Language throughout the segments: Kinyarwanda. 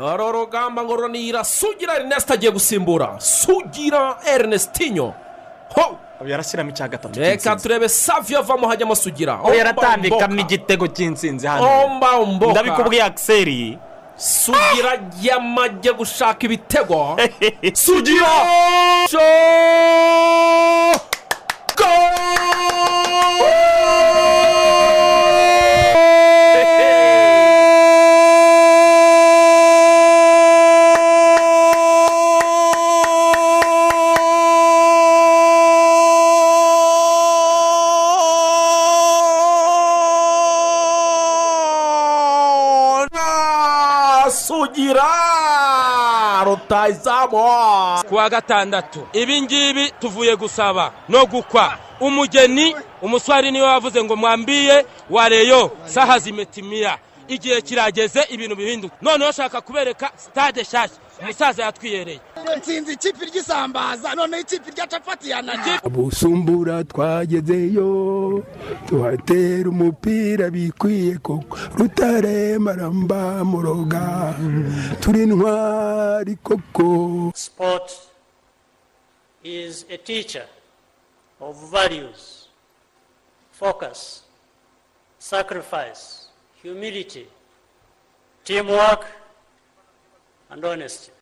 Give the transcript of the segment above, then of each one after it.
dore urugamba ngo runira sugira erineste agiye gusimbura. Sugira erinestinyo ho! Yarashyiramo icya gatatu reka cy'intsinzi. turebe savi avamo hajyamo sugira. Yaratambikamo igitego cy'insinzi hano. Ndabikubwiye akiseri sugira yamajye gushaka ibitego. Sugira! Rutayizamu ku wa gatandatu ibi ngibi tuvuye gusaba no gukwa. Umugeni umuswari ni we wavuze ngo mwambiye wareyo saha zimetimiya igihe kirageze ibintu bihinduka. Noneho shaka kubereka sitade nshyashya. Umusaza yatwiyereye. Nsinzi ikipe ry'isambaza noneho ikipe rya capati yananiye busumbura twagezeyo tuhatera umupira bikwiye koko. Rutare maramba muroga turi ntwari koko. Sport is a teacher of values, focus, sacrifice, humility, teamwork, and honesty.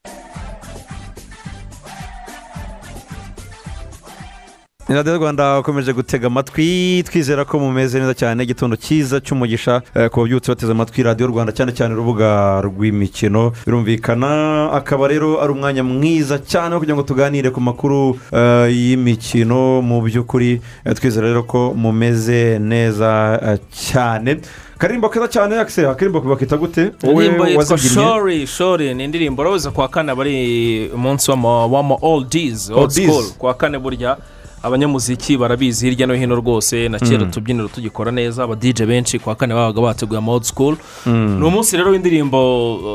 radiyo rwanda bakomeje gutega amatwi twizera ko mumeze neza cyane igitondo cyiza cy'umugisha eh, ku babyutse bateze amatwi radiyo rwanda cyane cyane urubuga rw'imikino. Birumvikana akaba rero ari umwanya mwiza cyane wo kugira ngo tuganire ku makuru eh, y'imikino mu by'ukuri. Eh, twizera rero ko mumeze neza cyane. Karirimbo keza cyane akise akaririmbo bakita gute indirimbo yitwa shori shori ni indirimbo. Urabuze ku wa kane aba ari umunsi w'ama w'ama oldies old Oldies. school. Ku wa kane burya abanyamuziki barabizi hirya no hino rwose na kera utubyiniro tugikora neza aba dj benshi ku wa kane babaga bateguye ama school. Ni umunsi rero w'indirimbo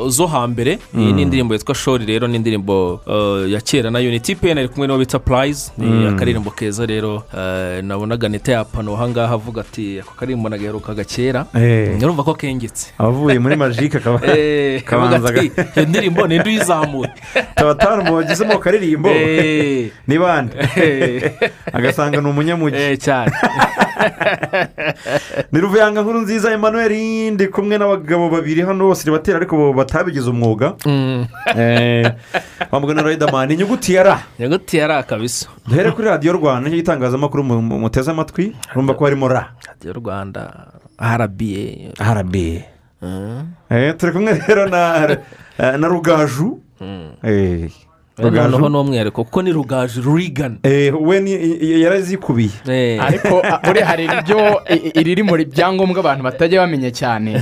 uh, zo hambere. Iyi ni indirimbo yitwa shori rero ni indirimbo uh, ya kera na yo ni tipeni ari kumwe n'uwo bita purayizi ni akaririmbo keza rero uh, nabonaga neta yapano ahangaha avuga ati ako karirimbo nagaherukaga kera. Eh. urumva ko kengetse. Abavuye muri majike Eh, kabanza iyo ndirimbo ni indi uyizamuye tabatanu mu bagizemo akaririmbo. Eh, ni bande? Agasanga ni umunyamugi. Eh, cyane. Ni ruvuyanga nkuru nziza emmanuel ndi kumwe n'abagabo babiri hano bose batera ariko batabigize umwuga. Mm, Eh, bambuga na riderman inyuguti ya ra inyuguti ya ra kabisa. Duhere kuri radiyo rwanda ni cyo gitangazamakuru mu- mu- muteze amatwi. Urumva ko harimo ra radiyo rwanda rba rb Eh, turi kumwe rero na rugaju. Eh, noneho umwihariko kuko ni rugaju rigani Eh, we ni- yarazikubiye ariko a- buriya hari ibyo iriri muri byangombwa abantu batajya bamenya cyane.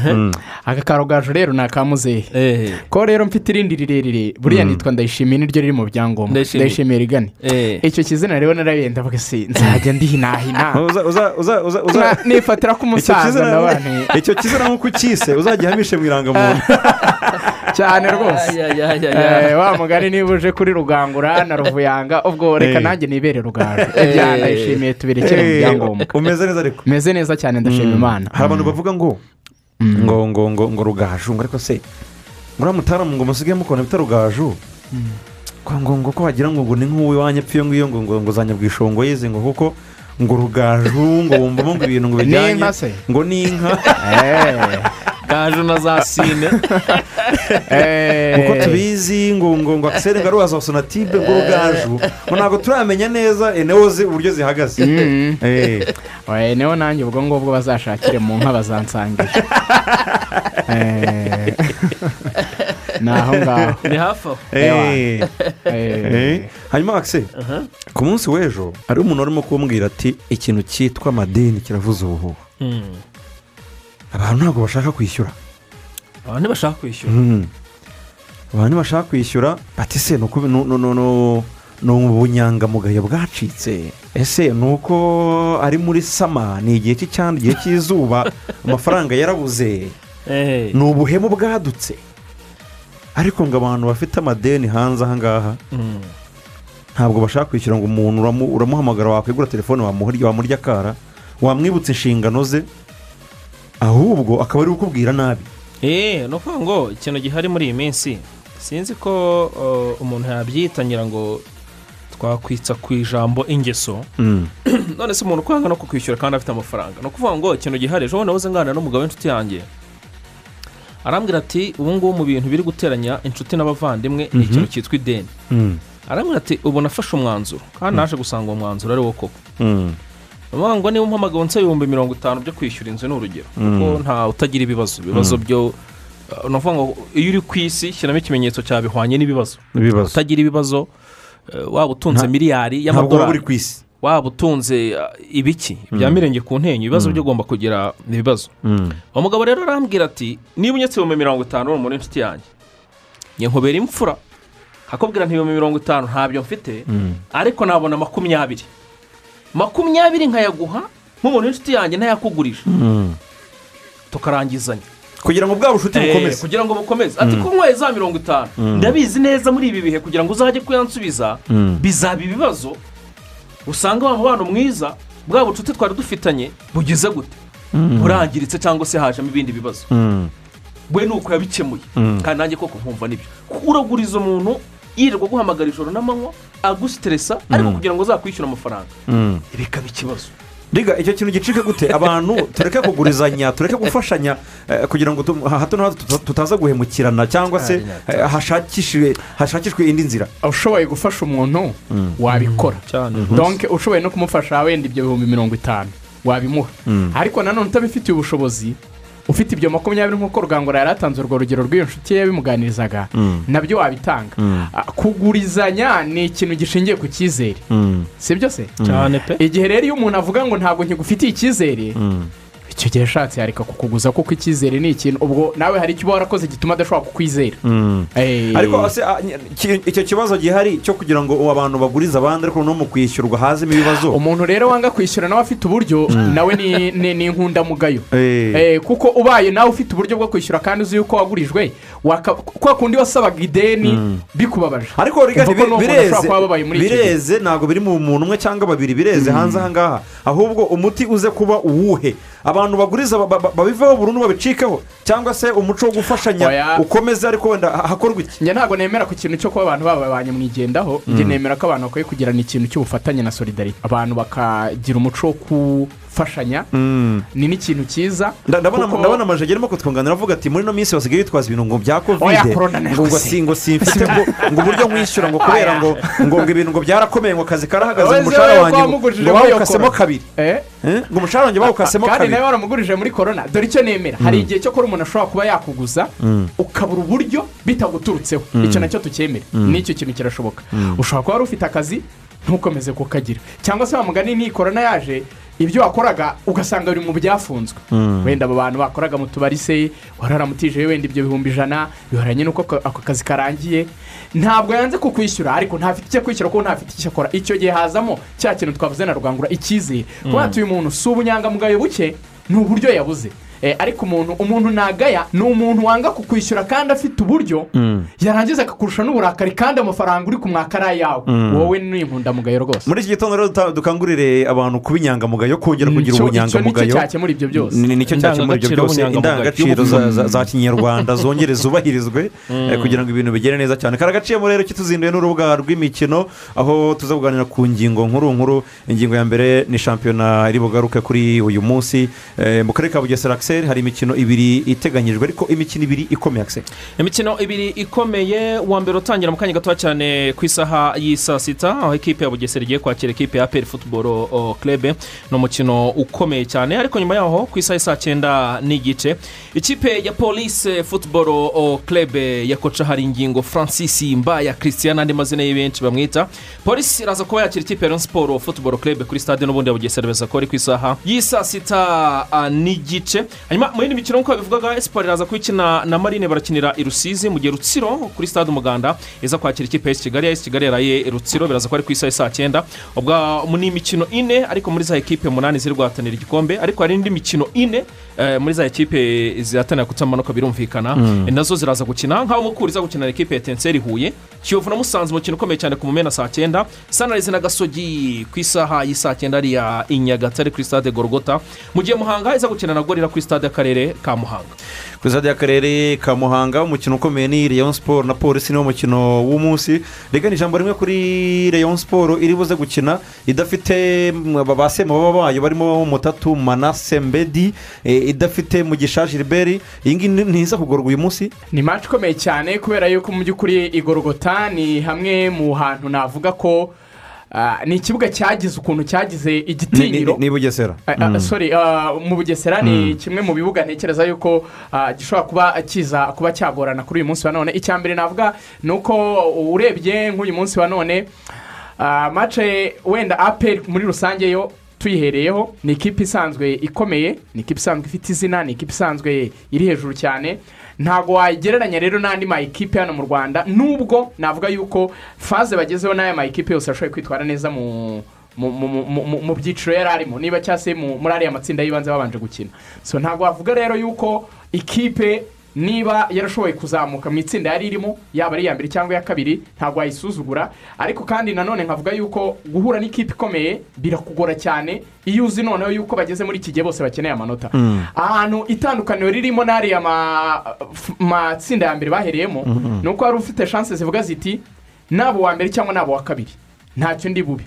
Aka karogaju rero ni akamuzehe ko rero mfite irindi rirerire buriya nitwa ndayishimiye niryo riri mu byangombwa. Ndayishimiye. ndayishimiye rigani icyo kizina rero narabenda mvuga se nzajya ndihinahina. Nifatira ko icyo umusaza kizina ndabane icyo kizina nk'uko ukise uzajya uhamishe mu irangamuntu cyane rwose. Eh, wa mugani niba uje kuri rugangura na ruvuyanga. Ubwo reka Eh. nanjye nibere rugaju ibya ndayishimiye tubirekere mu Eh, byangombwa umeze neza ariko. Meze neza cyane ndashima imana. Hari abantu bavuga ngo ngo ngo ngo ngo rugaju ngo ariko se ngo uriya mutaramu ngo musige mukona bita rugaju? Ngo ngo ngo ko wagira ngo ngo ni nk'uw'iwanyu apfa iyo ngiyo ngo ngo ngo za nyabwishongo yize ngo kuko ngo rugaju ngo wumvamo ngo ibintu ngo bijyanye ngo ni inka. gaju na za sine uko tubizi ngo ngo ngo akiseri ngo arubaza sonatibe ngo rugaju. Ngo ntabwo turamenya neza enewo ze uburyo zihagaze. Eh. oya ni ho nanjye ubwo ngubwo bazashakire mu nka bazansangira Eh, ni aho ngaho. Ni hafi aho. Eh. Eh, Eh. hanyuma akise ku munsi w'ejo hariho umuntu urimo kumbwira ati ikintu cyitwa amadeni kiravuza ubuhuha. Mm. Abantu ntabwo bashaka kwishyura. Abantu ntibashaka kwishyura. Mhm. abantu ntibashaka kwishyura bati se ni ubunyangamugayo bwacitse? Ese ni uko ari muri sama? Ni igihe cy'icyanda igihe cy'izuba? Amafaranga yarabuze. Ni ubuhemu bwadutse. Ariko ngo abantu bafite amadeni hanze aha ngaha mm. ntabwo bashaka kwishyura ngo umuntu uramu- uramuhamagara wakwigura telefone wamurya akara wamwibutsa inshingano ze ahubwo akaba ari ukubwira nabi. Eee ni ukuvuga ngo ikintu gihari muri iyi minsi sinzi ko umuntu yabyita ngira ngo twakwitsa ku ijambo ingeso. None se umuntu kwanga no kukwishyura kandi afite amafaranga? Ni ukuvuga ngo ikintu gihari. Ejo bundi nabuze nganira n'umugabo w'inshuti yanjye. Arambwira ati ubu ngubu mu bintu biri guteranya inshuti n'abavandimwe ni ikintu cyitwa ideni. Arambwira ati ubu nafashe umwanzuro. Kandi naje gusanga uwo mwanzuro ari wo koko. Ndavuga ngo niba umpamagaye unsa ibihumbi mirongo itanu byo kwishyura inzu ni urugero kuko nta utagira ibibazo. Ibibazo byo uh, ni ukuvuga ngo iyo uri ku isi shyiramo ikimenyetso cya bihwanye n'ibibazo. Ibibazo. Utagira ibibazo uh, waba utunze miliyari y'amadolari. waba utunze uh, ibiki? Ibya mirenge ku ntenyo. Ibibazo byo ugomba kugira ibibazo. Uwo mugabo rero arambwira ati niba unyetse ibihumbi mirongo itanu uri umuntu w'inshuti yanjye njye nkubera imfura akubwira ibihumbi mirongo itanu ntabyo mfite ariko nabona makumyabiri. Makumyabiri nkayaguha nk'umuntu w'inshuti yanjye ntayakugurije tukarangizanya kugira ngo bwa bushuti Eh, bukomeze. kugira ngo bukomeze. Ati ko nkwaye za mirongo itanu. Ndabizi neza muri ibi bihe kugira ngo uzajye kuyansubiza bizaba ibibazo. Usanga wa mubano mwiza bwa bucuti twari dufitanye bugize gute? Burangiritse cyangwa se hajemo ibindi bibazo. We ni uko yabikemuye. Kandi nanjye koko nkumva ni byo. Uraguriza umuntu yirirwa guhamagara ijoro n'amanywa agusiteresa ariko kugira ngo uzakwishyure amafaranga. Bikaba ikibazo. Riga icyo kintu gicike gute? Abantu tureke kugurizanya tureke gufashanya eh, kugira ngo hato na hato tuta- tutaza guhemukirana cyangwa se eh, hashakishwe hashakishwe indi nzira. Ushoboye gufasha umuntu wabikora. Cyane. Donke ushoboye no kumufasha wenda ibyo bihumbi mirongo itanu. Wabimuha. Ariko nanone utabifitiye ubushobozi ufite ibyo makumyabiri nk'uko rugangura yari atanze urwo rugero rw'iyo nshuti ye yabimuganirizaga na byo wabitanga. Ah, kugurizanya ni ikintu gishingiye ku cyizere. Si byo se? Cyane pe. Igihe rero iyo umuntu avuga ngo ntabwo nkigufitiye icyizere icyo gihe ashatse yareka kukuguza kuko icyizere ni ikintu ubwo nawe hari icyo uba warakoze gituma adashobora kukwizera. Eh, ariko icyo kibazo gihari cyo kugira ngo abantu bagurize abandi ariko no mu kwishyurwa hazemo ibibazo. Umuntu rero wanga kwishyura nawe afite uburyo nawe ni- inkundamugayo kuko ubaye nawe ufite uburyo bwo kwishyura kandi uzi yuko wagurijwe kwa kundi wasabaga ideni bikubabaje. Ariko bireze ntabwo biri mu muntu umwe cyangwa babiri bireze hanze aha ngaha ahubwo umuti uze kuba uwuhe? Abantu baguriza ba- ba- babiveho burundu babicikeho cyangwa se umuco wo gufashanya ukomeze ariko wenda ha- hakorwa iki? Njye ntabwo nemera ku kintu cyo kuba abantu baba banyamwigendaho njye nemera ko abantu bakwiye kugirana ikintu cy'ubufatanye na solidarite abantu bakagira umuco wo gufashanya. Ni n'ikintu cyiza Nda- ndabona amajagi arimo kutwunganira avuga ati muri ino minsi basigaye bitwaza ibintu ngo bya kovide ngo si ngo simfite ngo uburyo mwishyura ngo kubera ngo ngo ibintu ngo byarakomeye ngo akazi karahagaze ngo umushahara wanjye ngo- bawukasemo kabiri. Eh? Eh? ngo umushahara wanjye bawukasemo kandi kabiri. nawe waramugurije muri korona dore icyo nemera. Hari igihe cyo kora umuntu ashobora kuba yakuguza ukabura uburyo bitaguturutseho. Icyo na cyo tucyemera n'icyo kintu kirashoboka. Ushobora kuba wari ufite akazi ntukomeze kukagira cyangwa se wamugani n'iyi korona yaje ibyo wakoraga ugasanga biri mu byafunzwe. Wenda abo bantu bakoraga mu tubari se wararamutije wenda ibyo bihumbi ijana bihoranye n'uko ako- kazi karangiye. Ntabwo yanze kukwishyura ariko ntafite icyo kwishyura kuko ntafite icyo akora. Icyo gihe hazamo cya kintu twavuze na rugangura icyizere. Kuba uyu muntu si ubunyangamugayo buke ni uburyo yabuze. Ariko umuntu umuntu nagaya ni umuntu wanga kukwishyura kandi afite uburyo yarangiza akakurusha n'uburakari kandi amafaranga uri kumwaka ari ayawe wowe ni inkundamugayo rwose. Muri iki gitondo rero dukangurire abantu kuba inyangamugayo kongera kugira ubunyangamugayo. cyakemura ibyo byose. Ni- ni cyo cyakemura ibyo byose. Indangagaciro za- kinyarwanda zongere zubahirizwe eh, kugira ngo ibintu bigere neza cyane. Karagaciyemo rero kituzinduye n'urubuga rw'imikino aho tuza kuganira ku ngingo nkuru nkuru. Ingingo ya mbere ni shampiyona iri bugaruke kuri uyu munsi Eh, mu karere ka bugesera akiseri hari imikino ibiri iteganyijwe ariko imikino ibiri ikomeye akiseri imikino ibiri ikomeye uwa mbere utangira mu kanya gatoya cyane ku isaha y'i saa sita aho ikipe ya bugesera igiye kwakira ikipe ya peri futuboro kerebe ni umukino ukomeye cyane ariko nyuma yaho ku isaha saa cyenda n'igice ikipe ya polisi futuboro kerebe ya koca hari ingingo francis mbaya christian n'andi mazina ye benshi bamwita. Polisi iraza kuba yakira ikipe ya Rayon siporo futuboro kerebe kuri stade n'ubundi ya bugesera beza ko ari ku isaha y'i saa sita n'igice. Hanyuma mu yindi mikino nk'uko bivugaga esiporo iraza kuyikina na marine barakinira i rusizi mu gihe rutsiro kuri stade umuganda iza kwakira ikipe ya kigali. Esi kigali yaraye rutsiro biraza ko ari ku isaha y'i saa cyenda. Ubwo ni imikino ine ariko muri za ekipe umunani ziri guhatanira igikombe ariko hari indi mikino ine eh, muri za ekipe zihatanira kutamanuka birumvikana. Eh, na zo ziraza gukina. Nk'aho mukuru iza gukinira ekipe ya tenseri huye kiyovu na musanze umukino ukomeye cyane ku mumena saa cyenda. Sanarizi na gasogi ku isaha y'i saa cyenda ariya i nyagatare kuri stade gorogota mu gihe muhanga iza gukina na gorira kuri stade y'akarere ka muhanga ku izina ry'akarere ka muhanga umukino ukomeye ni leon siporo na polisi niwo mukino w'umunsi. Reka ni ijambo rimwe kuri leon siporo iri buze gukina idafite mm, ba semababa bayo barimo mutatu manase mbedi eh, idafite mugisha gilbert. Iyi ngiyi ni- ntiza kugorwa uyu munsi? Ni match ikomeye cyane kubera yuko mu by'ukuri igorogota ni hamwe mu hantu navuga ko ni ikibuga cyagize ukuntu cyagize igitinyiro ni bugesera. Ah, ah, sorry ah, mu bugesera ni kimwe mu bibuga ntekereza yuko ah, gishobora kuba kiza kuba cyagorana kuri uyu munsi wa none. Icya mbere navuga ni uko urebye nk'uyu munsi wa none ah, mace wenda aperi muri rusange yo tuyihereyeho ni ikipe isanzwe ikomeye ni ikipe isanzwe ifite izina ni ikipe isanzwe iri hejuru cyane. Ntabwo wayigereranya rero n'andi ma ekipe hano mu rwanda nubwo navuga yuko faze bagezeho n'aya ma ekipe yose ashoboye kwitwara neza mu mu- byiciro yari arimo. Niba cyangwa se mu- muri ariya matsinda y'ibanze babanje gukina. So ntabwo wavuga rero yuko ikipe niba yarashoboye kuzamuka mu itsinda yari irimo yaba ari iya mbere cyangwa iya kabiri ntabwo wayisuzugura ariko kandi nanone nkavuga yuko guhura n'ikipe ikomeye birakugora cyane iyo uzi noneho yuko bageze muri iki gihe bose bakeneye amanota. Ahantu itandukaniro ririmo n'ariya matsinda ya mbere bahereyemo ni uko wari ufite shanse zivuga ziti naba uwa mbere cyangwa naba uwa kabiri. Ntacyo ndi bube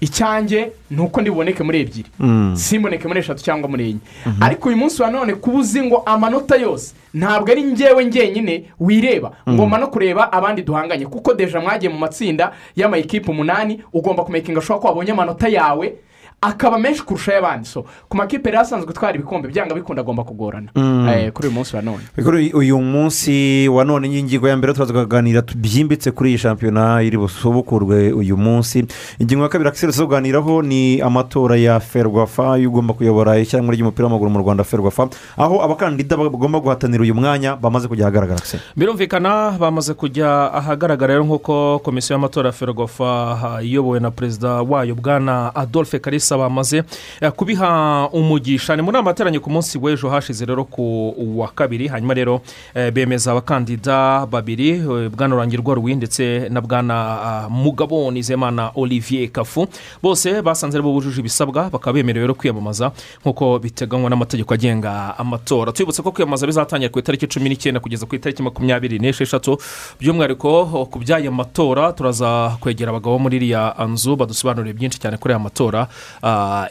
icyanjye ni uko ndi buboneke muri ebyiri. Simboneke muri eshatu cyangwa muri enye. Ariko uyu munsi wa none kuba uzi ngo amanota yose ntabwo ari njyewe njyenyine wireba. Ngomba no kureba abandi duhanganye. Kuko deja mwagiye mu matsinda y'amayikipe umunani ugomba kumekinga ashobora ko wabonye amanota yawe akaba menshi kurusha ay'abandi so ku makipe rero asanzwe atwara ibikombe byanga bikunda agomba kugorana. Eh, kuri uyu munsi wa none. Kuri uyu munsi wa none ingingo ya mbere turaza kuganira byimbitse kuri iyi shampiyona iri busubukurwe uyu munsi. Ingingo ya kabiri akiseri zo kuganiraho ni amatora ya ferwafa y'ugomba kuyobora ishyirahamwe ry'umupira w'amaguru mu rwanda ferwafa. Aho abakandida bagomba guhatanira uyu mwanya bamaze kujya ahagaragara birumvikana bamaze kujya ahagaragara rero nk'uko komisiyo y'amatora ya ferwafa iyobowe na perezida wayo bwana adolphe karisa bamaze eh, kubiha umugisha. Ni mu nama yateranye ku munsi w'ejo hashize rero ku wa kabiri. Hanyuma rero eh, bemeza abakandida babiri eh, bwana rurangirwa ruwi ndetse na bwana mugabo nizemana olivier kafu. Bose basanze ari bo bujuje ibisabwa bakaba bemerewe rero kwiyamamaza nk'uko biteganywa n'amategeko agenga amatora. Tubibutse ko kwiyamamaza bizatangira ku itariki cumi n'icyenda kugeza ku itariki makumyabiri n'esheshatu. By'umwihariko ku by'aya matora turaza kwegera abagabo muri iriya nzu badusobanurire byinshi cyane kuri aya matora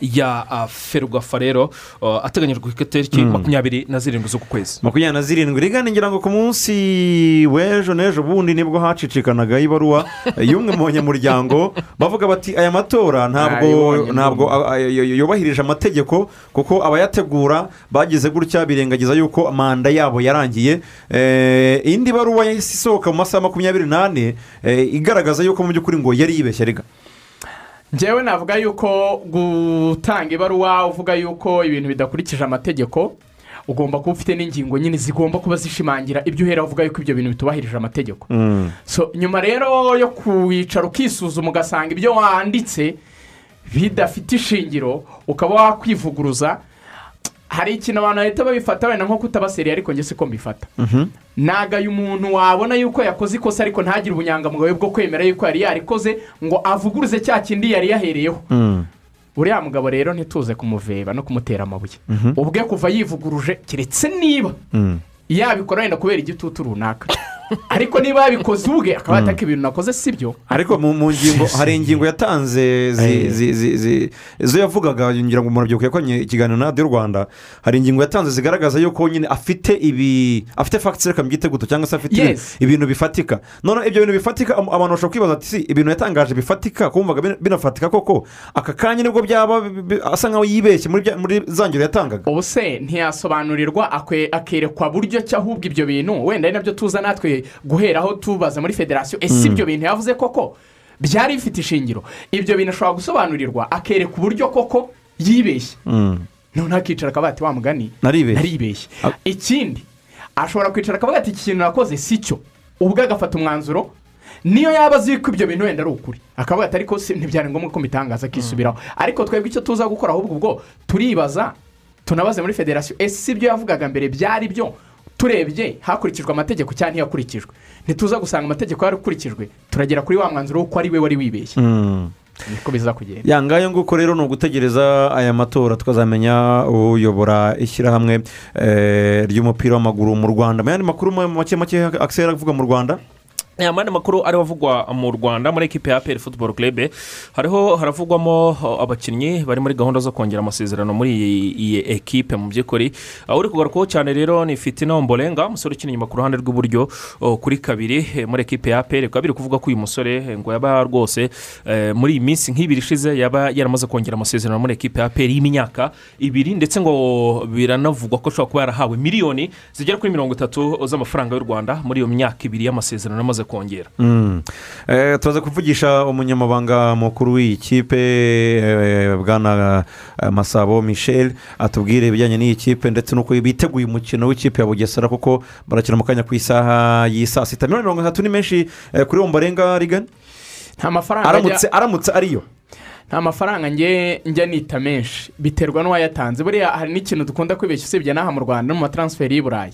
ya ah, ferwafa rero ah, ateganyijwe ku itariki makumyabiri na zirindwi z'uku kwezi makumyabiri na zirindwi. Rigana ngira ngo ku munsi w'ejo n'ejo bundi ni bwo hacicikanaga ibaruwa y'umwe mu banyamuryango bavuga bati aya matora ntabwo ntabwo yubahirije amategeko kuko abayategura bagize gutya birengagiza yuko manda yabo yarangiye. Eh, indi baruwa yahise isohoka mu masaha makumyabiri n'ane eh, igaragaza yuko mu by'ukuri ngo yari yibeshye rega. Njyewe navuga yuko gutanga ibaruwa uvuga yuko ibintu bidakurikije amategeko ugomba kuba ufite n'ingingo nyine zigomba kuba zishimangira ibyo uhera uvuga yuko ibyo bintu bitubahirije amategeko. So nyuma rero yo kuwicara ukisuzuma ugasanga ibyo wanditse bidafite ishingiro ukaba wakwivuguruza hari ikintu abantu bahita babifata wenda nko kutabaseriye ariko njye siko mbifata. Nagaye umuntu wabona yuko yakoze ikosa ariko ntagire ubunyangamugayo bwo kwemera yuko yari yarikoze ngo avuguruze cya kindi yari yahereyeho. Uriya mugabo rero ntituze kumuveba no kumutera amabuye. Ubwe kuva yivuguruje keretse niba yabikora wenda kubera igitutu runaka. ariko niba yabikoze ubwe akaba yataka ibintu nakoze si byo ariko mu ngingo hari ingingo yatanze zo yavugaga ngira ngo umuntu yakoranye ikiganiro na radiyo rwanda. Hari ingingo yatanze zigaragaza yuko nyine afite ibi afite fagitire reka mbyite guto cyangwa se afite ibintu bifatika. None ibyo bintu bifatika abantu bashobora kwibaza ati si ibintu yatangaje bifatika? Kumvaga bin- binafatika koko? Aka kanya ni bwo byaba asa nkaho yibeshye muri za ngero yatangaga. Ubu se ntiyasobanurirwa akerekwa buryo ki ahubwo ibyo bintu? Wenda ari na byo tuza natwe guheraho tubaza muri federasiyo. Ese ibyo bintu yavuze koko? Byari bifite ishingiro. Ibyo bintu ashobora gusobanurirwa akereka uburyo koko yibeshye. Noneho akicara ati wa mugani Naribeshye." ikindi ashobora kwicara akavuga ati iki kintu nakoze si cyo. Ubwo agafata umwanzuro niyo yaba azi ko ibyo bintu wenda ari ukuri. Akavuga ati ariko ntibyari ngombwa ko mbitangaza akisubiraho. Ariko twebwe icyo tuza gukora ahubwo ubwo turibaza tunabaze muri federasiyo ese ibyo yavugaga mbere byari byo? Turebye hakurikijwe amategeko cyangwa ntiyakurikijwe ntituza gusanga amategeko yarakurikijwe turagera kuri wa mwanzuro w'uko ari we wari wibeshye. Niko biza kugenda. Ya ngayo nguko rero ni ugutegereza aya matora tukazamenya uyobora ishyirahamwe eh, ry'umupira w'amaguru mu rwanda. Mu yandi makuru make make akisera avuga mu rwanda? Aya mani makuru ariho avugwa mu rwanda muri ekipe ya peri futuboro kerebe hariho haravugwamo uh, abakinnyi bari muri gahunda zo kongera amasezerano muri iyi ekipe mu by'ukuri. Uh, uri kugarukaho cyane rero ni fitina omborenga umusore ukina inyuma ku ruhande rw'iburyo uh, kuri kabiri muri ekipe ya peri bikaba biri kuvuga ko uyu musore ngo yaba rwose muri iyi minsi nk'ibiri ishize yaba yaramaze kongera amasezerano muri ekipe ya peri y'imyaka ibiri ndetse ngo biranavugwa ko ashobora kuba yarahawe miliyoni zigera kuri mirongo itatu z'amafaranga y'u rwanda muri iyo myaka ibiri y'amasezerano amaze kongera. Mm. Eh, turaza kuvugisha umunyamabanga mukuru w'iyi kipe eh, bwana eh, masabo michel atubwire ibijyanye n'iyi kipe ndetse n'uko biteguye umukino w'ikipe ya bugesera kuko barakina mu kanya ku isaha y'i saa sita. Miliyoni mirongo itatu ni menshi eh, kuri omborenga rigani nta mafaranga aramutse aramutse ariyo. Nta mafaranga njye njya nita menshi. Biterwa n'uwayatanze. Buriya hari n'ikintu dukunda kwibeshya usibye n'aha mu rwanda no mu mataransiferi y'i burayi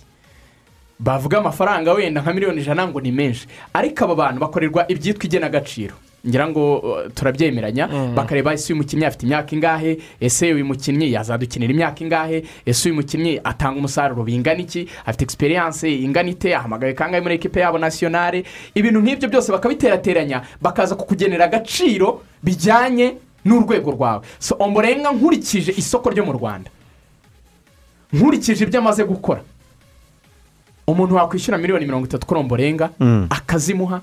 bavuga amafaranga wenda nka miliyoni ijana ngo ni menshi. Ariko aba bantu bakorerwa ibyitwa igenagaciro. Ngira ngo uh, turabyemeranya bakareba ese uyu mukinnyi afite imyaka ingahe ese uyu mukinnyi yazadukinira imyaka ingahe ese uyu mukinnyi atanga umusaruro bingana iki afite egisperiyanse ingana ite ahamagaye kangahe muri ekipe yabo nasiyonari ibintu nk'ibyo byose bakabiterateranya bakaza kukugenera agaciro bijyanye n'urwego rwawe. So omborenga nkurikije isoko ryo mu rwanda. Nkurikije ibyo amaze gukora. Umuntu wakwishyura miliyoni mirongo itatu kuri omborenga akazimuha.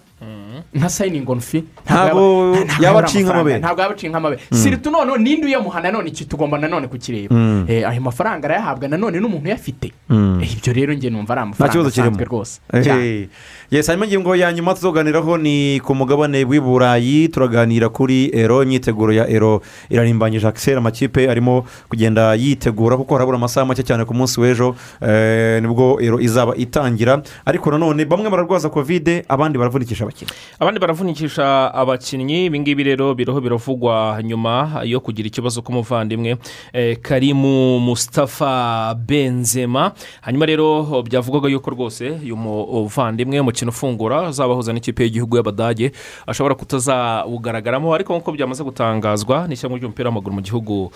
Nka sayiningi onu fi Ntabwo yaba aciye nk'amabere. ntabwo yaba aciye nk'amabere siritu noneho ninde uyamuha nanone tugomba nanone kukireba. Eh, ayo mafaranga arayahabwa nanone n'umuntu uyafite. Eh, ibyo rero njye numva ari amafaranga asanzwe rwose. Cyane. Hey. yes hanyuma ingingo ya nyuma tuzoganiraho ni ku mugabane w'i burayi. Turaganira kuri ero imyiteguro ya ero irarimbanyije akisera amakipe arimo kugenda yitegura kuko harabura amasaha make cyane ku munsi w'ejo. Eh, ni bwo ero izaba itangira. Ariko nanone bamwe bararwaza kovide abandi baravunikisha abakinnyi abandi baravunikisha abakinnyi ibingibi rero biriho biravugwa nyuma yo kugira ikibazo k'umuvandimwe eh, karimu musitafa benzema. Hanyuma rero byavugwaga yuko rwose uyu muvandimwe umukino ufungura uzabahuza n'ikipe y'igihugu y'abadage ashobora kutazawugaragaramo. Ariko nk'uko byamaze gutangazwa n'ishyamba ry'umupira w'amaguru mu gihugu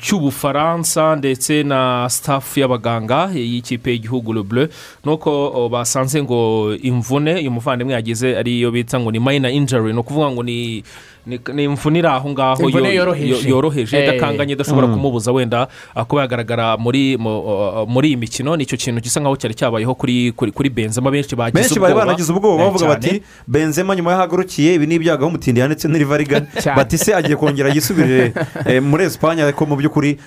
cy'ubufaransa ndetse na sitafu y'abaganga y'ikipe y'igihugu bleu. Nuko basanze ngo imvune uyu muvandimwe yagize ariyo bita ngo ni mayina injari ni ukuvuga ngo ni ni imvune iri aho ngaho yoroheje. yo- yoroheje. Eh. idakanganye idashobora kumubuza wenda uh, kuba yagaragara muri mu- muri iyi mikino. Nicyo kintu gisa nkaho cyari cyabayeho kuri benzema. Benshi bagize benshi bari ubwoba. banagize ubwoba Eh, bavuga bati benzema nyuma y'ahagurukiye ibi ni ibyago aho umutindi yanditse n'irivarigani Cyane. bati se agiye kongera yisubirire eh, muri esipanye ariko mu by'ukuri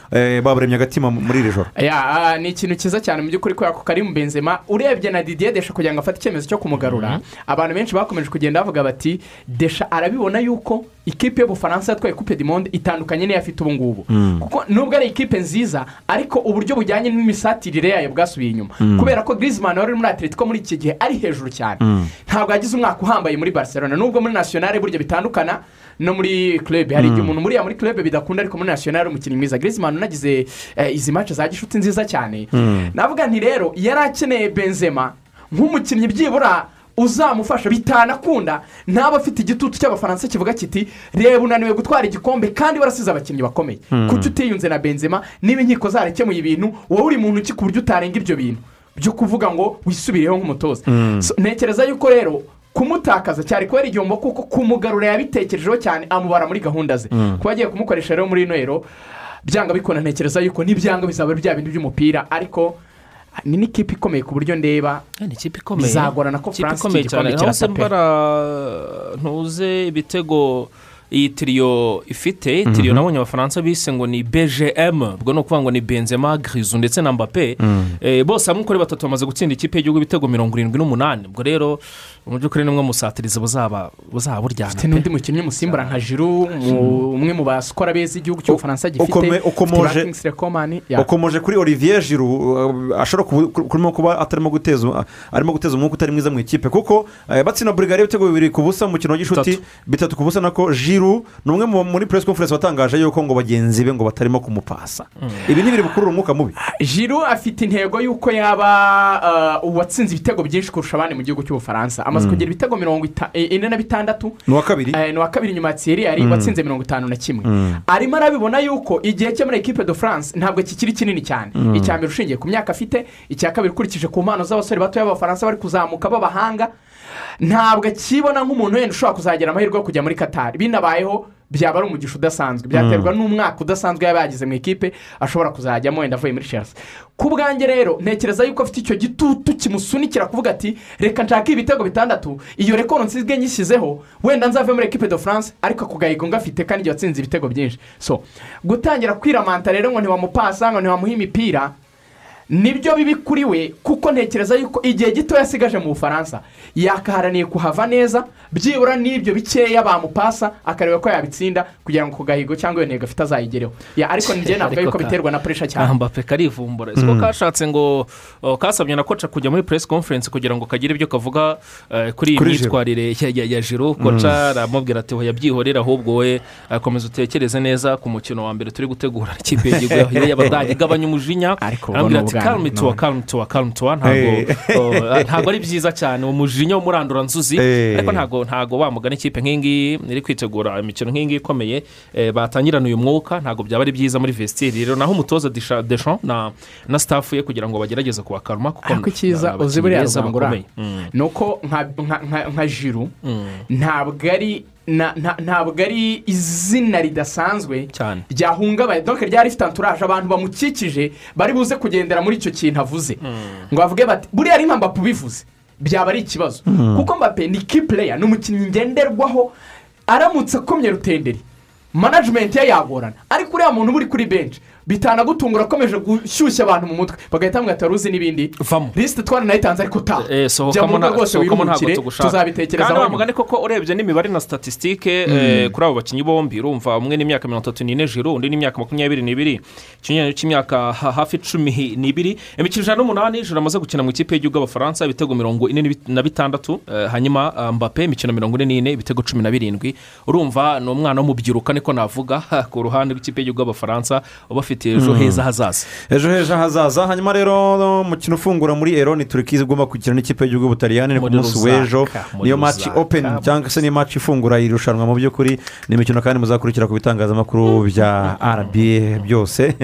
baburemye agatima muri iri joro. Ya, ah, ni ikintu cyiza cyane mu by'ukuri kubera ko kari mu benzema urebye na didiye desha kugira ngo afate icyemezo cyo kumugarura. Abantu benshi bakomeje kugenda bavuga bati desha arabibona yuko ikipe y'ubufaransa yatwaye coupe du monde itandukanye n'iyo afite ubu ngubu. Kuko nubwo ari ikipe nziza ariko uburyo bujyanye n'imisatirire yayo bwasubiye inyuma. Kubera ko Griezmann wari uri muri atletico muri iki gihe ari hejuru cyane. Ntabwo yagize umwaka uhambaye muri barcelona. Nubwo muri nasiyonari burya bitandukana no muri club. Hari igihe umuntu muriya muri club bidakunda ariko muri nasiyonari umukinnyi mwiza. Griezmann unagize eh, izi match za gishuti nziza cyane. Navuga nti rero yari akeneye benzema nk'umukinnyi byibura uzamufasha bitanakunda. Ntaba afite igitutu cy'abafaransa kivuga kiti reba unaniwe gutwara igikombe kandi warasize abakinnyi bakomeye. Kuki utiyunze na benzema? Niba inkiko zarakemuye ibintu wowe uri muntu ki ku buryo utarenga ibyo bintu? Byo kuvuga ngo wisubireho nk'umutoza. So, ntekereza yuko rero kumutakaza cyari kubera igihombo kuko kumugarura yabitekerejeho cyane amubara muri gahunda ze. Kuba agiye kumukoresha rero muri ino byanga bikunda ntekereza yuko n'ibyanga bizaba ari bya bindi by'umupira ariko ni n'ikipe ikomeye ku buryo ndeba Eh, bizagorana ko ikomeye iki gikombe naho se kirata pe. mbara ntuze ibitego iyi tiriyo ifite. Tiriyo nabonye abafaransa bise ngo ni bgm ubwo ni ukuvuga ngo ni benzema girizu ndetse na mbappe Eh, bose hamwe uko ari batatu bamaze gutsinda ikipe y'igihugu ibitego mirongo irindwi n'umunani. Ubwo rero mu by'ukuri nimwe musatirizi buzaba buzaba buryana afite n'undi mukinnyi musimbura nka jiru mu- umwe mu basikora beza igihugu cy'ubufaransa gifite ukomoje- kuri olivier jiru uh, ashobora kuba- kurimo kuba atarimo guteza arimo guteza umwuka utari mwiza mu ikipe. Kuko eh, batsinda burigari ibitego bibiri ku busa mu mukino w'inshuti Bitatu. ku busa nako jiru jiru ni umwe mu- muri press conference watangaje yuko ngo bagenzi be ngo batarimo kumupasa. Ibi ntibiri bukurura umwuka mubi. Jiru afite intego y'uko yaba uh, uwatsinze ibitego byinshi kurusha abandi mu gihugu cy'ubufaransa amaze kugira ibitego mirongo eh, ine na bitandatu. Ni uwa kabiri? Eh, ni uwa kabiri nyuma ya thierry yari watsinze mirongo itanu na kimwe. Arimo arabibona yuko igihe cye muri ekipe de france ntabwo kikiri kinini cyane. Icya mbere ushingiye ku myaka afite icya kabiri ukurikije ku mpano z'abasore batoya b'abafaransa bari kuzamuka b'abahanga ntabwo akibona nk'umuntu wenda ushobora kuzagira amahirwe yo kujya muri katari binabayeho byaba ari umugisha udasanzwe. Byaterwa n'umwaka udasanzwe yaba yagize mu ikipe ashobora kuzajyamo wenda avuye muri chelsea. Ku bwanjye rero ntekereza yuko afite icyo gitutu kimusunikira kuvuga ati reka nshake ibitego bitandatu. Iyo rekoro nsigaye nyishyizeho wenda nzave muri ekipe de france ariko ako gahigo ngafite kandi igihe watsinze ibitego byinshi. So gutangira kwiramanta rero ngo ntiwamupasa ngo ntiwamuhe imipira ni byo bibi kuri we kuko ntekereza yuko igihe gito yasigaje mu bufaransa. Yakaharaniye kuhava neza byibura n'ibyo bikeya bamupasa akareba ko yabitsinda kugira ngo ku gahigo cyangwa iyo ntego afite azayigereho. Ya, ariko njye navuga yuko biterwa na puresha cyane. Mbappe karivumbura siko kashatse ngo kasabye na koca kujya muri press conference kugira ngo kagire ibyo kavuga eh, kuri iyi myitwarire ya- jiro koca aramubwira ati hoya byihorere ahubwo we eh, komeza utekereze neza ku mukino wa mbere turi gutegura. Ikipe y'igihugu y'abadage igabanya umujinya. Ariko ubona ati kalm tuwa kalm tuwa kalm tuwa ntabwo ari byiza cyane. Umujinya w'umurandura nzuzi Eh. ariko ntabwo ntabwo wamugana ikipe nk'ingiyi iri kwitegura imikino nk'ingiyi ikomeye. Eh, batangirana uyu mwuka ntabwo byaba ari byiza muri vesitiri rero naho umutoza Desha- Deschamps na na staff ye kugira ngo bagerageze kubakaruma kuko icyiza uzi buriya bakomeye. Mm. ni uko nka- nka- nka- nka jiru ntabwo ari ntabwo ari izina ridasanzwe Cyane. ryahungabanye doke ryari rifite anturaje abantu bamukikije bari buze kugendera muri icyo kintu avuze. Ngo bavuge bati buriya ari nka ubivuze byaba ari ikibazo. Kuko mbappe ni kipureya ni umukinnyi ngenderwaho aramutse akomye rutenderi. Manajimenti ye yagorana. Ariko uriya muntu uba uri kuri benshi bitanagutungura akomeje gushyushya abantu mu mutwe. Bagahita bamwita wari uzi n'ibindi? Vamo. lisite twaranayitanze ariko ta. Eh, jya sohokamo mu rugo rwose wiruhukire tugushaka. Tuzabitekerezaho kandi wamugane koko urebye n'imibare na statisitike eh, kuri abo bakinnyi bombi urumva umwe n'imyaka mirongo itatu n'ine jiro undi n'imyaka makumyabiri n'ibiri ikinyuranyo cy'imyaka ha- hafi cumi n'ibiri imikino ijana n'umunani jiro amaze gukina mu ikipe y'igihugu y'abafaransa ibitego mirongo ine na bitandatu eh, hanyuma mbappe imikino mirongo ine n'ine ibitego cumi na birindwi. Urumva ni umwana w'umubyiruka niko navuga ku ruhande rw'ikipe y'igihugu y'abafaransa uba afite ejo heza hazaza ejo heza hazaza hanyuma rero umukino ufungura muri ero ni turikizi igomba gukina n'ikipe y'igihugu y'ubutaliyani ni ku munsi w'ejo. niyo maci openi cyangwa se niyo maci ifungura iri rushanwa. Mu by'ukuri ni imikino kandi muzakurikira ku bitangazamakuru bya rba byose.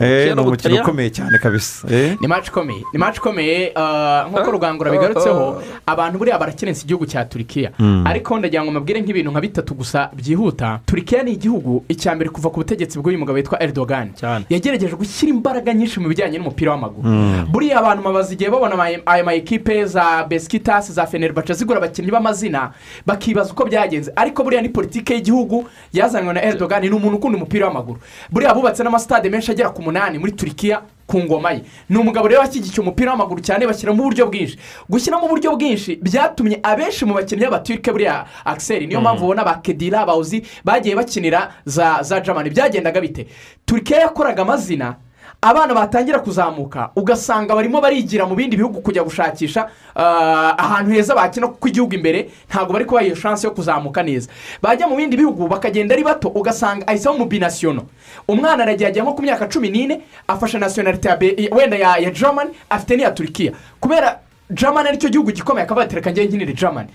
Ni umukino ukomeye cyane kabisa ni maci ikomeye ni maci ikomeye ah, nk'uko rugangura bigarutseho abantu buriya barakenensa igihugu cya turikiya ariko ndagira ngo mbabwire nk'ibintu nka bitatu gusa byihuta. Turikiya ni igihugu icya mbere kuva ku butegetsi bw'uyu mugabo witwa Erdogan. Cyane. yagerageje gushyira imbaraga nyinshi mu bijyanye n'umupira w'amaguru. Buriya abantu babaza igihe babona aya ma ekipe za besikitasi za fenerbahce zigura abakinnyi b'amazina bakibaza uko byagenze. Ariko buriya ni politiki y'igihugu yazanywe na Erdogan ni umuntu ukunda umupira w'amaguru. Buriya bubatse n'amasitade menshi agera ku munani muri turikiya ku ngoma ye. Ni umugabo rero washyigikiye umupira w'amaguru cyane bashyiramo uburyo bwinshi. Gushyiramo uburyo bwinshi byatumye abenshi mu bakinnyi b'abaturike buriya akiseri niyo mpamvu ubona ba kedira bawuzi bagiye bakinira za za jamani byagendaga bite? Turikiya yakoraga amazina abana batangira kuzamuka ugasanga barimo barigira mu bindi bihugu kujya gushakisha ah, ahantu heza bakina kuko igihugu imbere ntabwo bari kubaha iyo shansi yo kuzamuka neza. Bajya mu bindi bihugu bakagenda ari bato ugasanga ahisemo mu binasiyono umwana aragiye ajya nko ku myaka cumi n'ine afashe nasiyonarite ya wenda ya germany afite n'iya turikiya kubera germany ari cyo gihugu gikomeye akaba yatereka njyewe nkinire germany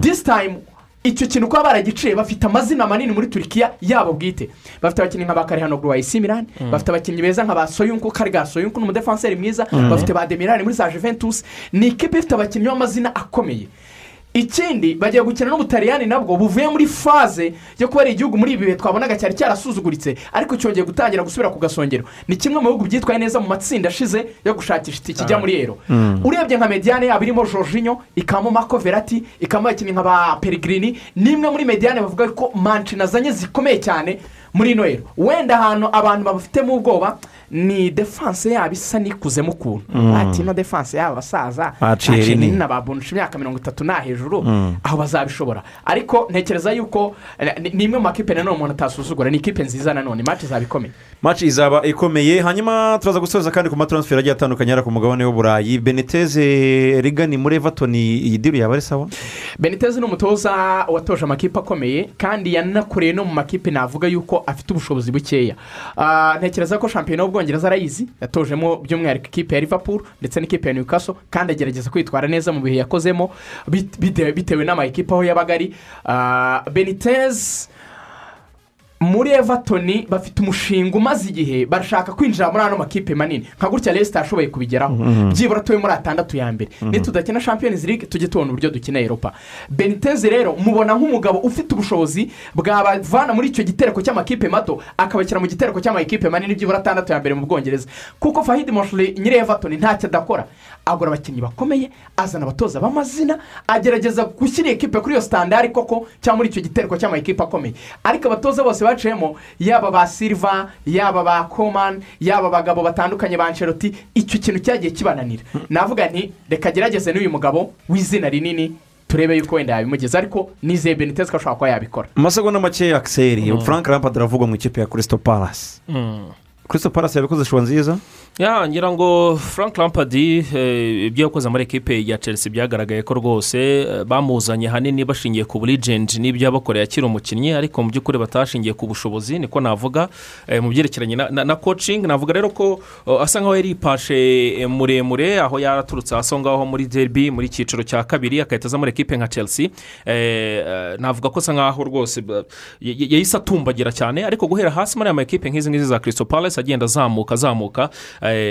this time icyo kintu kuba baragiciye bafite amazina manini muri turikiya yabo bwite. Bafite abakinnyi nka ba karihanoguru wa isi mirani bafite abakinnyi beza nka ba soyunku kariga soyunku ni umudefanseri mwiza. Bafite ba demirani muri za juventus. Ni ikipe ifite abakinnyi b'amazina akomeye. Ikindi bagiye gukina n'ubutaliyani nabwo buvuye muri faze yo kuba ari igihugu muri ibi bihe twabonaga cyari cyarasuzuguritse ariko cyongeye gutangira gusubira ku gasongero. Ni kimwe mu bihugu byitwaye neza mu matsinda ashize yo gushakisha itike ijya muri ero urebye nka mediyane yaba irimo jorginho ikabamo mako verati ikabamo abakinnyi nka ba peregrini n'imwe muri mediyane bavuga ko manci nazanye zikomeye cyane. Muri ero wenda ahantu abantu babafitemo ubwoba ni defanse yabo isa n'ikuzemo ukuntu. Ati ino defanse yabo abasaza Baciye rinini. na babunusha imyaka mirongo itatu nta hejuru aho bazabishobora. Ariko ntekereza yuko eh, ni imwe mu makipe nanone umuntu atasuzugura ni ikipe nziza nanone imaci izaba ikomeye. Maci izaba ikomeye hanyuma turaza gusoza kandi ku mataransiferi agiye atandukanye yari ku mugabane w'uburayi beniteze rigani muri everton iyi diri yaba ari sawa? Beniteze ni umutoza watoje amakipe akomeye kandi yanakoreye no mu makipe navuga yuko afite ubushobozi bukeya. Ah, ntekereza ko shampiyona y'ubwongereza arayizi yatojemo by'umwihariko ikipe ya liverpool ndetse n'ikipe ya newcastle kandi agerageza kwitwara neza mu bihe yakozemo bit- bitewe bitewe n'amakipe aho yabaga ari. Ah, beniteze muri everton bafite umushinga umaze igihe barashaka kwinjira muri ano makipe manini. Nka gutya resita yashoboye kubigeraho. Byibura tuwe muri atandatu ya mbere. Nitudakina champions league tujye tubona uburyo dukina eropa beniteze rero mubona nk'umugabo ufite ubushobozi bwabavana muri icyo gitereko cy'amakipe mato akabashyira mu gitereko cy'amakipe manini byibura atandatu ya mbere mu bwongereza. Kuko fahidi moshuri nyiri everton ntacyo adakora. Agura abakinnyi bakomeye azana abatoza b'amazina agerageza gushyira ekipe kuri iyo sitandari koko cyangwa muri icyo gitereko cy'amakipe akomeye. Ariko abatoza bose baciyemo yaba ba silva yaba ba komani yaba abagabo batandukanye ba anceloti icyo kintu cyagiye kibananira. Navuga nti reka agerageze n'uyu mugabo w'izina rinini turebe yuko wenda yabimugeza. Ariko nizeye beniteze ko ashobora kuba yabikora. Amasegonda make akiseri frank rampad aravugwa mu ikipe ya kirisito palasi kirisito palasi yabikoze ishusho nziza? Ya ngira ngo frank lampard eh, ibyo yakoze muri ekipe ya chelsea byagaragaye ko rwose eh, bamuzanye ahanini bashingiye ku burigendi n'ibyo yabakoreye akiri umukinnyi. Ariko mu by'ukuri batashingiye ku bushobozi niko navuga eh, mu byerekeranye na, coaching. Navuga rero ko asa nkaho yari yipashe eh, muremure aho yaraturutse hasi aho ngaho muri derby muri cyiciro cya kabiri agahita aza muri ekipe nka chelsea. Navuga ko asa nkaho rwose yahise atumbagira cyane. Ariko guhera hasi muri aya ma ekipe nk'izi ngizi za kirisito palasi agenda azamuka azamuka.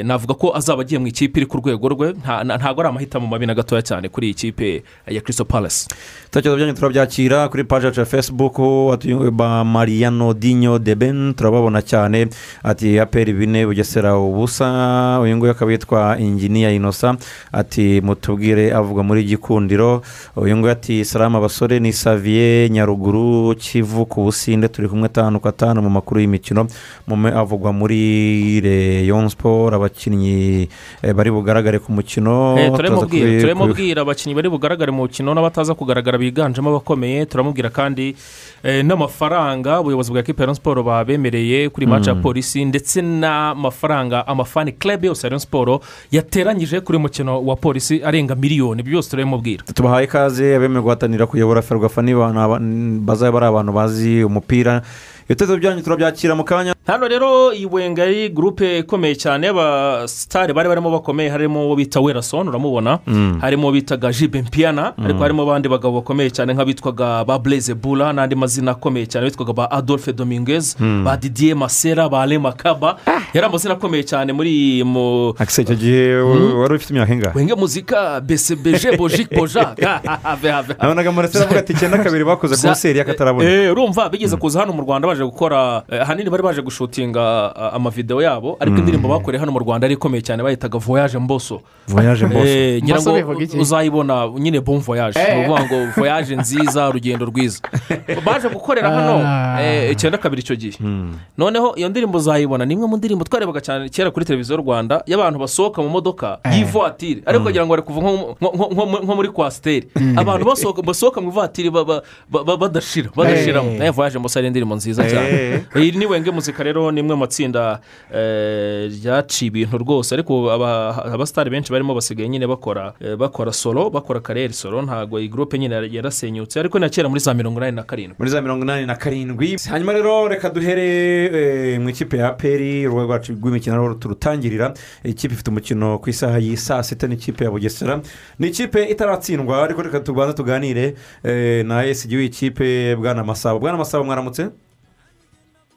Navuga ko azaba agiye mu ikipe iri ku rwego rwe. Nta- nta- ntabwo ari amahitamo mabi na gatoya cyane kuri iyi kipe ya kirisito palasi ibitekerezo byanyu turabyakira kuri paji yacu ya fesibuku ba mariyano dinyo deben turababona cyane. Ati aperi bine bugesera ubusa. Uyu nguyu akaba yitwa inginiya inosa. Ati mutubwire avuga muri gikundiro. Uyu nguyu ati salama abasore ni saviye nyaruguru kivu ku businde turi kumwe tanu ku atanu mu makuru y'imikino. Mume avugwa muri reyon siporo abakinnyi eh, bari bugaragare ku mukino Eh, turamubwira abakinnyi bari bugaragare mu mukino n'abataza kugaragara biganjemo abakomeye. Turamubwira kandi eh, n'amafaranga ubuyobozi bwa kipe siporo babemereye kuri maci ya polisi ndetse n'amafaranga amafani club yose ya siporo yateranyije kuri mukino wa polisi arenga miliyoni. Byose turabimubwira tubahaye ikaze abemewe guhatanira kuyobora ferwafa niba bazaba ari abantu bazi umupira ibitekerezo byanyu turabyakira mu kanya. Hano rero iyi wenga ari gurupe ikomeye cyane y'abasitari bari barimo bakomeye harimo uwo bita werason uramubona? Harimo uwo bitaga jibe mpiyana ariko harimo abandi bagabo bakomeye cyane nk'abitwaga ba bureze bura n'andi mazina akomeye cyane bitwaga ba adolphe dominguez ba didier masera ba rema kaba yari amazina akomeye cyane muri mu akise icyo gihe wari ufite imyaka ingahe? Wenge muzika besebeje bojik boja have have nabonaga muretse aravuga ati icyenda kabiri bakoze konseri y'akatarabona Eh, urumva bigeze kuza hano mu rwanda baje gukora eh, ahanini bari baje gushutinga ah, amavidewo yabo ariko indirimbo bakoreye hano mu rwanda ari ikomeye cyane bayitaga voyage mboso voyage mboso Eh, ngira ngo uzayibona nyine bon voyage. Eh. ni ukuvuga ngo voyage nziza urugendo rwiza. Baje gukorera hano Ah. eh, icyenda kabiri icyo gihe. Noneho iyo ndirimbo uzayibona ni imwe mu ndirimbo twarebaga cyane kera kuri televiziyo y'u rwanda y'abantu basohoka mu modoka y'ivatiri ariko kugira ngo bari kuva nko- muri kwasiteri abantu basohoka mu ivatiri ba- ba- ba- ba- badashira. Badashiramo Eh. voyage mboso ari indirimbo nziza cyane iyi ni wenge muzika rero ni imwe mu matsinda eh, ryaciye ibintu rwose. Ariko aba- abasitari benshi barimo basigaye nyine bakora eh, bakora solo bakora kariyeri solo. Ntabwo iyi gurupe nyine yarasenyutse. Ariko na kera muri za mirongo inani na karindwi. Muri za mirongo inani na karindwi. Hanyuma rero reka duhere eh, mu ikipe ya peri urubuga rwacu rw'imikino turutangirira ikipe ifite umukino ku isaha y'i saa sita n'ikipe ya bugesera. Ni ikipe itaratsindwa ariko reka tubanze tuganire eh, na esigi w'ikipe bwana masabo. Bwana masabo mwaramutse?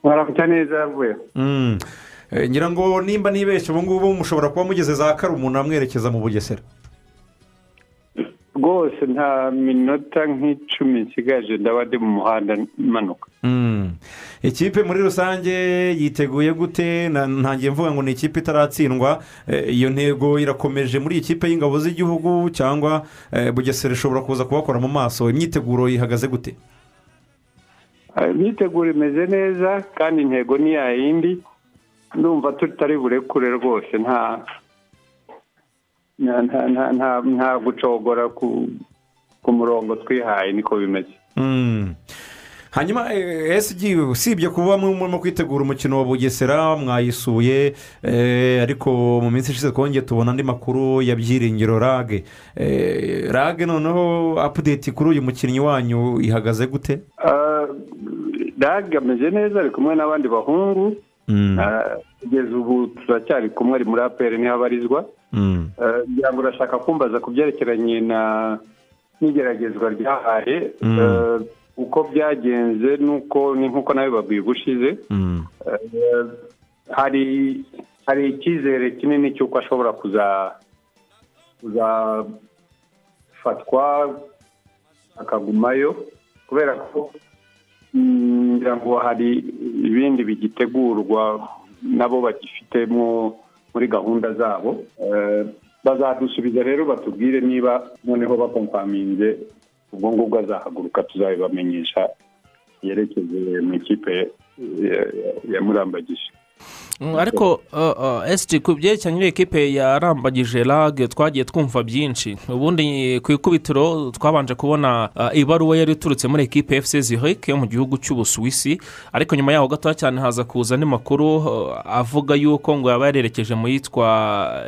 Mwaramutse neza yavuye. Mm. Eh, ngira ngo nimba nibeshye ubu ngubu mushobora kuba mugeze za karumuna mwerekeza mu bugesera? Rwose nta minota nk'icumi nsigaje ndaba ndi mu muhanda imanuka Mm. ikipe muri rusange yiteguye gute? Ntangiye mvuga ngo ni ikipe itaratsindwa. Eh, iyo ntego irakomeje muri iyi kipe y'ingabo z'igihugu cyangwa eh, bugesera ishobora kuza kubakora mu maso? Imyiteguro ihagaze gute? Imyiteguro imeze neza kandi intego ni ya yindi. Ndumva tutari burekure rwose nta nta gucogora ku murongo twihaye niko bimeze. Mm. hanyuma eh, esigi usibye kuba murimo kwitegura umukino wa bugesera mwayisuye eh, ariko mu minsi ishize twongeye tubona andi makuru ya byiringiro rage Eh, rage noneho apudeti kuri uyu mukinnyi wanyu ihagaze gute? Ah, dag ameze neza ari kumwe n'abandi bahungu. Mm, Ah, kugeza ubu turacyari kumwe ari muri aperi ni ho abarizwa. Mm, Ah, ngira ngo urashaka kumbaza ku byerekeranye na n'igeragezwa ryahaye Mm. Ah, uko byagenze nuko ni nk'uko nawe babwiye ubushize. Hari hari icyizere kinini cy'uko ashobora kuza kuzafatwa akagumayo. Kubera ko ngira ngo hari ibindi bigitegurwa nabo bagifitemo muri gahunda zabo. Eh, bazadusubiza rero batubwire niba noneho bakompaminze ubwo ngubwo azahaguruka tuzabibamenyesha yerekeze mu ikipe ya- murambagije ariko esiti ku byerekeranye n'ikipe yarambagije rage twagiye twumva byinshi. Ubundi ku ikubitiro twabanje kubona uh, ibaruwa yari iturutse muri ekipe efuse ziheke yo mu gihugu cy'ubusuwisi. Ariko nyuma yaho gatoya cyane haza kuza andi makuru uh, avuga yuko ngo yaba yarerekeje mu yitwa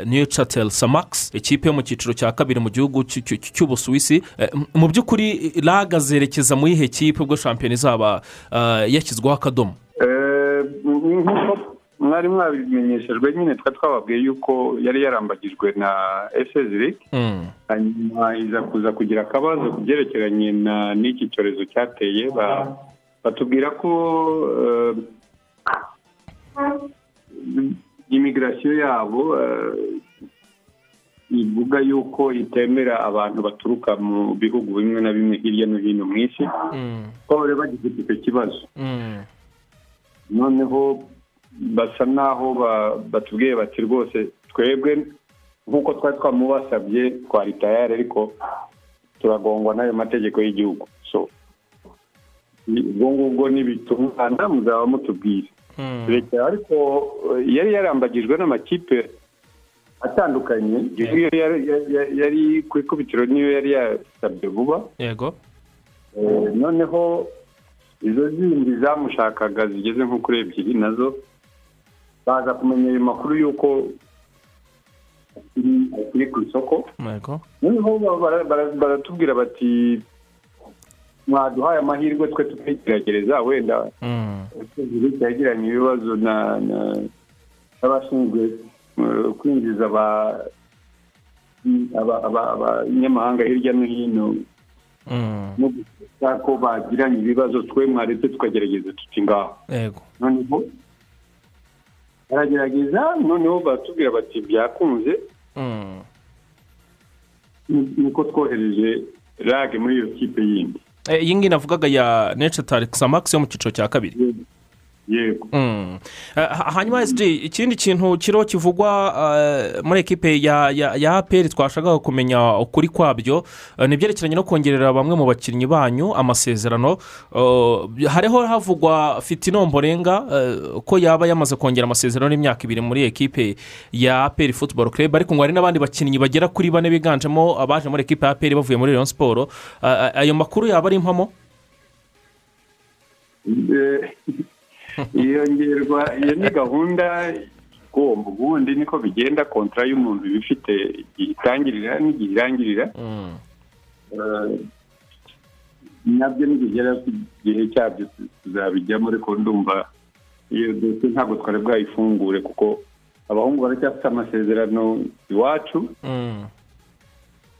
new chatel samax ikipe yo mu cyiciro cya kabiri mu gihugu cy- cy- cy'ubusuwisi. Mu by'ukuri rage azerekeza mu yihe kipe ubwo shampiyona izaba uh, yashyizweho akadomo? Eh, ni nk'uko mwari mwabimenyeshejwe nyine twa twababwiye yuko yari yarambagijwe na eseziri Mm. hanyuma iza kuza kugira akabazo ku byerekeranye na n'iki cyorezo cyateye ba- batubwira ko eh, imigirasiyo yabo eh, ivuga yuko itemera abantu baturuka mu bihugu bimwe na bimwe hirya no hino mu isi Mm. ko bari bagifite icyo kibazo Mm. noneho basa naho ba- batubwiye bati rwose twebwe nk'uko twari twamubasabye twari tayari ariko turagongwa n'ayo mategeko y'igihugu. So ubwo ngubwo nibitungana muzaba mutubwire. Mm. Rekera, ariko eh, yari yarambagijwe n'amakipe atandukanye. Yari ku ikubitiro niyo yari yasabye vuba. Yego. Eh, noneho izo zindi zamushakaga zigeze nko kuri ebyiri na zo baza kumenya ayo makuru y'uko akiri ku isoko. Noneho ba- bara- bara- baratubwira bati mwaduhaye amahirwe twe tukigeragereza wenda Mm. cyagiranye ibibazo na na- n'abashinzwe eh, kwinjiza aba- aba- aba- abanyamahanga hirya no hino. Mm. no gusa ko bagiranye ibibazo twe mwaretse tukagerageza tuti ngaho. Noneho baragerageza noneho baratubwira bati byakunze. Mm. ni- niko twohereje rage muri iyo kipe yindi. Eh, iyi ngiyi navugaga ya necetari samakisi yo mu cyiciro cya kabiri. Yego. Mm. Eh, ha- hanyuma ikindi kintu kiriho kivugwa eh, muri ekipe ya ya ya aperi twashakaga kumenya ukuri kwabyo eh, ni ibyerekeranye no kongerera bamwe mu bakinnyi banyu amasezerano. Hariho havugwa fitino mborenga eh, ko yaba yamaze kongera amasezerano y'imyaka ibiri muri ekipe ya aperi futuboro kerebe ariko ngo hari n'abandi bakinnyi bagera kuri bane biganjemo abaje muri ekipe ya aperi bavuye muri leon siporo ayo makuru yaba ari impamo? Iyongerwa iyo ni gahunda igomba ubundi niko bigenda kontara y'umuntu iba ifite igihe itangirira n'igihe irangirira Mm. Eh, na byo nibigera ku gihe cyabyo tuzabijyamo ariko ndumva iyo dosiye ntabwo twari bwayifungure kuko abahungu baracyafite amasezerano iwacu Mm.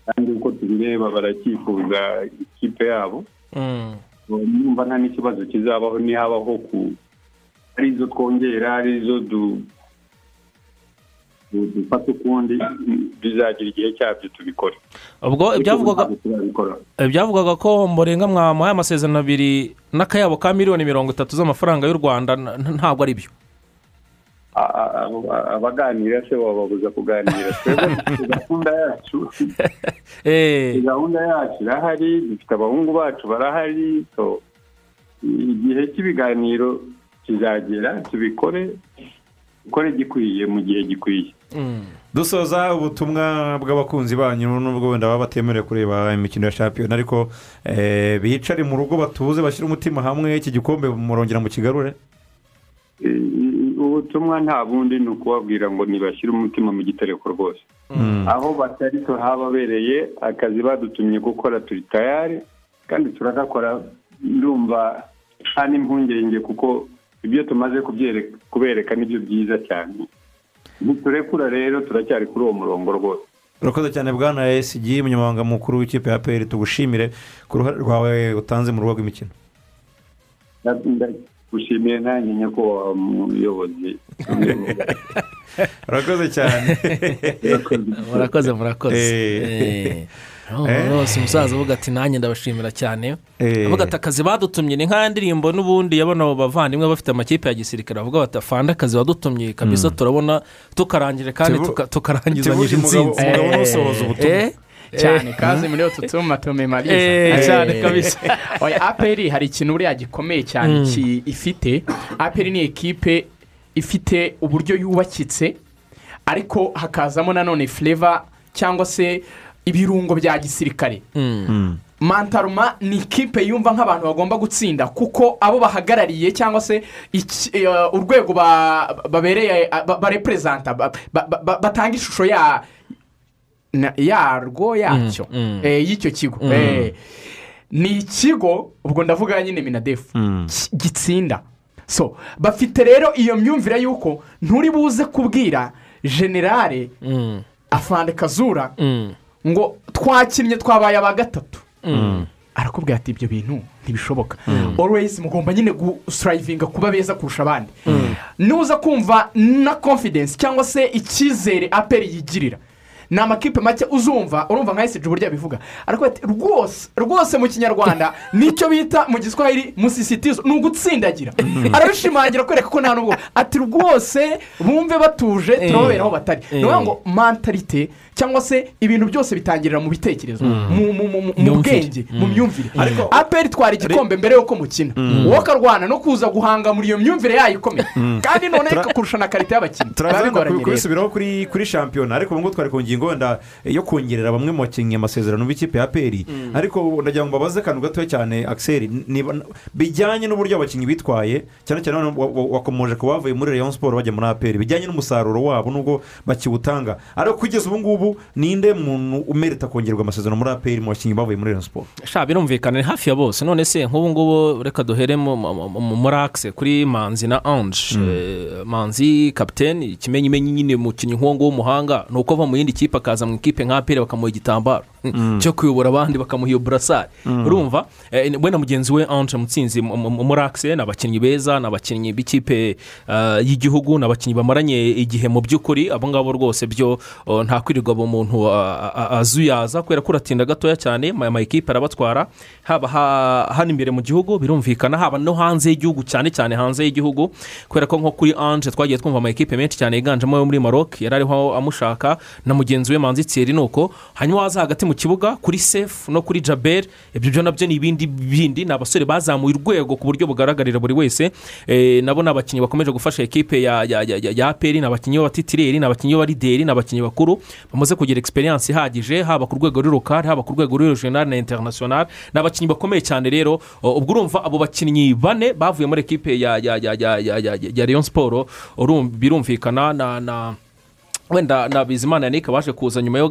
kandi uko tubireba baracyifuza ikipe yabo Mm. numva nta n'ikibazo kizabaho nihabaho ku ari izo twongera ari izo du- du- dufata ukundi bizagira igihe cyabyo tubikore. Ubwo ibyavugwaga byavugaga ko mborenga mwamuhaye amasezerano abiri n'akayabo ka miliyoni mirongo itatu z'amafaranga y'u rwanda ntabwo ari byo. Abaganira se wababuza kuganira? Gahunda yacu. Eh, gahunda yacu irahari dufite abahungu bacu barahari igihe cy'ibiganiro kizagera tubikore dukore gikwiye mu gihe gikwiye. Mm. dusoza ubutumwa bw'abakunzi banyu nubwo wenda baba batemerewe kureba imikino ya shampiyona ariko eh, bicare mu rugo batuze bashyire umutima hamwe iki gikombe murongera mu kigarure Eh, ubutumwa nta bundi ni ukubabwira ngo ntibashyire umutima mu gitereko rwose. Aho batari tuhababereye akazi badutumye gukora turi tayari kandi turagakora ndumva nta n'impungenge kuko ibyo tumaze kubereka ni byo byiza cyane ntiturekura rero turacyari kuri uwo murongo rwose urakoze cyane bwana esigi umunyamabanga mukuru w'ikipe ya peri tugushimire ku ruhare rwawe utanze mu rugo rw'imikino gushimiye nanjye nyakubahwa muyobozi urakoze cyane murakoze murakoze. Eh. Eh. Rwose umusaza uvuga ati nanjye ndabashimira cyane. Eh. avuga ati akazi badutumye ni nk'aya ndirimbo n'ubundi yabona abo bavandimwe bafite amakipe ya gisirikare. Bavuga bati afande akazi wadutumye kabisa turabona tukarangije kandi tukarangizanyije insinzi Eh. Eh? cyane kazi muri utu tuma tumemariza. Eh, cyane kabisa. oya aperi hari ikintu buriya gikomeye cyane ki- ifite. Aperi ni ekipe ifite uburyo yubakitse ariko hakazamo nanone fureva cyangwa se ibirungo bya gisirikare. Mantaruma ni ikipe yumva nk'abantu bagomba gutsinda kuko abo bahagarariye cyangwa se eh, urwego ba- babereye ba- bareperezanta ba- ba- ba- batanga ishusho yarwo yacyo mm. eh, y'icyo kigo. Eh, ni ikigo ubwo ndavuga nyine minadefu gitsinda. So bafite rero iyo myumvire y'uko nturi buze kubwira generale afande kazura ngo twakinnye twabaye aba gatatu. Arakubwira ati ibyo bintu ntibishoboka. Always mugomba nyine gusitarayivinga kuba beza kurusha abandi. Nuza kumva na confidence cyangwa se icyizere aperi yigirira. Ni amakipe make uzumva urumva nka esiji uburyo abivuga. Ariko rwose rwose mu kinyarwanda ni cyo bita mu giswahili musisitizo ni ugutsindagira. Arabishimangira kwereka ko nta n'ubwo. Ati rwose bumve batuje turababera aho batari. Ni ukuvuga ngo mantarite cyangwa se ibintu byose bitangirira mu bitekerezo mu- mu- bwenge mu myumvire. Ariko- aperi itwara igikombe mbere y'uko mukina. Wowe akarwana no kuza guhanga muri iyo myumvire yayo ikomeye. Kandi noneho Tra- ikakurusha na karite y'abakinnyi. Turaza biba wenda bigoranye rero. kubisubiraho kuri kuri shampiyona. Ariko ubu ngubu twari ku ngingo wenda yo kongerera bamwe mu bakinnyi amasezerano b'ikipe ya peri. Ariko ndagira ngo mbabaze akantu gatoya cyane akiseri bijyanye n'uburyo abakinnyi bitwaye cyane cyane wa- wa- wakomoje ku bavuye muri rayon siporo bajya muri aperi bijyanye n'umusaruro wabo nubwo bakiwutanga. Ariko kugeza ubu ngubu ninde muntu umerita kongerwa amasezerano muri aperi mu bakinnyi bavuye muri rayon siporo sha birumvikana ni hafi ya bose. None se nk'ubu ngubu reka duhere mu- mu- mu- muri akise kuri manzi na anje Eh, manzi kapitene ikimenyimenyi nyine umukinnyi nk'uwo nguwo w'umuhanga ni uko ava mu yindi kipe akaza mu ikipe nka aperi bakamuha igitambaro. Cyo kuyobora abandi bakamuha iyo burasari urumva? Eh, we na mugenzi we anje mutsinzi mu- mu- muri akise ni abakinnyi beza ni abakinnyi b'ikipe eh, y'igihugu ni abakinnyi bamaranye igihe mu by'ukuri. Abo ngabo rwose byo oh, nta kwirirwa abo muntu ah, ah, azuyaza kubera ko uratinda gatoya cyane aya mayikipe arabatwara haba ha- hano imbere mu gihugu birumvikana haba no hanze y'igihugu cyane cyane hanze y'igihugu kubera ko nko kuri anje twagiye twumva amayikipe menshi cyane yiganjemo ayo muri maroc yari ariho amushaka na mugenzi we manzi thierry ni uko hanyuma waza hagati mu kibuga kuri sefu no kuri jaberi ibyo byo na byo ni ibindi bindi ni abasore bazamuye urwego ku buryo bugaragarira buri wese Eh, nabo ni abakinnyi bakomeje gufasha ekipe ya aperi ni abakinnyi b'abatitireri ni abakinnyi b'abarideri ni abakinnyi bakuru bamaze kugira egisperiyanse ihagije haba ku rwego rw'irukari haba ku rwego rw'irojinari na interinasiyonari ni abakinnyi bakomeye cyane rero ubwo urumva abo bakinnyi bane bavuye muri ekipe ya ya ya ya ya ya ya leon siporo birumvikana na na wenda na bizimana yannick baje kuza nyuma yo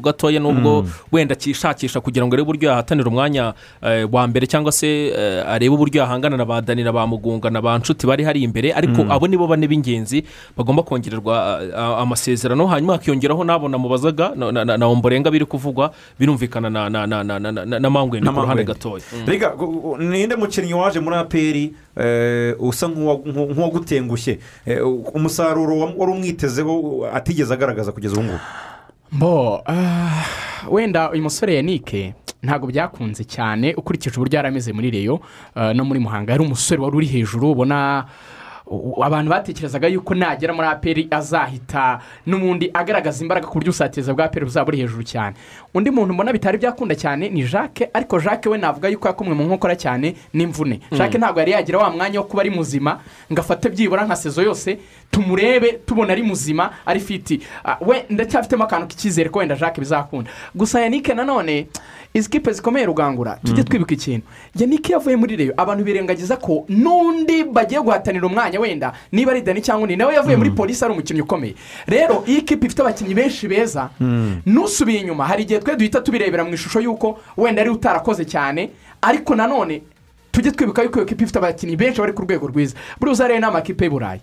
gatoya nubwo mm. wenda akishakisha kugira ngo arebe uburyo yahatanira umwanya eh, wa mbere cyangwa se eh, arebe uburyo yahangana na ba danira ba mugunga na ba nshuti bari hari imbere ariko mm. abo nibo bane b'ingenzi bagomba kongererwa amasezerano hanyuma hakiyongeraho n'abo namubazaga na omborenga biri kuvugwa birumvikana na mangwenda ku ruhande gatoya. Mm. Reka ninde mukinnyi waje muri aperi eh, usa nk'uwagutengushye umusaruro wari umwitezeho ati atigeze agaragaza kugeza ubu ngubu? Bo ah, wenda uyu musore yanike ntabwo byakunze cyane ukurikije uburyo yari ameze muri reyo ah, no muri muhanga. Yari umusore wari uri hejuru ubona abantu batekerezaga yuko nagera muri aperi azahita n'ubundi agaragaza imbaraga ku buryo ubusatiriza bwa aperi buzaba buri hejuru cyane. Undi muntu mbona bitari byakunda cyane ni jacques ariko jacques we navuga yuko yakomwe mu nkokora cyane n'imvune. Jacques ntabwo yari yagira wa mwanya wo kuba ari muzima ngo afate byibura nka sezo yose tumurebe tubona ari muzima ari fiti Ah, we ndacyafitemo akantu k'icyizere ko wenda jacques bizakunda. Gusa yannick nanone izi kipe zikomeye rugangura tujye twibuka ikintu. Yannick yavuye muri reyo abantu birengagiza ko n'undi bagiye guhatanira umwanya wenda niba ari dani cyangwa undi nawe yavuye muri polisi ari umukinnyi ukomeye. Rero iyi kipe ifite abakinnyi benshi beza. N'usubiye inyuma. Hari igihe twe duhita tubirebera mu ishusho y'uko wenda ari utarakoze cyane. Ariko nanone tujye twibuka yuko iyo kipe ifite abakinnyi benshi bari ku rwego rwiza. Buriya rero ni amakipe y'i burayi.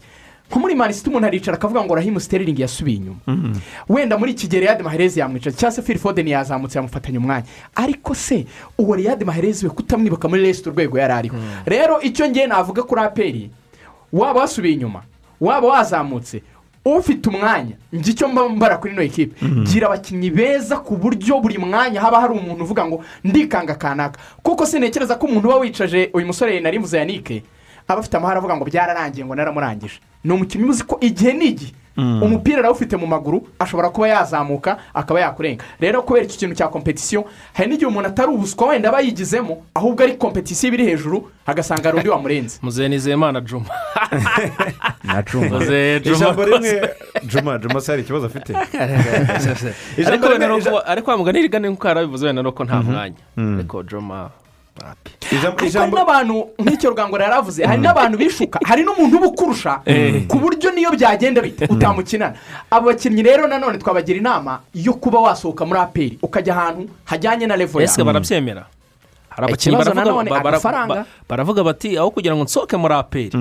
Nko muri manisiti umuntu aricara akavuga ngo rahimu siteringi yasubiye inyuma. Wenda muri iki gihe reyadi maherezi yamwicaza cyangwa se fili fodeni yazamutse yamufatanya umwanya. Ariko se uwo reyadi maherezi we kutamwibuka muri resito urwego yari ariho? Rero icyo ngiye navuga kuri aperi waba wasubiye inyuma waba wazamutse ufite umwanya njye icyo mba mbara kuri ino ekipe gira abakinnyi beza ku buryo buri mwanya haba hari umuntu uvuga ngo ndikanga kanaka. Kuko sintekereza ko umuntu uba wicaje uyu musore nari mvuze yanike aba afite amahara avuga ngo byararangiye ngo naramurangije ni umukinnyi uzi ko igihe ni igihe umupira arawufite mu maguru ashobora kuba yazamuka akaba yakurenga rero kubera iki kintu cya kompetisiyo hari n'igihe umuntu atari ubuswa wenda aba yigizemo ahubwo ari kompetisiyo iba iri hejuru agasanga hari undi wamurenze muzehe nizeyimana juma na juma ijambo rimwe juma juma se hari ikibazo afite ariko wenda rimwe- nuko ariko wa mugani rigana nk'uko yarabivuze wenda nuko nta mwanya ariko juma hari n'abantu nk'icyo rugangura yaravuze hari n'abantu bishuka hari n'umuntu uba ukurusha ku buryo niyo byagenda bite utamukinana. Abo bakinnyi rero nanone twabagira inama yo kuba wasohoka muri aperi ukajya ahantu hajyanye na ese yawe barabyemera? Hari abakinnyi baravuga bati aho kugira ngo nsohoke muri aperi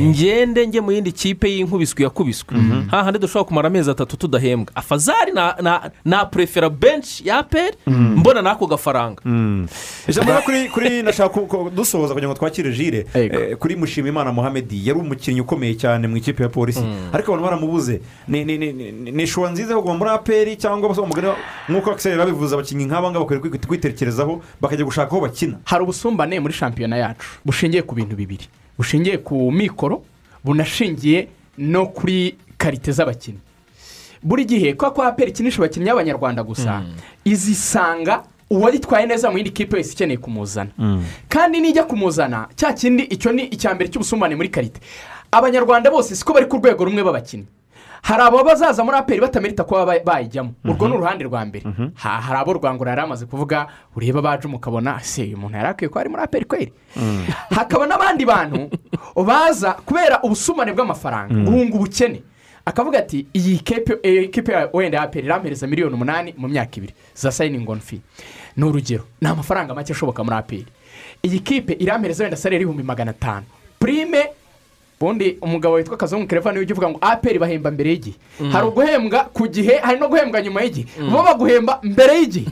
ngende njye mu yindi kipe y'inkubiswi yakubiswe. Hahandi dushobora kumara amezi atatu tudahembwa. Afazari na na na purefera benshi ya aperi mbona n'ako gafaranga. Ijambo rero kuri kuri nashaka dusoza kugira ngo twakire jire eh, kuri mushimimana muhamedi yari umukinnyi ukomeye cyane mu ikipe ya polisi. Ariko abantu baramubuze. Ni ni ni ni- ni ishuwa nziza yo kuguma muri aperi cyangwa se umugani nk'uko akiseri babivuze abakinnyi nk'aba ngaba bakwiye kwi- kwitekerezaho bakajya gushaka aho bakina hari ubusumbane muri shampiyona yacu bushingiye ku bintu bibiri. Bushingiye ku mikoro bunashingiye no kuri karite z'abakinnyi. Buri gihe kubera ko aperi ikinisha abakinnyi b'abanyarwanda gusa izisanga uwaritwaye neza mu yindi kipe wese ikeneye kumuzana. Kandi nijya kumuzana cya kindi icyo ni icya mbere cy'ubusumbane muri karite. Abanyarwanda bose siko bari ku rwego rumwe b'abakinnyi. Hari abo bazaza muri aperi batamerita kuba ba- bayijyamo. Urwo ni uruhande rwa mbere. Ha- hari abo rwangura yari amaze kuvuga ureba baje mukabona se uyu muntu yari akwiye kuba ari muri aperi kweri? Hakaba n'abandi bantu baza kubera ubusumbane bw'amafaranga. Guhunga ubukene. Akavuga ati iyi kepe eh, kipe ya wenda ya aperi irampereza miliyoni umunani mu myaka ibiri. Za sayiningi onu fi ni urugero ni amafaranga make ashoboka muri aperi iyi kipe irampereza wenda salari y'ibihumbi magana atanu. Purime ubundi umugabo witwa kazungu kereva ni we ujya uvuga ngo aperi bahemba mbere y'igihe hari uguhembwa ku gihe hari no guhembwa nyuma y'igihe bo baguhemba mbere y'igihe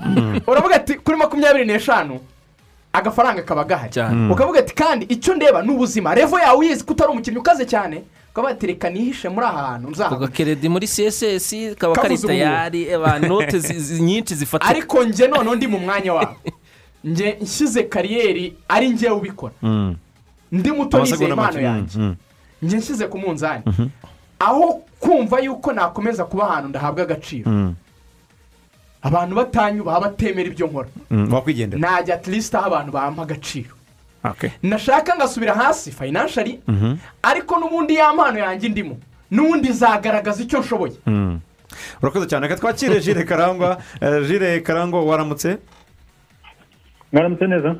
uravuga ati kuri makumyabiri n'eshanu agafaranga kaba gahari. Cyane. ukavuga ati kandi icyo ndeba ni ubuzima. Revo yawe uyizi ko utari umukinnyi ukaze cyane. Ukavuga ati reka nihishe muri aha hantu nzahabwa agakeredi muri css kaba kari tayari eba note nyinshi zifatika ariko njye noneho ndi mu mwanya wawe njye nshyize kariyeri ari njyewe ubikora. Ndi muto nizeye impano yanjye. Mm, njye nshyize ku munzani. Aho kumva yuko nakomeza kuba ahantu ndahabwa agaciro. Mm, abantu batanyubaha batemera ibyo nkora. Mm, wakwigendera. Najya at least aho abantu bampa agaciro. Nashaka ngasubira hasi fayinanshari ariko n'ubundi ya mpano yanjye ndimo. N'ubundi zagaragaza icyo nshoboye. Mm. urakoze cyane. Reka twakire jire karangwa. Eh, jire karangwa waramutse? Mwaramutse neza.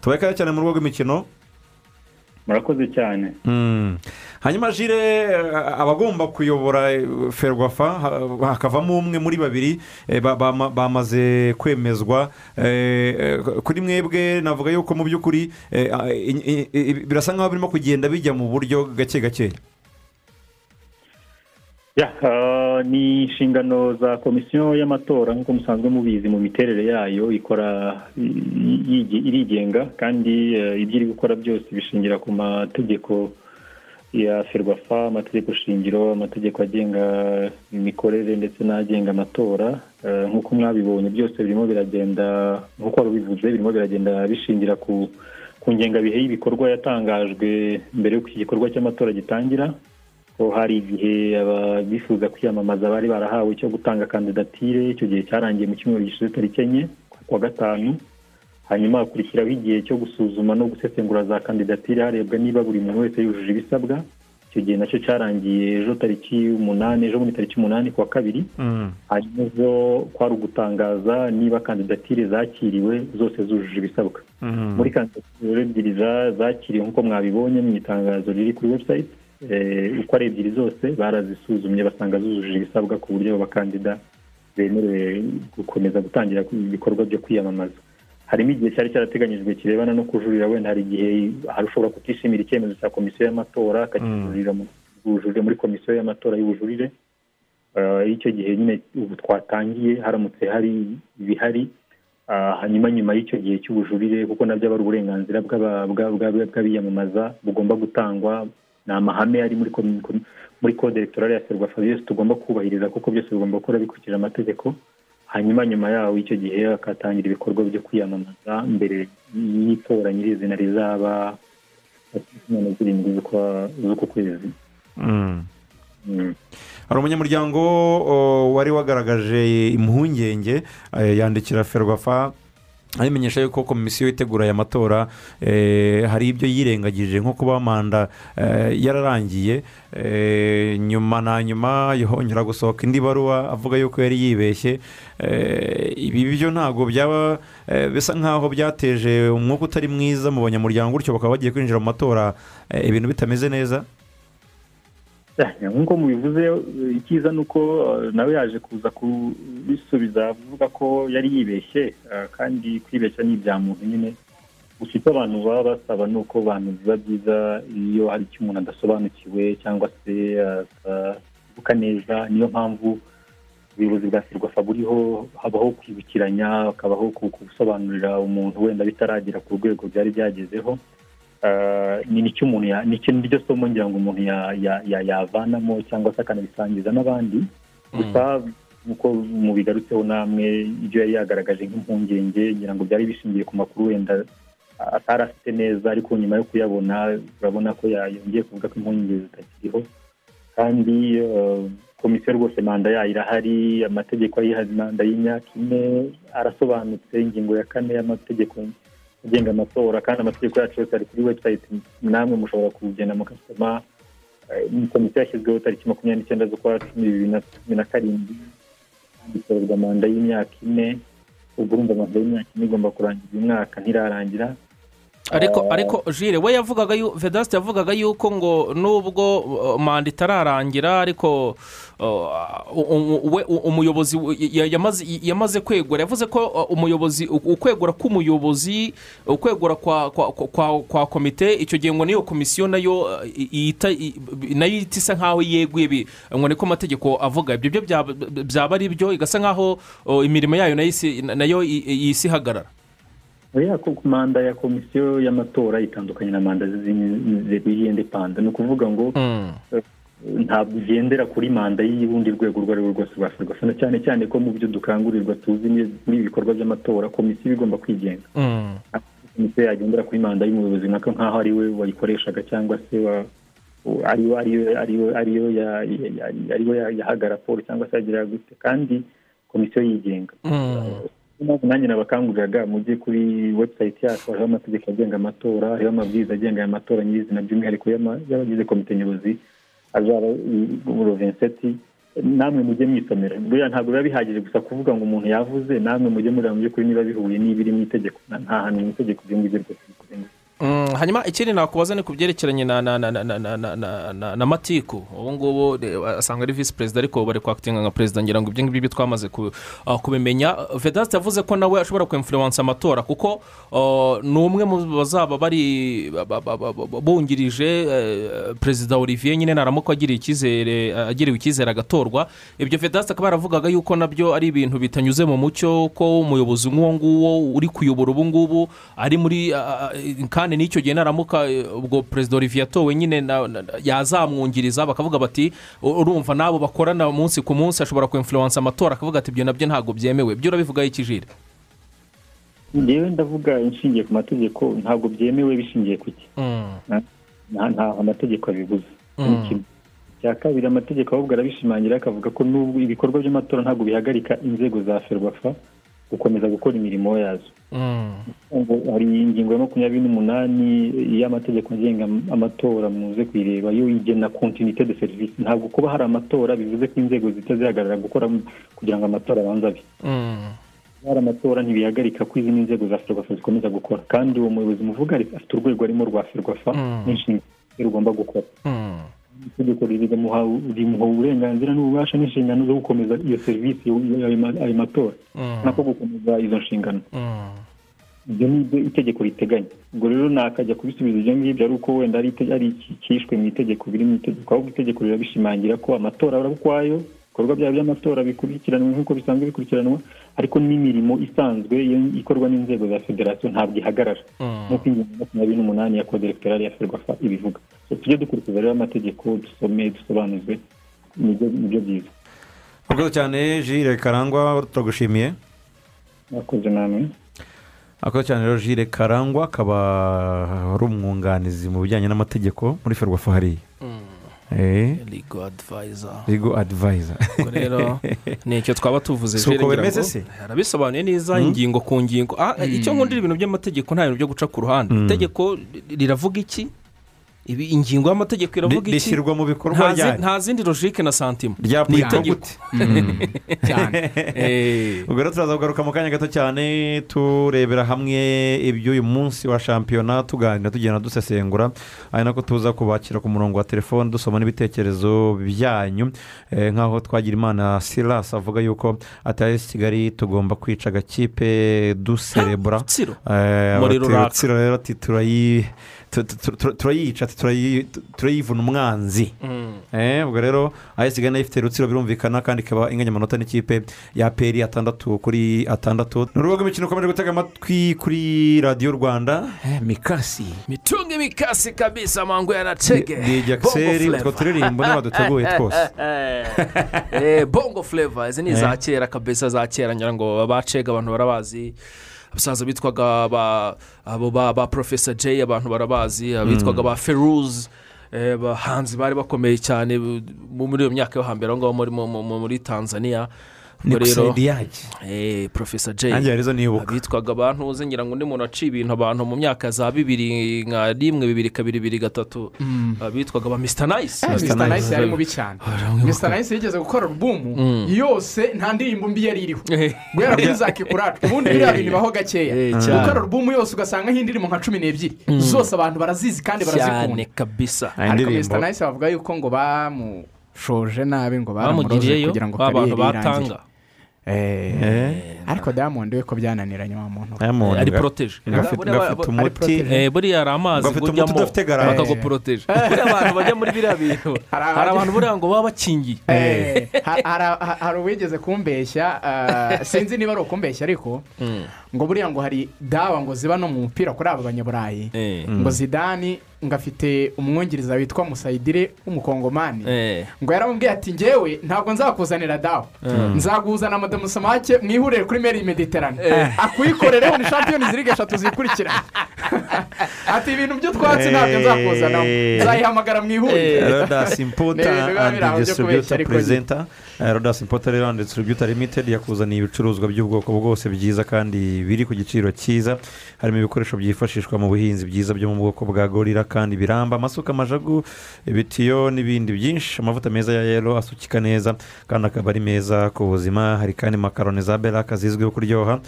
Tubaye kare cyane mu rugo rw'imikino. Murakoze cyane Mm. hanyuma jire abagomba kuyobora eh, ferwafa ha- hakavamo umwe muri babiri eh, ba- bama- bamaze kwemezwa Eh, kuri mwebwe navuga yuko mu by'ukuri birasa nkaho birimo kugenda bijya mu buryo gake gake ni inshingano za komisiyo y'amatora nk'uko musanzwe mubizi mu miterere yayo ikora irigenga kandi eh, ibyo iri gukora byose bishingira ku mategeko ya ferwafa amategeko shingiro amategeko agenga imikorere ndetse n'agenga amatora. Eh, nk'uko mwabibonye byose birimo biragenda nk'uko wari ubivuze birimo biragenda bishingira ku ngengabihe y'ibikorwa yatangajwe mbere y'uko iki gikorwa cy'amatora gitangira. Ko hari igihe abifuza kwiyamamaza bari barahawe cyo gutanga kandidatire icyo gihe cyarangiye mu cyumweru gishize tariki enye kuwa gatanu. Hanyuma hakurikiraho igihe cyo gusuzuma no gusesengura za kandidatire harebwa niba buri muntu wese yujuje ibisabwa. Icyo gihe na cyo cyarangiye ejo tariki umunani ejo muri tariki umunani kuwa kabiri. Hanyuma ejo kwari ugutangaza niba kandidatire zakiriwe zose zujuje ibisabwa. Muri kandidatire ebyiri za- zakiriwe nk'uko mwabibonye mu itangazo riri kuri eh, uko ari ebyiri zose barazisuzumye basanga zujuje ibisabwa ku buryo abakandida bemerewe gukomeza gutangira ibikorwa byo kwiyamamaza. Harimo igihe cyari cyarateganyijwe kirebana no kujurira wenda hari igihe hari ushobora kutishimira icyemezo cya komisiyo y'amatora akakijurira mu bujurire muri komisiyo y'amatora y'ubujurire. Eh, icyo gihe nyine ubu twatangiye haramutse hari ibihari. Ah, hanyuma nyuma y'icyo gihe cy'ubujurire kuko na byo aba ari uburenganzira bw'abiyamamaza bugomba gutangwa ni amahame ari muri code electorale ya serwafa byose tugomba kubahiriza kuko byose bigomba gukora bikurikije amategeko. Hanyuma nyuma yaho icyo gihe hakatangira ibikorwa byo kwiyamamaza mbere y'itora nyirizina rizaba zirindwi z'uku kwezi. Mm. hari umunyamuryango wari wagaragaje impungenge eh, yandikira ferwafa abimenyesha yuko komisiyo itegura aya matora eh, hari ibyo yirengagije nko kuba manda eh, yararangiye eh, nyuma na nyuma yongera gusohoka indi baruwa avuga yuko yari yibeshye. Ibi byo ntabwo byaba bisa nk'aho byateje umwuka utari mwiza mu banyamuryango gutyo bakaba bagiye kwinjira mu matora. Ibintu bitameze neza? nk'uko mubivuze icyiza ni uko eh, nawe yaje kuza kubisubiza avuga ko yari yibeshye eh, kandi kwibeshya ni ibya muntu nyine. Gusa icyo abantu baba basaba ni uko abantu biba byiza iyo hari icyo umuntu adasobanukiwe cyangwa se atavuga neza. Niyo mpamvu ubuyobozi bwa ferwafa buriho habaho kwibukiranya hakabaho gusobanurira umuntu wenda bitaragera ku rwego byari byagezeho. Ni ni cyo umuntu niryo somo ngira ngo umuntu ya- ya- ya- yavanamo cyangwa se akanabisangiza n'abandi. Gusa nk'uko mubigarutseho namwe ibyo yari yagaragaje nk'impungenge ngira ngo byari bishingiye ku makuru wenda atari afite neza ariko nyuma yo kuyabona urabona ko yongeye kuvuga ko impungenge zitakiriho. Kandi eh, komisiyo rwose manda yayo irahari amategeko manda y'imyaka ine arasobanutse ingingo ya kane y'amategeko agenga amatora kandi amategeko yacu yose ari kuri website namwe mushobora kugenda mugasoma Eh, komisiyo yashyizweho tariki makumyabiri n'icyenda z'ukwa cumi bibiri na cumi na karindwi itorerwa manda y'imyaka ine ubwo urumva manda y'imyaka ine igomba kurangira uyu mwaka ntirarangira. Ariko Ah, ariko jire we yavugaga vedasite yavugaga yuko ngo nubwo uh, manda itararangira ariko u- umuyobozi yamaze kwegura yavuze ko umuyobozi ukwegura k'umuyobozi ukwegura kwa kwa kwa kwa komite icyo gihe ngo niyo komisiyo na yo na yo isa nk'aho yeguye bi- ngo niko amategeko avuga. Ibyo byo byaba ari byo igasa nk'aho uh, imirimo yayo na yo isi- na yo i- i- isi ihagarara. Oya ko manda ya komisiyo y'amatora itandukanye na manda z'iyindi panda ni ukuvuga ngo eh, ntabwo ugendera kuri manda y'urundi rwego urwo ari rwo rwose rwa ferwafa cyane cyane ko mu byo dukangurirwa tuzi ni- muri ibi bikorwa by'amatora komisiyo iba igomba kwigenga. Mm. komisiyo yagendera kuri manda y'umuyobozi runaka nk'aho ari we wayikoreshaga cyangwa se wa- ariyo ariyo ariyo ariyo ya- ya- ya- ariyo ya- yahaga raporo cyangwa se yagira gute. Kandi komisiyo yigenga. Impamvu nanjye nabakanguriraga mujye kuri webusayiti yacu hariho amategeko agenga amatora hariho amabwiriza agenga aya matora nyirizina by'umwihariko y'abagize komite nyobozi azaba vinseti namwe mujye mwisomera buriya ntabwo biba bihagije gusa kuvuga ngo umuntu yavuze namwe mujye mureba mu by'ukuri niba bihuye n'ibiri mu itegeko. Nta hantu mu itegeko ngibyo rwose Mm, hanyuma ikindi nakubaza ni ku byerekeranye na na na na na matiku ubu ngubu asanga ari visi perezida ariko bari kwakitinga nka perezida ngira ngo ibyo ngibyo twamaze uh, kubimenya. Vedasite yavuze ko nawe ashobora kwemfuruwansa amatora kuko uh, ni umwe mu bazaba bari bungirije uh, perezida olivier nyine naramuka agiriwe icyizere agatorwa. Ibyo vedasite akaba yaravugaga yuko na byo ari ibintu bitanyuze mu mucyo ko umuyobozi nk'uwo nguwo uri kuyobora ubu ngubu ari muri kandi kandi n'icyo gihe naramuka ubwo perezida olivier atowe nyine yazamwungiriza bakavuga bati "U- urumva n'abo bakorana umunsi ku munsi ashobora kwemfurewansa amatora akavuga ati ibyo na byo ntabwo byemewe. Byo urabivugaho ikijire ngewe ndavuga inshingiye ku mategeko ntabwo byemewe bishingiye ku ki? Nta ntaho amategeko abibuza. Kimwe. Cya kabiri amategeko ahubwo arabishimangira akavuga ko n'ubwo ibikorwa by'amatora ntabwo bihagarika inzego za ferwafa. Gukomeza gukora imirimo yazo. Ngo hari ingingo ya makumyabiri n'umunani y'amategeko agenga amatora muze kuyireba yo igena kontinite de serivisi ntabwo kuba hari amatora bivuze ko inzego zihita zihagarara gukora kugira ngo amatora abanze abe. Hari amatora ntibihagarika ko izindi nzego za ferwafa zikomeza gukora. Kandi uwo muyobozi muvuga afite urwego arimo rwa ferwafa. N'inshingano rugomba gukora. Itegeko rimuha uburenganzira n'ububasha n'inshingano zo gukomeza iyo serivisi ayo matora nako gukomeza izo nshingano ibyo ni ibyo itegeko riteganya ubwo rero nakajya kubisubiza ibyo ngibyo ari uko wenda ari ikishwe mu itegeko biri mu itegeko ahubwo itegeko rirabishimangira ko amatora aba ukwayo ibikorwa byabo by'amatora bikurikiranwa nk'uko bisanzwe bikurikiranwa ariko n'imirimo isanzwe ikorwa n'inzego za federasiyo ntabwo ihagarara. Nk'uko ingingo makumyabiri n'umunani ya kode elegitoral ya ferwafa ibivuga. Tujye dukurikiza rero amategeko dusome dusobanuzwe ni byo byiza. Murakoze cyane jire karangwa turagushimiye murakoze namwe akoze cyane rero jire karangwa akaba ari umwunganizi mu bijyanye n'amategeko muri ferwafa hariya. Ligo adivayiza ligo adivayiza rero ni icyo twaba tuvuze si uko bimeze se? arabisobanuye neza ingingo ku ngingo. Icyo nkundira ibintu by'amategeko nta bintu byo guca ku ruhande. Itegeko riravuga iki? Ingingo y'amategeko iravuga iki? rishyirwa mu bikorwa ryari? nta zindi logike na santima ni itegeko. ubwo rero turaza kugaruka mu kanya gato cyane turebera hamwe iby'uyu munsi wa shampiyona tuganira tugenda dusesengura. Ari nako tuza kubakira ku murongo wa telefone dusoma n'ibitekerezo byanyu. Nk'aho twagira imana silas avuga yuko atari kigali tugomba kwica agakipe duserebura. Muri ruraka rero turayi turayica turayivuna umwanzi. Ubwo rero ayisigaye na yo ifite rutsiro birumvikana kandi ikaba inganya amanota n'ikipe ya peri atandatu kuri atandatu ni urubuga rw'imikino ukomeje gutega amatwi kuri radiyo rwanda. Mikasi mitunge mikasi kabisa mango ya nacege ni jakiseri utwo turirimbo niba duteguye twose bongo fureva izi ni iza kera kabisa za kera ngira ngo abacega abantu barabazi abasaza bitwaga abo ba porofesa jay abantu barabazi abitwaga ba feruze abahanzi bari bakomeye cyane muri iyo myaka yo hambere aho ngaho muri tanzania. Ni rero kusayidiyage porofesa jay abitwaga abantu uzi ngira ngo undi muntu aciye ibintu abantu mu myaka za bibiri nka rimwe bibiri kabiri bibiri gatatu. Abitwaga ba misita nayisi misita nayisi yari mubi cyane. Misita nayisi yigeze gukora alubumu yose nta ndirimbo mbi yari iriho. Guhera kuri za kikuracu ubundi biriya bintu bibaho gakeya. Gukora alubumu yose ugasangaho indirimbo nka cumi n'ebyiri. Zose abantu barazizi kandi barazikunda. cyane kabisa ariko misita nayisi bavuga yuko ngo bamushoje nabi ngo baramuroze kugira ngo kariyeri irangire ariko diamond we ko byananiranye wa muntu. Ari poroteje gafite umuti. buriya hari amazi ujyamo bakaguporoteje buriya abantu bajya muri biriya bintu. Hari abantu buriya ngo baba bakingiye. Hari uwigeze kumbeshya sinzi niba ari ukumbeshya ariko ngo buriya ngo hari dawa ngo ziba no mu mupira kuri aba banyaburayi. Ngo zidani ngo afite umwungiriza witwa musayidire w'umukongomani. Ngo yaramubwiye ati ngewe ntabwo nzakuzanira dawa nzaguzana madamu samake mwihurire kuri meri mediterane. Akuyikorereho ni shampiyoni ziriga eshatu zikurikirana. Ati ibintu by'utwatsi ntabwo nzakuzanamo nzayihamagara mwihurire. Rodasi impota andi disitiribiyuta perezida rodasi impota rero andi disitiribiyuta limitedi yakuzaniye ibicuruzwa by'ubwoko bwose byiza kandi biri ku giciro cyiza. Harimo ibikoresho byifashishwa mu buhinzi byiza byo mu bwoko bwa gorira kandi biramba amasuka amajagu ibitiyo n'ibindi byinshi. Amavuta meza ya yero asukika neza kandi akaba ari meza ku buzima. Hari kandi makaroni za beraka zizwiho kuryoha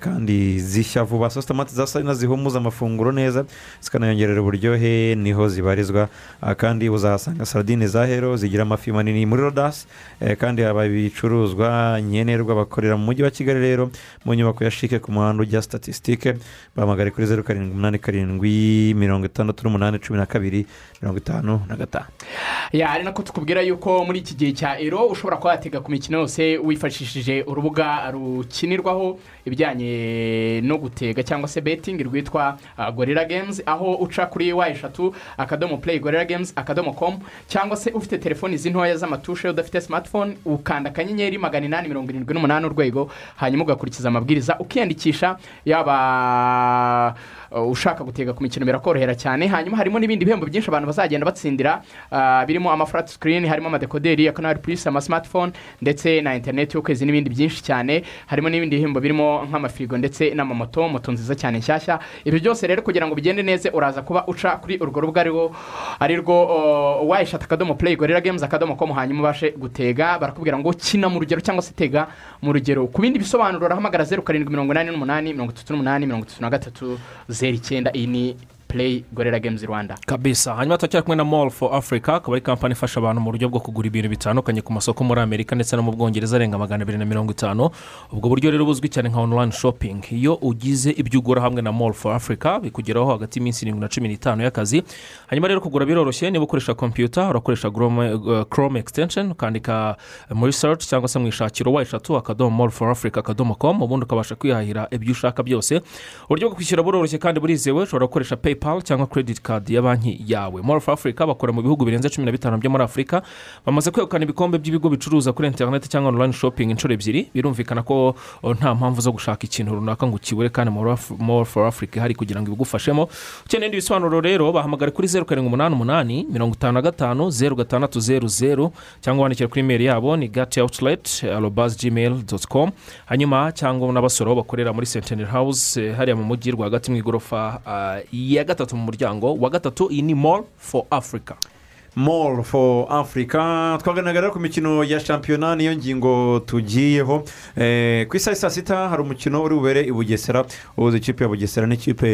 kandi zishya vuba. Sositomati za sayina zihumuza amafunguro neza zikanayongerera uburyohe ni ho zibarizwa. Kandi uzahasanga saradine za hero zigira amafi manini. Muri rodasi kandi haba ibicuruzwa nkenerwa bakorera mu mujyi wa kigali rero mu nyubako ya shike ku muhanda ujya statisitike bahamagare kuri zeru karindwi umunani karindwi mirongo itandatu n'umunani cumi na kabiri mirongo itanu na gatanu. Ari nako tukubwira yuko muri iki gihe cya ero ushobora kuba watega ku mikino yose wifashishije urubuga rukinirwaho. Ibijyanye no gutega cyangwa se betingi rwitwa gorira gemuzi aho uca kuri wa eshatu akadomo pureyi gorira gemuzi akadomo komu cyangwa se ufite telefoni izi ntoya z'amatushe udafite simatifone ukanda akanyenyeri magana inani mirongo irindwi n'umunani urwego hanyuma ugakurikiza amabwiriza ukiyandikisha yaba uh, ushaka gutega ku mikino birakorohera cyane. Hanyuma harimo n'ibindi bihembo byinshi abantu bazagenda batsindira uh, birimo ama flat screen harimo amadekoderi ya canal plus ama smartphone ndetse na interineti y'ukwezi n'ibindi byinshi cyane. Harimo n'ibindi bihembo birimo nk'amafirigo ndetse n'amamoto moto nziza cyane nshyashya. Ibyo byose rero kugira ngo bigende neza uraza kuba uca kuri urwo rubuga ari rwo uh, wayishata akadomo play gorilla games akadomo com hanyuma ubashe gutega. Barakubwira ngo kina mu rugero cyangwa se tega mu rugero. Ku bindi bisobanuro urahamagara zeru karindwi mirongo inani n'umunani mirongo itatu n'umunani mirongo itatu na gatatu zeru icyenda iyi ni play gorilla games rwanda. Kabisa. Hanyuma turacyari kumwe na mall for africa akaba ari kampani ifasha abantu mu buryo bwo kugura ibintu bitandukanye ku masoko muri amerika ndetse no mu bwongereza arenga magana abiri na mirongo itanu. Ubwo buryo rero buzwi cyane nka online shopping. Iyo ugize ibyo ugura hamwe na mall for africa bikugeraho hagati y'iminsi irindwi na cumi n'itanu y'akazi. Hanyuma rero kugura biroroshye niba ukoresha kompiyuta urakoresha uh, chrome extension ukandika muri search cyangwa se mu ishakiro wa eshatu akadomo mall for africa akadomo com ubundi ukabasha kwihahira ibyo ushaka byose. Uburyo bwo kwishyura buroroshye kandi burizewe ushobora gukoresha paypal cyangwa credit card ya banki yawe. Mall for africa bakora mu bihugu birenze cumi na bitanu byo muri afurika bamaze kwegukana ibikombe by'ibigo bicuruza kuri interineti cyangwa online shopping inshuro ebyiri. Birumvikana ko nta mpamvu zo gushaka ikintu runaka ngo ukibure kandi mall for africa ihari kugira ngo ibigufashemo. Ukeneye ibindi bisobanuro rero bahamagare kuri zeru karindwi umunani umunani mirongo itanu na gatanu zeru gatandatu zeru zeru cyangwa wandikira kuri imeri yabo ni gati awutireti arobazi gmail doti komu hanyuma cyangwa n'abasore aho bakorera muri sentineri hawuze eh, hariya mu mujyi rwagati mu igorofa ah, ya gatatu mu muryango wa gatatu iyi ni mall for africa. Mall for africa. Twaganiraga rero ku mikino ya shampiyona niyo ngingo tugiyeho. Eh, ku isaha saa sita hari umukino uri bubere i bugesera uhuza ikipe ya bugesera n'ikipe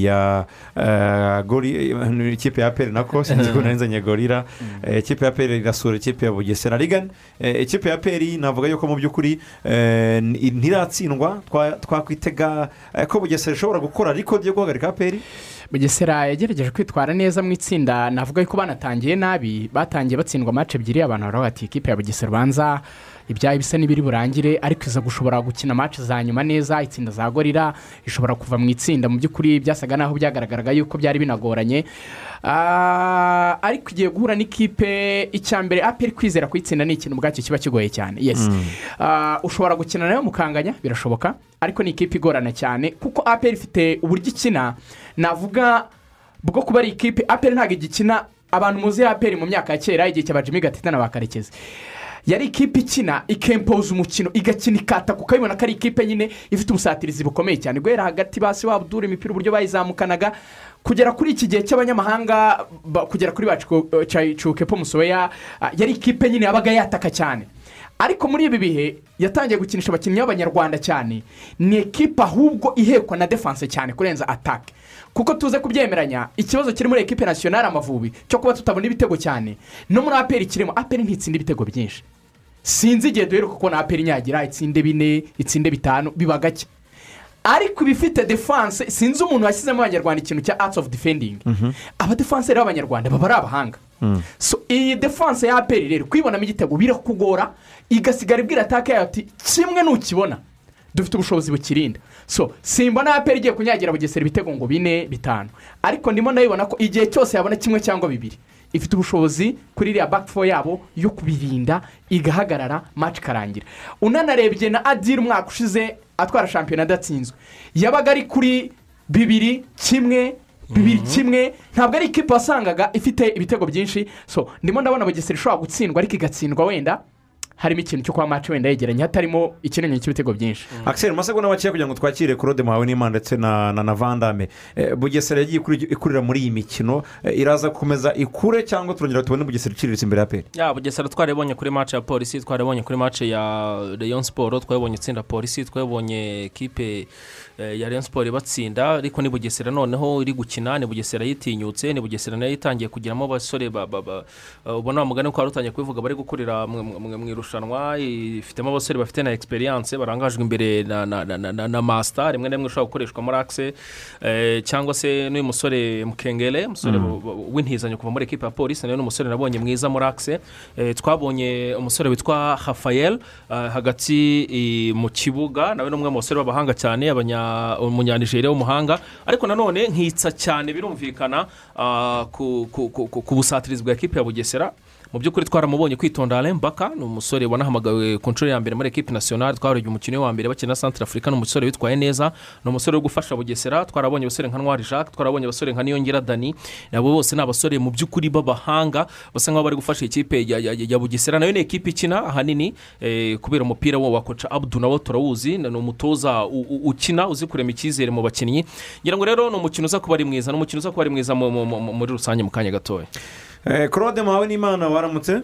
ya eh, gori eh, ikipe ya peri nako sinzi ko narinzanye gorira Eh, ikipe ya peri irasura ikipe ya bugesera. Rigani Eh, ikipe ya peri navuga yuko mu by'ukuri eh, ntiratsindwa Twa- twakwitega eh, ko bugesera ishobora gukora ariko ryo guhagarika peri bugesera yagerageje kwitwara neza mu itsinda navuga ko banatangiye nabi batangiye batsindwa amace ebyiri abantu baravuga bati ikipe ya bugesera ubanza ibyayo bisa n'ibiri burangire ariko iza gushobora gukina amace za nyuma neza itsinda za gorira ishobora kuva mu itsinda. Mu by'ukuri byasaga naho byagaragaraga yuko byari binagoranye. Ah, ariko igiye guhura n'ikipe icya mbere aperi kwizera kuyitsinda ni ikintu ubwacyo kiba kigoye cyane. Yesi Ah, ushobora gukina na yo mukanganya birashoboka ariko ni ikipe igorana cyane kuko aperi ifite uburyo ikina navuga bwo kuba ari ikipe aperi ntabwo igikina abantu muzi aperi mu myaka ya kera igihe cya bajimi gatita na ba karekezi yari ikipe ikina ikempoza umukino igakina ikataka ukabibona ko ari ikipe nyine ifite ubusatirizi bukomeye cyane. Guhera hagati basi waba udura imipira uburyo bayizamukanaga kugera kuri iki gihe cy'abanyamahanga ba- kugera kuri ba Chuko- Chai- cukepo musoya ah, yari ikipe nyine yabaga yataka cyane. Ariko muri ibi bihe yatangiye gukinisha abakinnyi b'abanyarwanda cyane. Ni ekipa ahubwo ihekwa na defanse cyane kurenza atake kuko tuze kubyemeranya ikibazo kiri muri ekipe nasiyonari amavubi cyo kuba tutabona ibitego cyane. No muri aperi kirimo aperi ntitsinda ibitego byinshi. Sinzi igihe duheruka kubona aperi nyagira itsinde bine itsinde bitanu biba gake. Ariko ibifite defanse sinzi umuntu washyizemo abanyarwanda ikintu cya arts of defending. Abadefanseri b'abanyarwanda baba ari abahanga. So iyi defanse ya aperi rero kuyibonamo igitego birakugora igasigara ibwira ataka yayo ati kimwe nukibona. Dufite ubushobozi bukirinda so simbona aperi igiye kunyagira bugesera ibitego ngo bine bitanu. Ariko ndimo ndabibona ko igihe cyose yabona kimwe cyangwa bibiri. Ifite ubushobozi kuri iriya bakifo yabo yo kubirinda igahagarara maci ikarangira. Unanarebye na adiri umwaka ushize atwara shampiyona adatsinzwe. Yabaga ari kuri bibiri kimwe bibiri kimwe ntabwo ari ikipe wasangaga ifite ibitego byinshi. So ndimo ndabona bugesera ishobora gutsindwa ariko igatsindwa wenda harimo ikintu cyo kuba maci wenda yegeranye hatarimo ikinyuranyo cy'ibitego byinshi. Akiseri mu masegonda makeya kugira ngo twakire claude muhawe n'imana ndetse na na na vandame. Eh, bugesera yagiye ikuri- ikurira muri iyi mikino. Eh, iraza gukomeza ikure cyangwa turongera tubone bugesera iciriritse imbere ya peri ya bugesera twaribonye kuri match ya polisi twaribonye kuri match ya leon siporo twabonye itsinda polisi twabonye kipe eh, ya leon siporo ibatsinda ariko ni bugesera noneho iri gukina ni bugesera yitinyutse ni bugesera na yo itangiye kugiramo abasore ba- ba- ba- eh, ubona wa mugani ko wari utangiye kubivuga bari gukurira mu- irushanwa ifitemo abasore bafite na egisperiyanse barangajwe imbere na na na- na na na masita rimwe na rimwe ushobora gukoreshwa muri akise eh, cyangwa se n'uyu musore mukengere umusore Mm. w'intizanyo kuva muri ekipa ya polisi nawe ni umusore nabonye mwiza muri akise Eh, twabonye umusore witwa hafayel eh, hagati eh, mu kibuga nawe ni umwe mu basore b'abahanga cyane abanya- umunyanijeriya w'umuhanga ariko nanone nkitsa cyane birumvikana ah, ku busatirizi bwa ekipa ya bugesera. Mu by'ukuri twaramubonye kwitonda alain baka ni umusore wanahamagawe ku nshuro ya mbere muri ekipi nasiyonari twarebye umukino wa mbere bakina santire afurika ni umusore witwaye neza ni umusore wo gufasha bugesera. Twarabonye abasore nka ntwari jacques twarabonye abasore nka niyongera dani nabo bose ni abasore mu by'ukuri b'abahanga basa nk'aho bari gufasha ikipe ya, bugesera. Nayo ni ekipi ikina ahanini eh, kubera umupira wo wa koca abudu nawo turawuzi ni umutoza ukina uzi kurema icyizere mu bakinnyi. Ngira ngo rero ni umukino uza kuba ari mwiza ni umukino uza kuba ari mwiza mu- mu- mu- muri rusange mu kanya gatoya. Claude muhawe n'imana waramutse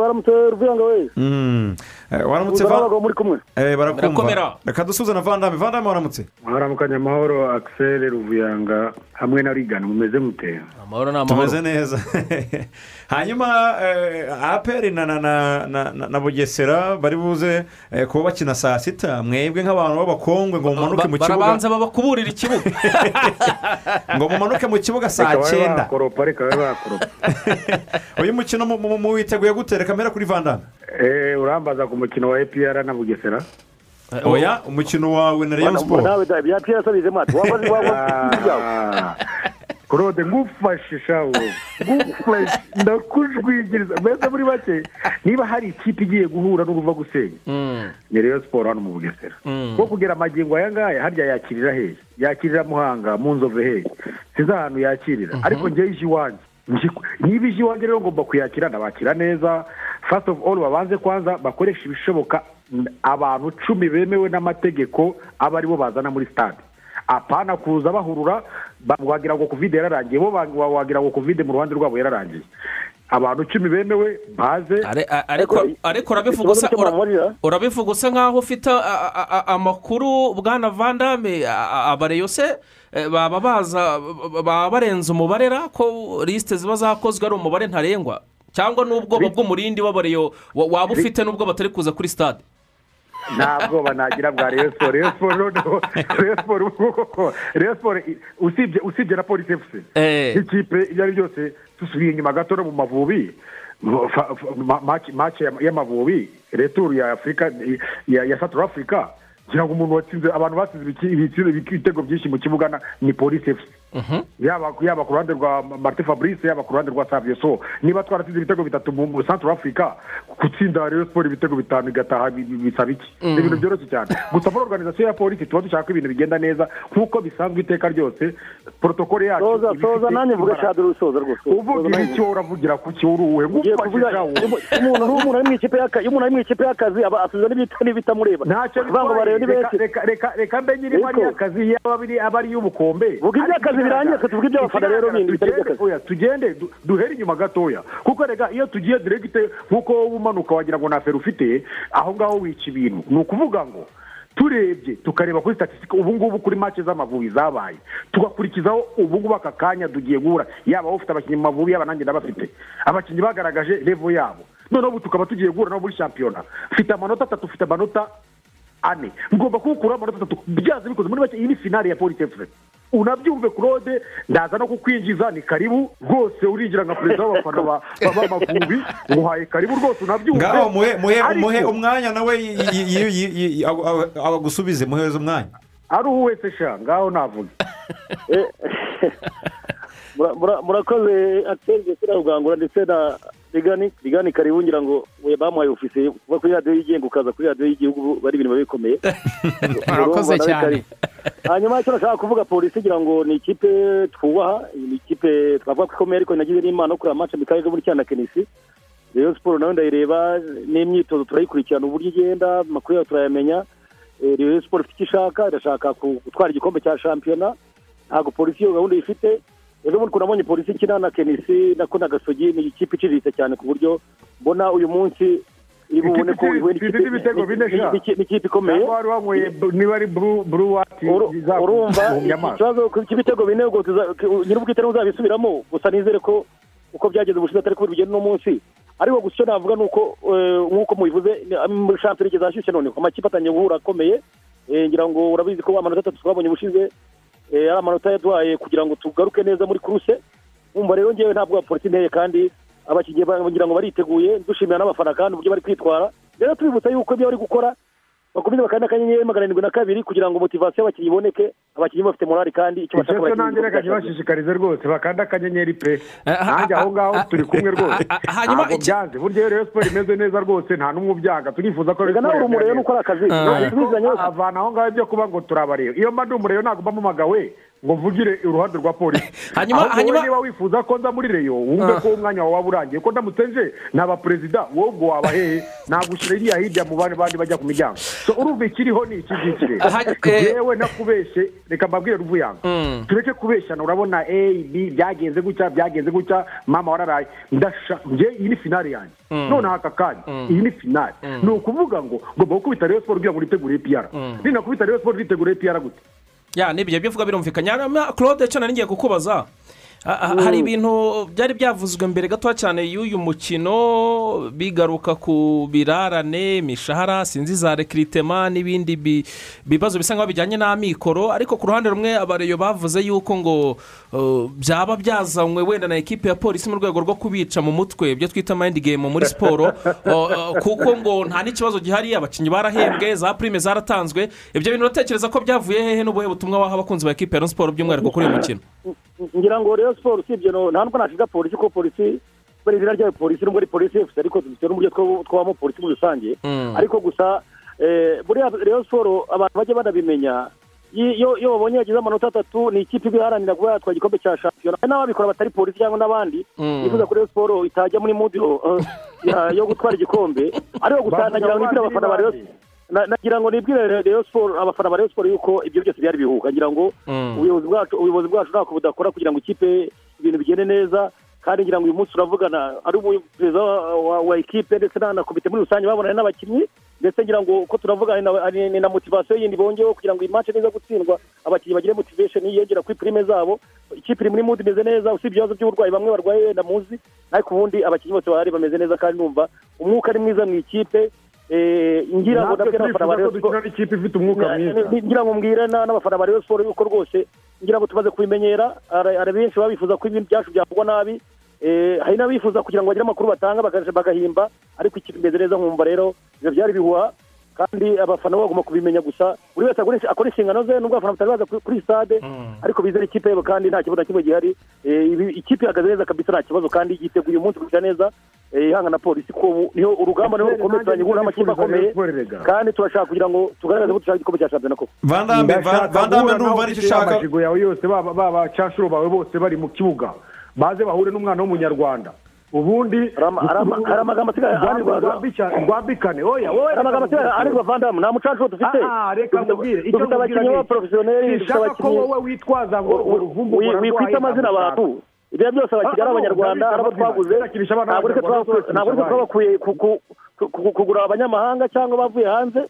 waramutse ruvuyanga we waramutse Eh, Birakomera. reka dusuze na vandame vandame waramutse mwaramukanya amahoro akiseri ruvuyanga hamwe na rigana mumeze mute amahoro ni tumeze neza hanyuma eh, aperi na na na na na- na bugesera bari buze eh, kuba bakina saa sita. Mwebwe nk'abantu b'abakongwe ngo mumanuke mu kibuga. barabanza babakuburira ikibuga. Ngo mumanuke mu kibuga saa cyenda. uyu mukino mu- mu- muwiteguye gute? Reka mbere kuri vandame eee urambaza ku mukino wa epr na bugesera? Oya umukino wawe na rayon siporo claude ngufashe shawo ngufashe. Ndakujwigiriza. Mbese muri make niba hari ikipe igiye guhura n'uruva gusenya ni rayon siporo hano mu bugesera. Kuko kugera amagingo aya ngaya harya yakirira hehe yakirira muhanga mu nzove hehe sinzi ahantu yakirira. Ariko ngewe ije iwanjye niba ije iwanjye rero ngomba kuyakira ndabakira neza. Fasiti ofu oru babanze kwanza bakoresha ibishoboka abantu cumi bemewe n'amategeko aba ari bo bazana muri stade. Apana kuza bahurura ba- wagira ngo kovide yararangiye. Bo wagira ngo kovide mu ruhande rwabo yararangiye. Abantu icumi bemewe baze. Ariko urabivuga usa nkaho ufite amakuru bwana vandame abareyo se eh, baba baza baba barenze umubare ra ko lisite ziba zakozwe ari umubare ntarengwa? Cyangwa n'ubwoba bw'umurindi w'abareyo wa- waba ufite n'ubwo batari kuza kuri stade? Nta bwoba nagira bwa reyo siporo reyo siporo noneho reyo siporo koko. Reyo siporo usibye usibye na polisi efuse nk'ikipe iyo ari byose dusubiye inyuma gato no mu mavubi. Mu- fa- fa- ma- maci maci ya- y'amavubi returu ya afurika ya saturu afurika ngira ngo umuntu watsinze abantu batsinze ibitego byinshi mu kibuga ni polisi efuse yaba yaba ku ruhande rwa marite fabrice yaba ku ruhande rwa savio so. Niba twaratsinze ibitego bitatu mu centre africa gutsinda rero siporo ibitego bitanu igataha bi- bi- bisaba iki Mm. ni ibintu byoroshye cyane. Gusa muri organizasiyo ya polisi tuba dushaka ko ibintu bigenda neza nk'uko bisanzwe iteka ryose protokole yacu soza ifite nanjye mvuga imbaraga. shaduru usoza rwose. Uvugira icyo uravugira ku umuntu ari mu ikipe y'akazi iyo umuntu ari mu ikipe y'akazi aba asubiza n'ibita n'ibitamureba ntacyo kuvuga ngo barebe ni reka benshi reka reka mbe ari aba ari iy'ubukombe. Iby'akazi birangiye, tuvuge iby'abafana rero bindi bitari iby'akazi. tugende du- duhere inyuma gatoya. Kuko reka iyo tugiye diregite nk'uko wowe umanuka wagira ngo nta feri ufite aho ngaho wica ibintu. Ni ukuvuga ngo turebye tukareba kuri statisitike ubu ngubu kuri make z'amavubi zabaye. Tugakurikizaho ubu ngubu aka kanya tugiye guhura. Yaba ufite abakinnyi mu mavubi yaba nanjye ndabafite. Abakinnyi bagaragaje revo yabo. Noneho ubu tukaba tugiye guhura nabo muri shampiyona mfite amanota atatu ufite amanota ane. Ngomba kuwukuraho amanota atatu. Byanze bikoze. Muri make iyi ni finale ya polisi efuse unabyumve claude ndaza no kukwinjiza ni karibu rwose urinjira nka perezida w'abafana ba- ba- b'amavubi nguhaye karibu rwose unabyumve. Ngaho muhe muhe umwanya nawe yi- yi- yi- yi- yi- agu- agu- agusubize muheze umwanya. Ari uwo wese sha ngaho navuga. Mura- murakoze akiseri na rugangura ndetse na rigani rigani karibu ngira ngo bamuhaye ofisiye kuva kuri radiyo yigenga ukaza kuri radiyo y'igihugu bari ibintu biba bikomeye. Murakoze cyane. hanyuma icyo nashaka kuvuga polisi ngira ngo ni ikipe twubaha ni ikipe twavuga ko ikomeye ariko nagize n'imana yo kureba amace mikaye muri cyana kenisi rero siporo nawe ndayireba n'imyitozo turayikurikirana uburyo igenda amakuru yayo turayamenya. Eh, rero siporo ifite icyo ishaka irashaka gutwara igikombe cya shampiyona ntabwo polisi iyo gahunda ifite. Ejo bundi kunabonye polisi ikina na kenisi nako na gasogi ni ikipe iciriritse cyane ku buryo mbona uyu munsi iri bubone ko ihuye n'ikipe ikomeye. Niba ari buru buru wati urumva ikibazo cy'ibitego bine nyir'ubwite ntuzabisubiramo gusa nizere ko uko byageze ubushize atari kubera bigenda uno munsi. Ariko gusa icyo navuga ni uko eh, nk'uko mubivuze muri shampiyona igeze ahashyushye none amakipe atangiye guhura akomeye. Eh, ngira ngo urabizi ko amanota atatu twabonye ubushize ari amanota yaduhaye kugira ngo tugaruke neza muri kuruse wumva rero ngewe ntabwo polisi inteye kandi abakinnyi ba- ngira ngo bariteguye dushimira n'abafana kandi uburyo bari kwitwara. Rero tubibutsa yuko ibyo bari gukora bakomeze bakanda akanyenyeri magana arindwi na kabiri kugira ngo motivasiyo y'abakinnyi iboneke abakinnyi bafite morali kandi icyo bashaka icyo nanjye reka ntibashishikarize rwose bakanda akanyenyeri pe. Nanjye aho ngaho turi kumwe rwose. ntabwo byanze. Burya iyo rero siporo imeze neza rwose nta n'umwe ubyanga turifuza ko Reka nawe uri umureyo nuko ari akazi. avana aho ngaho ibyo kuba ngo turabareba. Iyo mba ndi umureyo ntabwo mba mpamagawe. Ngo mvugire uruhande rwa polisi Hanyuma- hanyuma- niba wifuza ko nza muri reyo wumve Ah. ko umwanya wawe waba urangiye ko ndamutse nje naba perezida wowe ubwo waba hehe nagushyira iriya hirya mu bandi bandi bajya ku miryango So, urumva ikiriho ni iki ngiki rero eh, nakubeshye reka mbabwire ruvuyanga Mm. tureke kubeshyana urabona a b byagenze gutya byagenze gutya mama wararaye ndasha njye iyi ni finale yanjye Mm. noneho aka kanya Mm. iyi ni finale Mm. ni ukuvuga ngo ngomba gukubita reyo siporo kugira ngo nitegure epiyara Mm. ninakubita reyo siporo nitegure epiyara gute ya n'ibyo byo uvuga birumvikanye claude cana ngiye kukubaza. Hari ibintu byari byavuzwe mbere gato cyane y'uyu mukino bigaruka ku birarane imishahara sinzi za rekiritema n'ibindi bi- bibazo bisa nk'aho bijyanye n'amikoro. Ariko ku ruhande rumwe abareyo bavuze yuko ngo uh, byaba byazanywe wenda na ekipe ya polisi mu rwego rwo kubica mu mutwe. Ibyo twita mayindi gemu muri siporo kuko ngo nta n'ikibazo gihari abakinnyi barahembwe za prime zaratanzwe. Ibyo bintu uratekereza ko byavuye hehe n'ubuhe butumwa waha abakunzi ba ekipe ya siporo by'umwihariko kuri uyu mukino? Ngira ngo rero siporo usibye nta nubwo nashinja polisi ko polisi kubera izina ryayo polisi nubwo ari polisi efuse ariko dufite n'uburyo twabamo polisi muri rusange. Mm. ariko gusa eh, buriya rero siporo abantu bajya banabimenya. Iyo babonye yagize amanota atatu ni ikipe iba iharanira kuba yatwara igikombe cya shampiyona. Hari n'ababikora batari polisi cyangwa n'abandi. Bifuza ko rero siporo itajya muri mudi uh, ya- yo gutwara igikombe. Ariko gusa nagira ngo nibwire abandi abafana ba Rayon- bandi. Na- nagira ngo nibwire Rayon siporo abafana ba Rayon siporo yuko ibyo byose byari bihuha ngira ngo Mm. ubuyobozi bwacu ubuyobozi bwacu ntako budakora kugira ngo ikipe ibintu bigende neza kandi ngira ngo uyu munsi uravugana ari umu- perezida wa, ekipe ndetse na komite muri rusange babonanye n'abakinnyi ndetse ngira ngo uko turavugana ni na- motivasiyo yindi bongeyeho kugira ngo iyi match niza gutsindwa abakinnyi bagire motivation yiyongera kuri prime zabo ikipe iri muri mood imeze neza usibye ibibazo by'uburwayi bamwe barwaye wenda muzi ariko ubundi abakinnyi bose bahari bameze neza kandi numva umwuka ari mwiza mu ikipe ngira ngo ba Rayon Ni- ngira ngo mbwire na- n'abafana ba Rayon siporo yuko rwose ngira ngo tumaze kubimenyera hari benshi baba bifuza ko ibintu byacu byavugwa nabi Eh, hari n'abifuza kugira ngo bagire amakuru batanga bagahimba ariko ikipe imeze neza nkumva rero ibyo byari bihuha kandi abafana bo bagomba kubimenya gusa buri wese akora- inshingano ze nubwo abafana batari baza kuri- kuri stade ariko bizere ikipe yabo kandi nta kibazo na kimwe gihari. Eh, ikipe ihagaze neza kabisa nta kibazo kandi yiteguye umunsi gukina neza eh, ihanga na polisi ko ubu ni ho urugamba ni ho rukomeye turanye guhura n'amakipe akomeye. kandi turashaka kugira ngo tugaragaze ko dushaka igikombe cya shampiyona koko. Vandame vandame ndumva ari cyo ushaka. Amajigo yawe yose baba cashuro bawe bose bari mu kibuga. Baze bahure n'umwana w'umunyarwanda. Ubundi hari amagambo asigaye rwambikane oya wowe hari amagambo asigaye ariko vandamu nta mucancuro dufite. Ah, ah, reka nkubwire. Icyo nkubwira ni- sinshaka ko wowe witwaza ngo uruvumbura wikwita amazina abantu ibyo byose abakinnyi ari abanyarwanda hari abo twaguze. ntabwo uretse twabakuye- kugura abanyamahanga cyangwa bavuye hanze.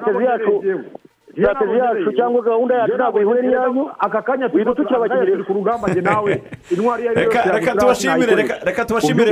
Sitrategi yacu sitrategi yacu cyangwa gahunda yacu ntabwo ihuye n'iyanyu aka kanya widutukira abakinnyi. turi ku rugamba njye nawe. Intwari iyo ari yo yose reka tubashimire, reka- tubashimire.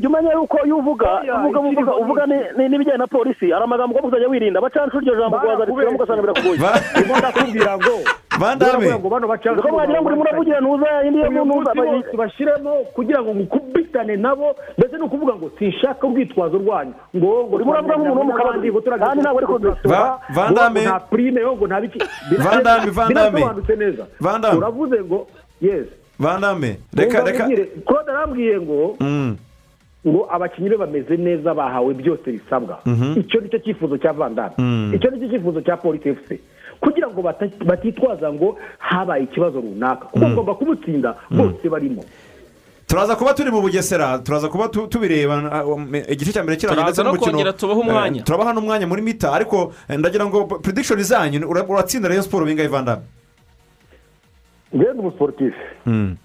Jya umenya- yuko iyo uvuga uvuga uvuga uvuga ni- ni- n'ibijyanye na polisi. Hari amagambo ugomba kuzajya wirinda. Abacancuro iryo jambo rwazaritsiramo ugasanga birakugoye ndimo ndakubwira ngo ngo bacancuro Uko mwagira ngo urimo uravugira ntuza indi yo ntuza bashyiremo kugira ngo mukubitane nabo ndetse ni ukuvuga ngo sinshaka urwitwazo rwanyu ngo ngo Urimo uravuga nk'umuntu wo mu kabari, kandi ntabwo ari kubisura. Va- Vandame. nta prime yo ngo nta biki Vandame, Vandame. Vandame. uravuze ngo yes vandame reka reka claude arambwiye ngo Mm. Ngo abakinnyi be bameze neza bahawe byose bisabwa Mhm. icyo ni cyo cyifuzo cya vandame Mm. icyo ni cyo cyifuzo cya polisi efuse kugira ngo batitwaza ngo habaye ikibazo runaka kuko Mm. ngomba kumutsinda bose barimo turaza kuba turi mu bugesera turaza kuba tu- tubireba um, igice cya mbere Turaza ndetse no n'umukino. Eh, turabaha n'umwanya muri mita ariko eh, ndagira ngo prediction zanyu ura- uratsinda rayon siporo bingahe vandame ngende umusiporutifu Mm.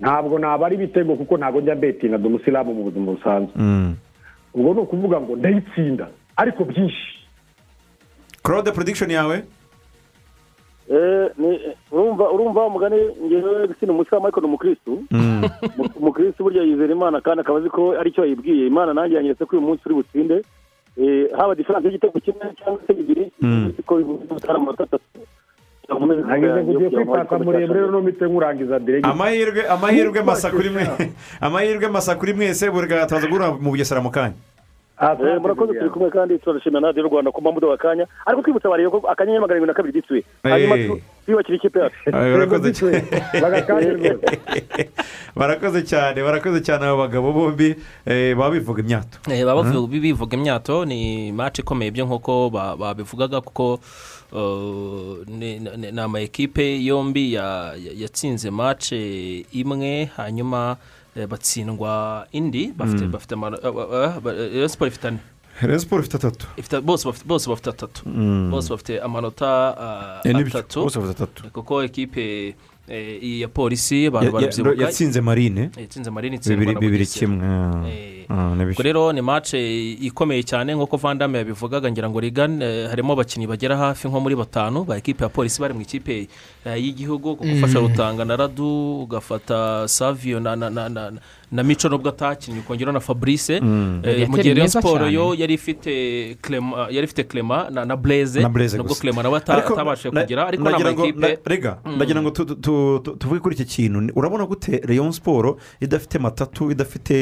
Ntabwo nabara ibitego kuko ntabwo njya mbetinga ndi umusilamu mu buzima busanzwe. Mm. ubwo ni ukuvuga ngo ndayitsinda ariko byinshi. Claude prediction yawe? Eh, ni- urumva urumva umugani ngewe gusina umusilamu ariko ni umukirisitu Mm. Mu- umukirisitu burya yizera imana kandi akaba azi ko ari cyo yayibwiye imana nanjye yanyeretse ko uyu munsi uri butsinde. Eh, haba diferanse y'igitego kimwe cyangwa se bibiri Mm. ko bitari amanota atatu nageze ngo ugiye kwipata muremure no mite nkurangiza direge Eh, murakoze turi kumwe kandi turashimira na radiyo rwanda ku mpamvu akanya ariko twibutsa bareba ko akanyenyeri magana arindwi na kabiri gitsuye hanyuma twiyubakire ikipe yacu barakoze cyane barakoze cyane abo bagabo bombi baba bivuga imyato Eh, baba bivuga imyato ni match ikomeye byo nk'uko ba- babivugaga kuko ni ni- ni ama ekipe yombi ya- ya- yatsinze match imwe hanyuma eh, batsindwa indi bafite Mm. uh, Rayon Sport ifite ane Rayon Sport ifite atatu bose bafite atatu Mm. bose bafite amanota Eh, bafite atatu. kuko ekipe eh, iyi ya polisi abantu barabyibuka yatsinze marine yatsinze marine bibiri kimwe ah. Eh, Ah, ubwo rero ni match ikomeye cyane nk'uko vandame yabivugaga ngira ngo rigane eh, harimo abakinnyi bagera hafi nko muri batanu ba ekipe ya polisi bari mu ikipe eh, y'igihugu kuko ufasha Mm. rutanga na radu ugafata savio na, na, na, na, mico nubwo atakinnye ukongeraho na fabrice. Eh, mu gihe meza siporo yo yari ifite Clema- yari ifite clema na, blaze nubwo clema nawe atabashije kugera ariko ni amakipe rega Mm. ndagira ngo tu- tu- tu- tu- tuvuge kuri iki kintu urabona gute Rayon siporo idafite matatu idafite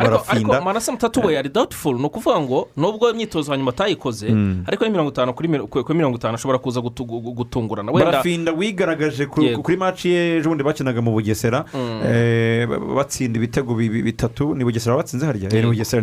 ariko ariko manase mutatu we yari doubtful ni ukuvuga ngo nubwo imyitozo hanyuma atayikoze Mm. ariko mirongo itanu kuri mi- kuri mirongo itanu ashobora kuza gutu- gu- gutungurana barafinda wigaragaje kuri maci ye ejo bundi bakinaga mu bugesera Mm. eh, ba- batsinda ibitego bi- bi- bitatu ni bugesera batsinze harya? Ni bugesera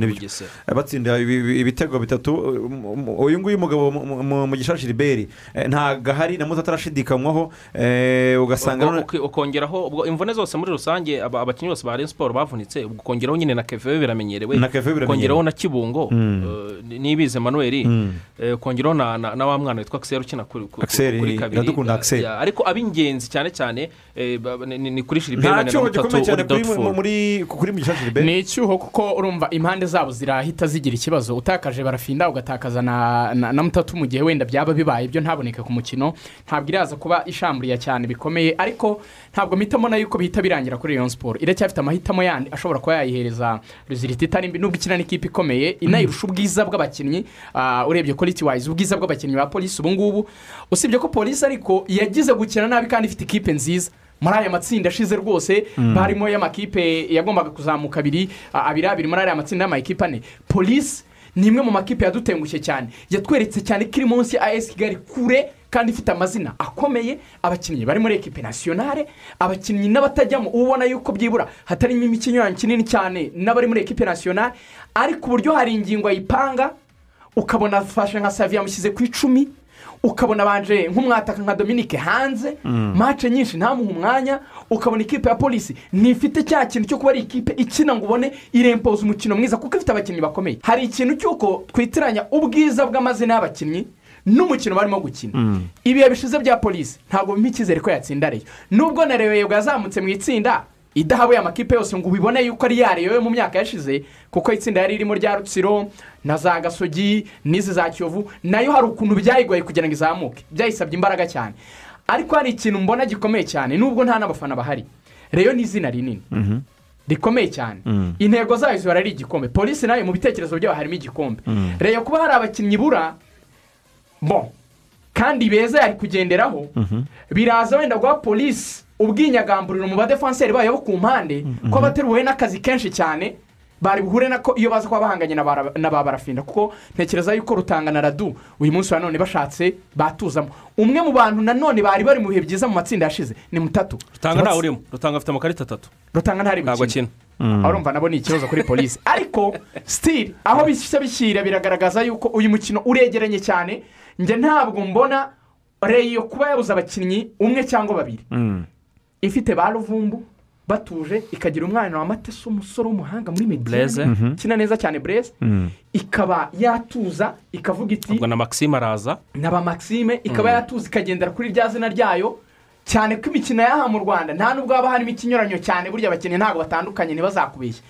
batsinda ibi- ibi- ibitego bitatu. Um, um, uyu nguyu mugabo mu- mugisha gilbert eh, ntabwo ahari na muto atarashidikanywaho eh, ugasanga ukongeraho ubwo imvune zose muri rusange aba- abakinnyi bose ba Rayon siporo bavunitse. Ukongeraho nyine na keve biramenyerewe Na ukongeraho na kibungo. Mm. eh, ni- nibize manuel Mm. eh, ukongeraho na na- na wa mwana witwa akiseri ukina kuri kabiri. ariko ab'ingenzi cyane cyane ni- kuri gikomeye cyane kuri doubtful. muri kuri mugisha gilbert ni icyuho kuko urumva impande zabo zirahita zigira ikibazo. Utakaje barafinda ugatakaza na, na, na mutatu mu gihe wenda byaba bibaye. Ibyo ntaboneke ku mukino. Ntabwo iraza kuba ishamburiye cyane bikomeye ariko ntabwo mpitamo na yuko bihita birangira kuri Rayon siporo iracyafite amahitamo yandi ashobora kuba yayihereza ruzirita itari mbi nubwo ikina n'ikipe ikomeye inayirusha ubwiza bw'abakinnyi ah, urebye quality wise ubwiza bw'abakinnyi ba polisi ubu ngubu usibye ko polisi ariko yagize gukina nabi kandi ifite ikipe nziza. Muri aya matsinda ashize rwose Mm. barimo y'amakipe yagombaga kuzamuka abiri abiri abiri muri ariya matsinda y'amakipe ane. Polisi ni imwe mu makipe yadutengushye cyane. Yatweretse cyane ko iri munsi ya as kigali kure kandi ifite amazina akomeye. Abakinnyi bari muri ekipe nasiyonale abakinnyi n'abatajyamo uba ubona yuko byibura hatarimo imikinyuranyo kinini cyane n'abari muri ekipe nasiyonale ariko uburyo hari ingingo ayipanga ukabona afashe nka savi yamushyize ku icumi ukabona banje nk'umwataka nka dominique hanze Mm. mace nyinshi ntamuhe umwanya ukabona ikipe ya polisi ntifite cya kintu cyo kuba ari ikipe ikina ngo ubone irempoza umukino mwiza kuko ifite abakinnyi bakomeye hari ikintu cy'uko twitiranya ubwiza bw'amazina y'abakinnyi n'umukino barimo gukina Mm. ibihe bishize bya polisi ntabwo bimpa icyizere ko yatsinda reyo nubwo na reyo yazamutse mu itsinda idahabuye amakipe yose ngo ubibone yuko ari ya reyo yo mu myaka yashize kuko itsinda yari irimo rya rutsiro na za gasogi n'izi za kiyovu na yo hari ukuntu byayigoye kugira ngo izamuke. Byayisabye imbaraga cyane. Ariko hari ikintu mbona gikomeye cyane nubwo nta n'abafana bahari. Reyo ni izina rinini. Mhm. rikomeye cyane. Mm. intego zayo zihora ari igikombe. Polisi na yo mu bitekerezo byabo harimo igikombe. Mm. reyo kuba hari abakinnyi ibura bo kandi beza yari kugenderaho. Mhm. biraza wenda guha polisi ubwinyagamburiro mu badefanseri bayo bo ku mpande ko bateruwe n'akazi kenshi cyane bari buhure nako iyo baza kuba bahanganye na ba- na ba barafinda. Kuko ntekereza yuko rutanga na radu uyu munsi wa none bashatse batuzamo. Umwe mu bantu nanone bari bari mu bihe byiza mu matsinda yashize ni mutatu. Rutanga ntawe urimo. Rutanga afite amakarita atatu. Rutanga ntari ntabwo akina. Mm. urumva nabo ni ikibazo kuri polisi ariko sitiri aho bishya bishyira biragaragaza yuko uyu mukino uregeranye cyane njye ntabwo mbona reyo kuba yabuze abakinnyi umwe cyangwa babiri Mm. ifite ba ruvumbu batuje ikagira umwana wa matese umusore w'umuhanga muri Blaise. mediyane Mhm. ukina neza cyane bureze Mm. ikaba yatuza ikavuga iti ubwo na maxime araza na ba maxime ikaba Mm. yatuza ikagendera kuri rya zina ryayo cyane ko imikino y'aha mu rwanda nta nubwo haba harimo ikinyuranyo cyane burya abakinnyi ntabwo batandukanye ntibazakubeshye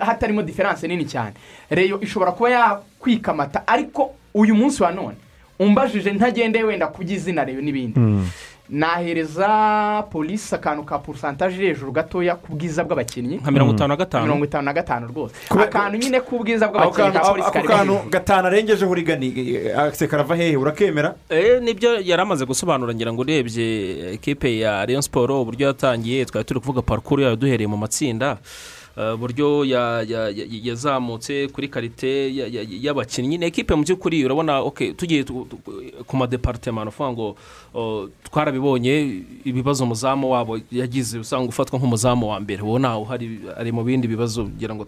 hatarimo diferanse nini cyane reyo ishobora kuba yakwikamata ariko uyu munsi wa none umbajije ntagendeye wenda ku by'izina reyo n'ibindi. Mm. nahereza polisi akantu ka porosantaje iri hejuru gatoya ku bwiza bw'abakinnyi. Nka mirongo itanu na gatanu. Mirongo itanu na gatanu rwose. Akantu nyine k'ubwiza bw'abakinnyi kantu ka polisi ako kari kantu hejuru. gatanu arengejeho urigani akise karava hehe urakemera? Eh, ni byo yari amaze gusobanura ngira ngo urebye ekipe ya Rayon siporo uburyo yatangiye. Twari turi kuvuga parukuru yayo duhereye mu matsinda. eh, uburyo ya- ya- yazamutse kuri karite ya- ya- y'abakinnyi. Ni ekipe mu by'ukuri urabona tugiye tu- tu- ku madeparitema uvuga ngo oh, twarabibonye ibibazo umuzamu wabo yagize usanga ufatwa nk'umuzamu wa mbere. Wowe ntawe uhari ari mu bindi bibazo ngira ngo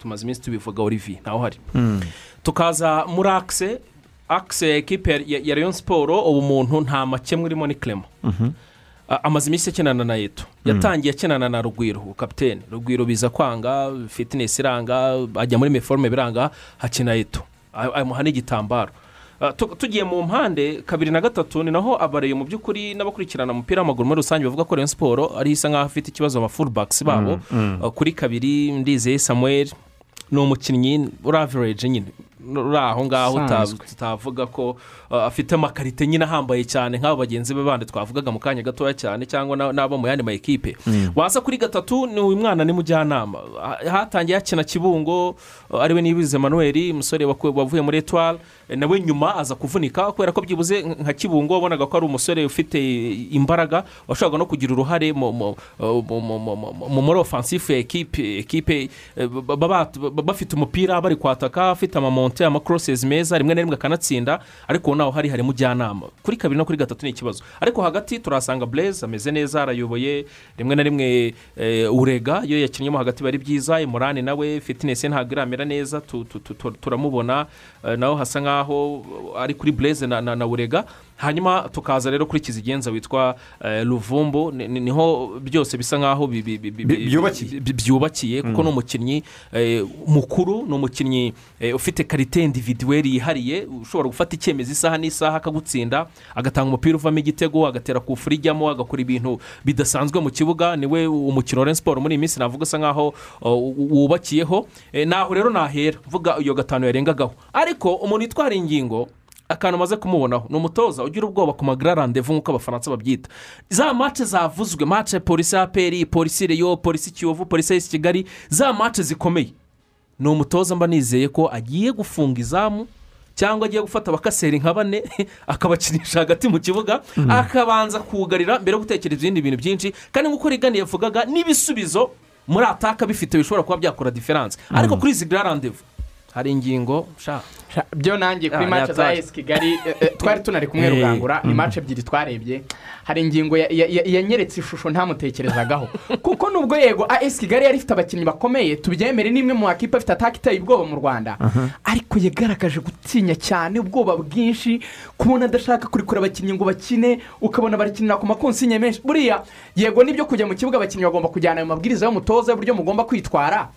tumaze iminsi tubivuga olivier ntawe uhari. Tukaza muri akise akise ekipe ya- leon siporo ubu muntu nta makemwa urimo ni clement A- amaze iminsi akinana na eto yatangiye akinana na rugwiro kapitene rugwiro biza kwanga fitinesi iranga ajya muri meforume biranga hakina eto amuha n'igitambaro. Tu- tugiye mu mpande kabiri na gatatu ni naho abareye mu by'ukuri n'abakurikirana umupira w'amaguru muri rusange bavuga ko Rayon siporo ari isa nk'aho afite ikibazo aba fulubakisi babo. Mm, mm. Ah, kuri kabiri ndizeye samuel ni umukinnyi uri average nyine. Uri aho ngaho uta- Usanzwe. tutavuga ko uh, afite amakarite nyine ahambaye cyane nk'abo bagenzi be bandi twavugaga mu kanya gatoya cyane cyangwa na- n'abo mu yandi ma ekipe waza kuri gatatu ni uyu mwana ni mujyanama. Ha- hatangiye hakina kibungo uh, ari we nibize manuel umusore wavuye muri etwari nawe nyuma aza kuvunika kubera ko byibuze nka kibungo wabonaga ko ari umusore ufite imbaraga washobora no kugira uruhare mu mu- muri ofansifu ya ekipe eh, ba- ba- ba- bafite umupira bari kwataka afite amamonte amakorosezi meza rimwe na rimwe akanatsinda ariko naho hari hari mujyanama. Kuri kabiri no kuri gatatu ni ikibazo. Ariko hagati turahasanga bureze ameze neza arayoboye rimwe na rimwe eh, urega iyo yakinnyemo hagati biba ari byiza imurani nawe fitinesi ntabwo iramera neza tu- tu- tu- tu- turamubona. Eh, naho hasa nkaho ari kuri bureze na urega. Hanyuma tukaza rero kuri kizigenza witwa eh, ni- ni ho byose bisa nkaho byubakiye. kuko ni umukinnyi eh, mukuru ni umukinnyi eh, ufite karite individuweri yihariye. Ushobora gufata icyemezo isaha n'isaha akagutsinda agatanga umupira uvamo igitego agatera ku furi ijyamo agakora ibintu bidasanzwe mu kibuga. Niwe umukino wa siporo muri iyi minsi navuga usa nkaho wubakiyeho. Eh, naho rero nahera. Mvuga iyo gatanu yarengagaho ariko umuntu witwara ingingo akantu amaze kumubonaho. Ni umutoza ugira ubwoba ku magara randevu nk'uko abafaransa babyita. Za mace zavuzwe mace polisi ya peri polisi reyo polisi kiyovu polisi y'isi kigali za mace zikomeye. Ni umutoza mba nizeye ko agiye gufunga izamu cyangwa agiye gufata abakaseri nka bane akabakinisha hagati mu kibuga akabanza kugarira mbere yo gutekereza ibindi bintu byinshi. Kandi nk'uko rigani yavugaga n'ibisubizo muri ataka bifite bishobora kuba byakora diferanse ariko kuri izi garandevu hari ingingo sha Sha- byo nanjye kuri mace za esi kigali eh, eh, twari tunari kumwe Eh, rugangura ni mace ebyiri twarebye. Hari ingingo ya- ya- ya- yanyeretse ishusho ntamutekerezagaho kuko nubwo yego esi kigali yari ifite abakinnyi bakomeye tubyemere n'imwe mu makipe afite ataka iteye ubwoba mu rwanda. Ariko yagaragaje gutinya cyane ubwoba bwinshi kubona adashaka kurekura abakinnyi ngo bakine ukabona barakinira ku makonsinya menshi. Buriya yego ni byo kujya mu kibuga abakinnyi bagomba kujyana ayo mabwiriza y'umutoza y'uburyo mugomba kwitwara.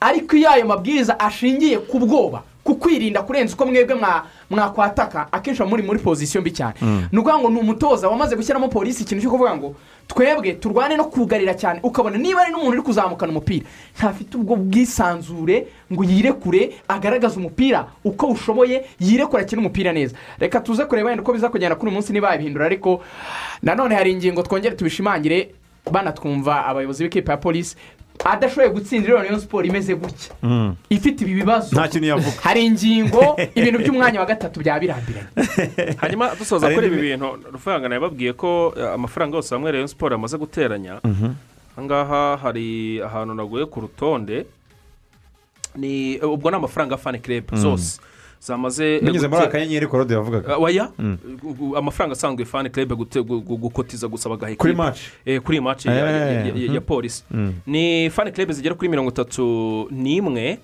Ariko iyo ayo mabwiriza ashingiye ku bwoba ku kwirinda kurenza uko mwebwe mwa- mwakwataka akenshi muri muri pozisiyo mbi cyane. Ni ukuvuga ngo ni umutoza wamaze gushyiramo polisi ikintu cyo kuvuga ngo twebwe turwane no kugarira cyane. Ukabona niba ari n'umuntu uri kuzamukana umupira ntafite ubwo bwisanzure ngo yirekure agaragaze umupira uko ushoboye yirekure akina umupira neza. Reka tuze kureba wenda uko biza kugenda kuri uyu munsi niba yabihindura ariko nanone hari ingingo twongere tubishimangire banatwumva abayobozi b'ikipe ya polisi adashoboye gutsindira iyo siporo imeze gutya. Ifite ibi bibazo. Nta kintu yavuga. Hari ingingo ibintu by'umwanya wa gatatu byaba birambiranye hanyuma dusoza kuri ibi bintu ruvangana yababwiye ko eh, amafaranga yose hamwe Rayon siporo yamaze guteranya. Ahangaha hari ahantu naguye ku rutonde. Ni ubwo ni amafaranga ya fani kirebe zose. Zamaze eh, binyuze muri akanyenyeri korode yavugaga. Oya Gu- gu- amafaranga asanzwe fani gu- gukotiza gusa bagaha Kuri match? Eh, kuri match ya- Eh, polisi Mm. ni fani kirebe zigera kuri mirongo itatu n'imwe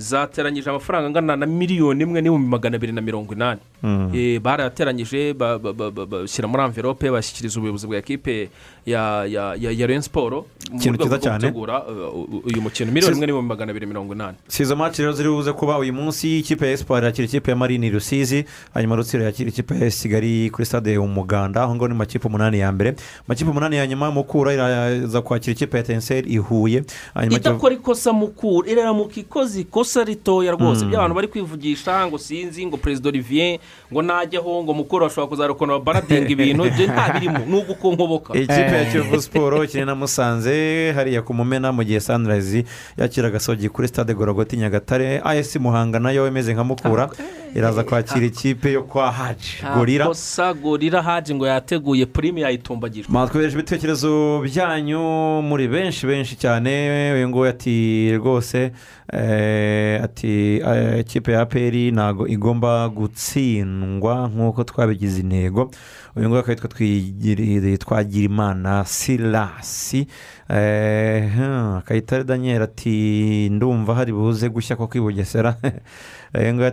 zateranyije amafaranga angana na miliyoni imwe n'ibihumbi magana abiri na mirongo inani. Mm. Eh, barayateranyije ba- ba- ba- ba- bashyira muri amverope bashyikiriza ubuyobozi bwa ekipe ya ya Rayon siporo mu rwego rwo gutegura uh, uyu mukino miliyoni imwe n'ibihumbi magana abiri mirongo inani. Si izo match rero ziri buze kuba uyu munsi ikipe ya esipari yakira ikipe ya marini rusizi hanyuma rutsiro yakira ikipe ya kigali kuri stade umuganda. Aho ngaho ni makipe umunani ya mbere. Makipe umunani ya nyuma mukura iraza kwakira ikipe ya tenseri i huye hanyuma Kiyovu- idakora ikosa mukura iraramuka ikoze ikosa ritoya rwose. Mm. by'abantu bari kwivugisha ngo sinzi ngo perezida olivier ngo najyaho ngo mukuru bashobora kuzarukana baradinga ibintu. Ibyo nta birimo ni ugukonkoboka ikipe ya kiyovu siporo na musanze hariya ku mumena mu gihe sanirayizi yakira agasogi kuri stade gorogoti nyagatare. Ayesi muhanga na yo imeze nka mukura. Iraza kwakira ikipe yo kwa haji gorira kosa gorira haji ngo yateguye purime yayitumbagijwe mwatwohereje ibitekerezo byanyu muri benshi benshi cyane. Uyu nguyu ati rwose eh, ati ikipe ya peri ntabwo igomba gutsindwa nk'uko twabigize intego. Uyu nguyu akaba yitwa Twigiri- twagirimana silasi eh, hmm, kayitare daniel ati ndumva hari buze gushya ko kwibugesera. Uyu nguyu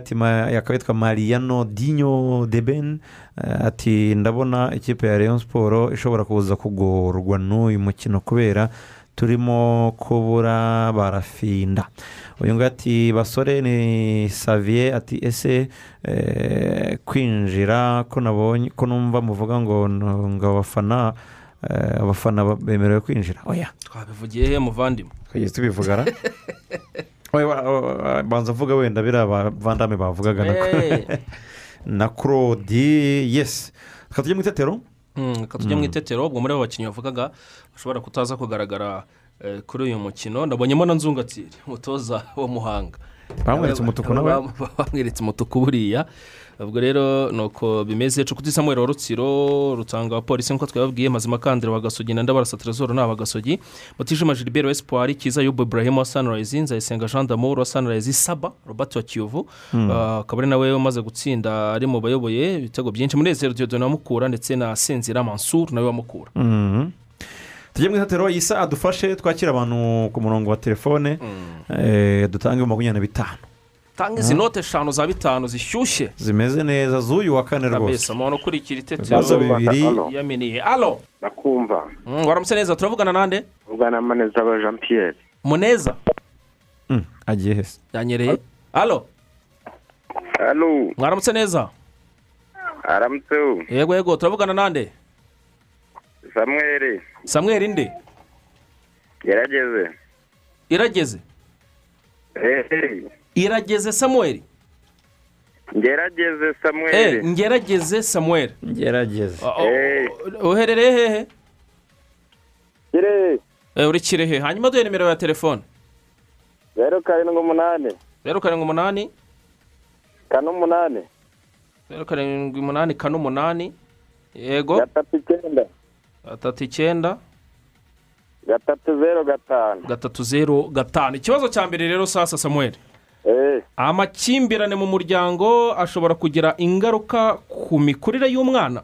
akaba yitwa mariyano dinyo deben Eh, ati ndabona ikipe ya leon siporo ishobora kuza kugorwa n'uyu mukino kubera turimo kubura barafinda. Uyu nguyu ati basore ni saviye ati ese eh, kwinjira ko nabonye ko numva muvuga ngo ngo abafana eh, abafana ba- bemerewe kwinjira? Oya. Twabivugiye he muvandimwe twigeze wa- wa- banza uvuga wenda biriya ba- vandame bavugaga na Eh. claude. Yesi reka tujye mu itetero. Reka tujye mu Mm. itetero ubwo muri abo bakinnyi bavugaga bashobora kutaza kugaragara eh, kuri uyu mukino ndabonyemo na nzungatsiri umutoza wa muhanga Bamweretse umutuku nawe? Bam- bamweretse umutuku buriya ubwo rero ni uko bimeze cukuti samuel wa rutsiro rutanga polisi nk'uko twababwiye mazima kandira wa gasogi na ndabarasa trezor ni abagasogi. Mutijima gilbert wa espoir kiza yubu ibrahim wa sunrise nzayisenga jean d'amour wa sunrise saba robert wa kiyovu. Mm. Ah, akaba ari nawe umaze gutsinda ari mu bayoboye ibitego byinshi. Munezero diodone wa mukura ndetse na sinzira mansur nawe wa mukura. Mhm. tujye mu itetero yisa adufashe twakira abantu ku murongo wa telefone. Eh, dutange makumyabiri na bitanu. Tanga izi note eshanu za bitanu zishyushye. Zimeze neza z'uyu wa kane rwose. kabisa umuntu ukurikira itetero Ibibazo bibiri. yaminiye. Alo ndakumva. Mm, waramutse neza? Turavugana nande? Uvugana na maneza wa jean pierre muneza. Mm, agiye hese. Yanyereye alo mwaramutse neza? Aramutseho yego yego turavugana nande? Samweri samweri nde gerageze irageze? Eee irageze samuel. Ngerageze eh samweri ngerageze samuel. Ngerageze. Uherereye hehe kirehe Eh, uri kirehe hanyuma duhe nimero ya telefone. Zeru karindwi umunani zeru karindwi umunani kane umunani zeru karindwi umunani kane umunani yego. Gatatu icyenda. Gatatu icyenda. Gatatu zeru gatanu. Gatatu zeru gatanu. Ikibazo cya mbere rero sasa samuel. Amakimbirane mu muryango ashobora kugira ingaruka ku mikurire y'umwana.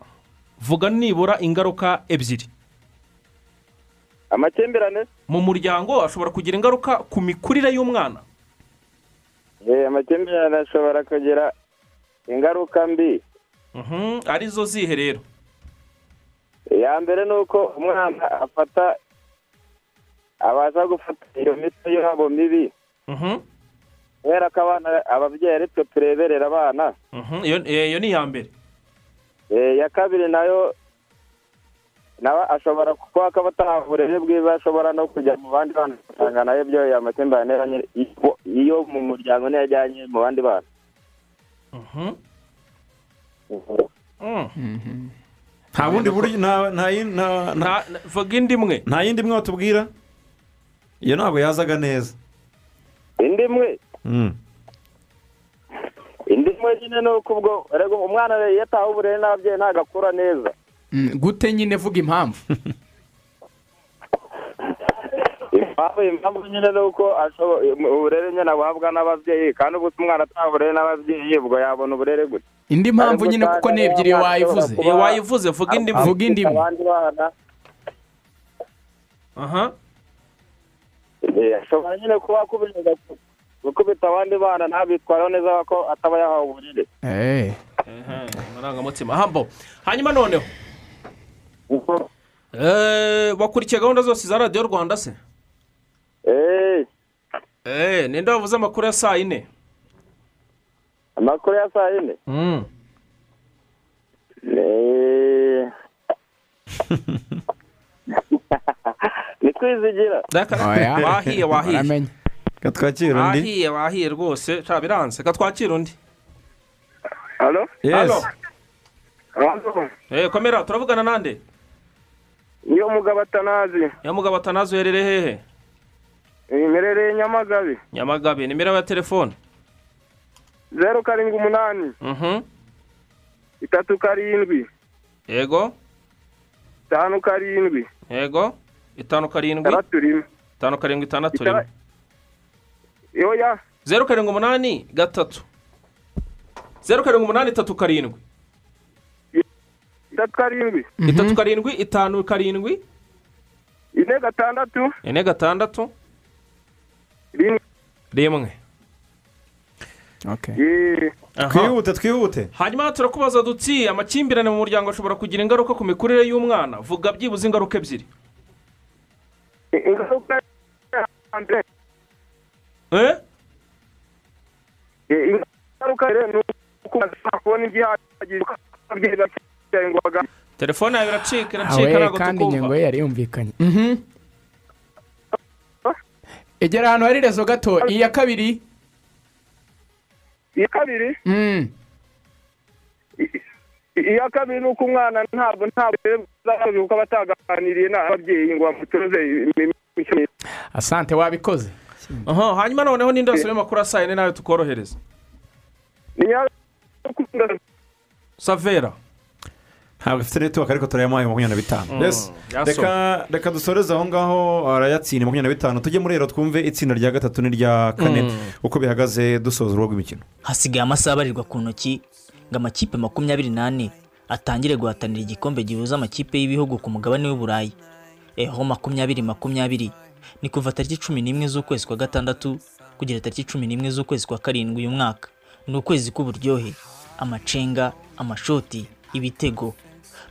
Vuga nibura ingaruka ebyiri. Amakimbirane? Mu muryango ashobora kugira ingaruka ku mikurire y'umwana. Eh, amakimbirane ashobora kugira ingaruka mbi. Mhm, ari zo zihe rero? Iya mbere ni uko umwana afata abasha gufata iyo miti yabo mibi. Mhm, kubera ko abana ababyeyi ari twe tureberera abana. Mhm, iyo iyo ni iya mbere. Eh, iya kabiri na yo nawe ashobora kuba akaba ataha uburere bwiza ashobora no kujya mu bandi bana ugasanga na yo byo amakimbirane iyo- iyo mu muryango niyo ajyanye mu bandi bana. Mhm. nta bundi buryo nta nta yindi- nta- nta- vuga indi imwe nta yindi imwe watubwira? Iyo ntabwo yazaga neza. Indi imwe Mm. Indi imwe nyine ni uko ubwo umwana iyo ataha uburere n'ababyeyi ntabwo akura neza. Mm, gute nyine vuga impamvu. Impamvu impamvu nyine ni uko uburere nyine abuhabwa n'ababyeyi kandi ubu umwana ataha uburere n'ababyeyi ubwo yabona uburere gute indi mpamvu nyine kuko ni ebyiri wayivuze. wayivuze vuga indi vuga indi aha. Eh, ashobora nyine kuba akubita gukubita abandi bana ntabitwareho neza ko ataba yahawe uburere. Eh. amarangamutima hambo hanyuma noneho. Eh, wakurikiye gahunda zose za radiyo rwanda se? Eh, ninde wavuze amakuru ya saa yine? Amakuru ya saa yine? Mm. Eh, ni kwizigira. Oya. wahiye wahiye. Katwakira undi wahiye wahiye rwose biranze katwakira undi halo? Yes. Eh, komera turavugana nande? Niyo mugabo atanazi ya mugabo atanazi uherereye hehe imerereye nyamagabe nyamagabe nimero ya telefone zeru karindwi umunani. Mhm. itatu karindwi. Yego itanu karindwi. Yego itanu karindwi? Itandatu rimwe. Itanu karindwi itandatu rimwe. Yoya zeru karindwi umunani gatatu. Zeru karindwi umunani itatu karindwi. Itatu karindwi. Itatu karindwi itanu karindwi. Ine gatandatu. Ine gatandatu. Rimwe. Rimwe. Twihute twihute. Hanyuma turakubaza duti amakimbirane mu muryango ashobora kugira ingaruka ku mikurire y'umwana. Vuga byibuze ingaruka ebyiri. Ingaruka telefone yawe iracika iracika ntabwo kandi ingingo tukumva ye yari yumvikanye Mhm. egera ahantu hari rezo gato iya kabiri iya kabiri iya kabiri ni uko umwana ntabwo ntabwo uko aba ataganiriye n'ababyeyi ngo bamutoze imikino asante wabikoze hanyuma noneho n'indi yose y'amakuru asaye ni nawe tukorohereza savera. Ntabwo ifite netiwaka ariko turayamuhaye makumyabiri na bitanu. Mm, reka dusoreze aho ngaho arayatsinda makumyabiri na bitanu. Tujye muri rero twumve itsinda rya gatatu n'irya kane Mm. uko bihagaze dusoza urugo rw'imikino. Hasigaye amasaha abarirwa ku ntoki ngo amakipe makumyabiri n'ane atangire guhatanira igikombe gihuza amakipe y'ibihugu ku mugabane w'uburayi eho makumyabiri makumyabiri. Ni kuva tariki cumi n'imwe z'ukwezi kwa gatandatu kugera tariki cumi n'imwe z'ukwezi kwa karindwi uyu mwaka. Ni ukwezi k'uburyohe amacenga amashoti ibitego.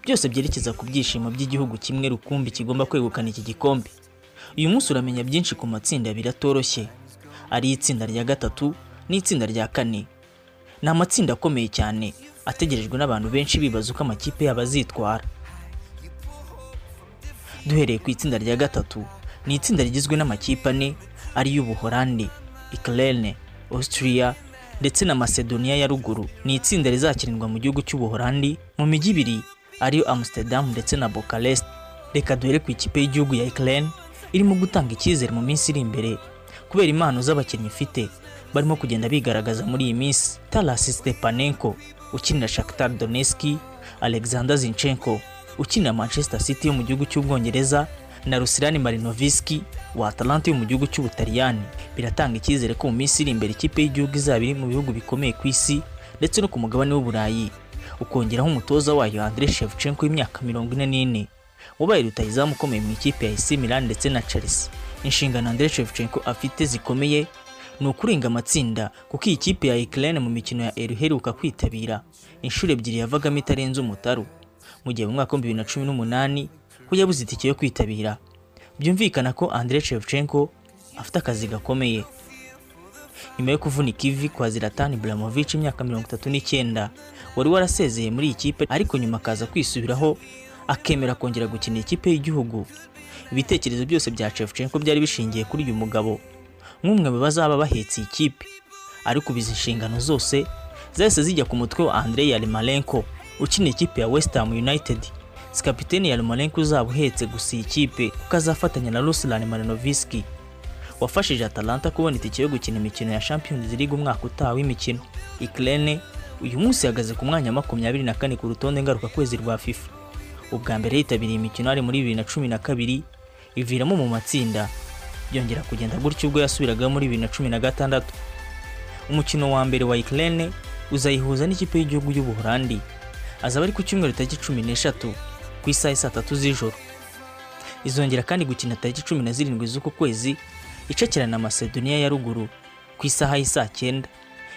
Byose byerekeza ku byishimo by'igihugu kimwe rukumbi kigomba kwegukana iki gikombe. Uyu munsi uramenya byinshi ku matsinda abiri atoroshye. Ari itsinda rya gatatu n'itsinda rya kane. Ni amatsinda akomeye cyane ategerejwe n'abantu benshi bibaza uko amakipe yabo azitwara. Duhereye ku itsinda rya gatatu ni itsinda rigizwe n'amakipe ane ariyo ubuhorandi ikirere Austria ndetse na macedonia ya ruguru. Ni itsinda rizakinirwa mu gihugu cy'ubuhorandi mu mijyi ibiri ariyo amsterdam ndetse na bukarest reka duhere ku ikipe y'igihugu ya ikirere irimo gutanga icyizere mu minsi iri imbere kubera impano z'abakinnyi ifite. Barimo kugenda bigaragaza muri iyi minsi tarasi stepanenko ukinira shakitar doneski alexander zinchenko ukinira manchester city yo mu gihugu cy'ubwongereza na Rusirani Marinoviski wa Atalanta yo mu gihugu cy'Ubutaliyani. Biratanga icyizere ko mu minsi iri imbere ikipe y'igihugu izaba iri mu bihugu bikomeye ku isi ndetse no ku mugabane w'Uburayi. Ukongeraho umutoza wayo Andre Shevchenko w'imyaka mirongo ine n'ine. Wabaye rutahizamu ukomeye mu ikipe ya AC Milan ndetse na Chelsea. Inshingano Andre Shevchenko afite zikomeye ni ukurenga amatsinda kuko iyi kipe ya Ukraine mu mikino ya Euro iheruka kwitabira. Inshuro ebyiri yavagamo itarenze umutaru. Mu gihe mu mwaka wa 2018 bujya buza itike yo kwitabira. Byumvikana ko Andrei Shevchenko afite akazi gakomeye. Nyuma yo kuvunika ivi kwa Zlatan Ibrahimovic imyaka mirongo itatu n'icyenda wari warasezeye muri iyi kipe ariko nyuma akaza kwisubiraho akemera kongera gukina ikipe y'igihugu. Ibitekerezo byose bya Shevchenko byari bishingiye kuri uyu mugabo. Nk'umwe mu bazaba bahetse iyi kipe. Ariko ubizi inshingano zose zahise zijya ku mutwe wa Andrei Yarmolenko ukina ikipe ya West Ham United. Kapiteni Yarmolenko uzaba uhetse gusa iyi kipe kuko azafatanya na Ruslan Marinoviski wafashije Atalanta kubona itike yo gukina imikino ya Champions League umwaka utaha w'imikino. Ukraine uyu munsi ihagaze ku mwanya wa makumyabiri na kane ku rutonde ngarukakwezi rwa FIFA. Ubwa mbere yitabiriye imikino ari muri bibiri na cumi na kabiri iviramo mu matsinda. Byongera kugenda gutyo ubwo yasubiragaho muri bibiri na cumi na gatandatu. Umukino wa mbere wa Ukraine uzayihuza n'ikipe y'igihugu y'ubuholandi azaba ari ku cyumweru tariki cumi n'eshatu. Ku isaha saa tatu z'ijoro. Izongera kandi gukina tariki cumi na zirindwi z'uku kwezi icakirana na macedonia ya ruguru ku isaha y'isaa cyenda.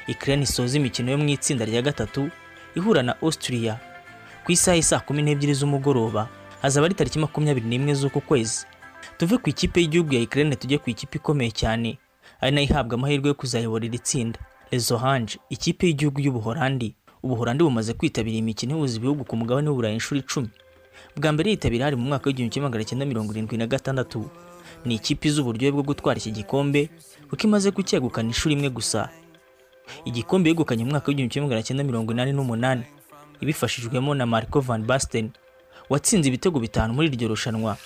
Ukraine isoza imikino yo mu itsinda rya gatatu ihura na Austria ku isaha y'isaa kumi n'ebyiri z'umugoroba hazaba ari tariki makumyabiri n'imwe z'uku kwezi. Tuve ku ikipe y'igihugu ya Ukraine tujye ku ikipe ikomeye cyane. Ari na yo ihabwa amahirwe yo kuzayobora iri tsinda. Lezo Hanje ikipe y'igihugu y'ubuholandi. Ubuholandi bumaze kwitabira imikino ihuza ibihugu ku mugabane w'uburayi inshuro icumi. Bwa mbere yitabira hari mu mwaka w'igihumbi kimwe magana cyenda mirongo irindwi na gatandatu. Ni ikipe izi uburyohe bwo gutwara iki gikombe kuko imaze kucyegukana inshuro imwe gusa. Igikombe yegukanye mu mwaka w'igihumbi kimwe magana cyenda mirongo inani n'umunani ibifashijwemo na Marco van Basten watsinze ibitego bitanu muri iryo rushanwa.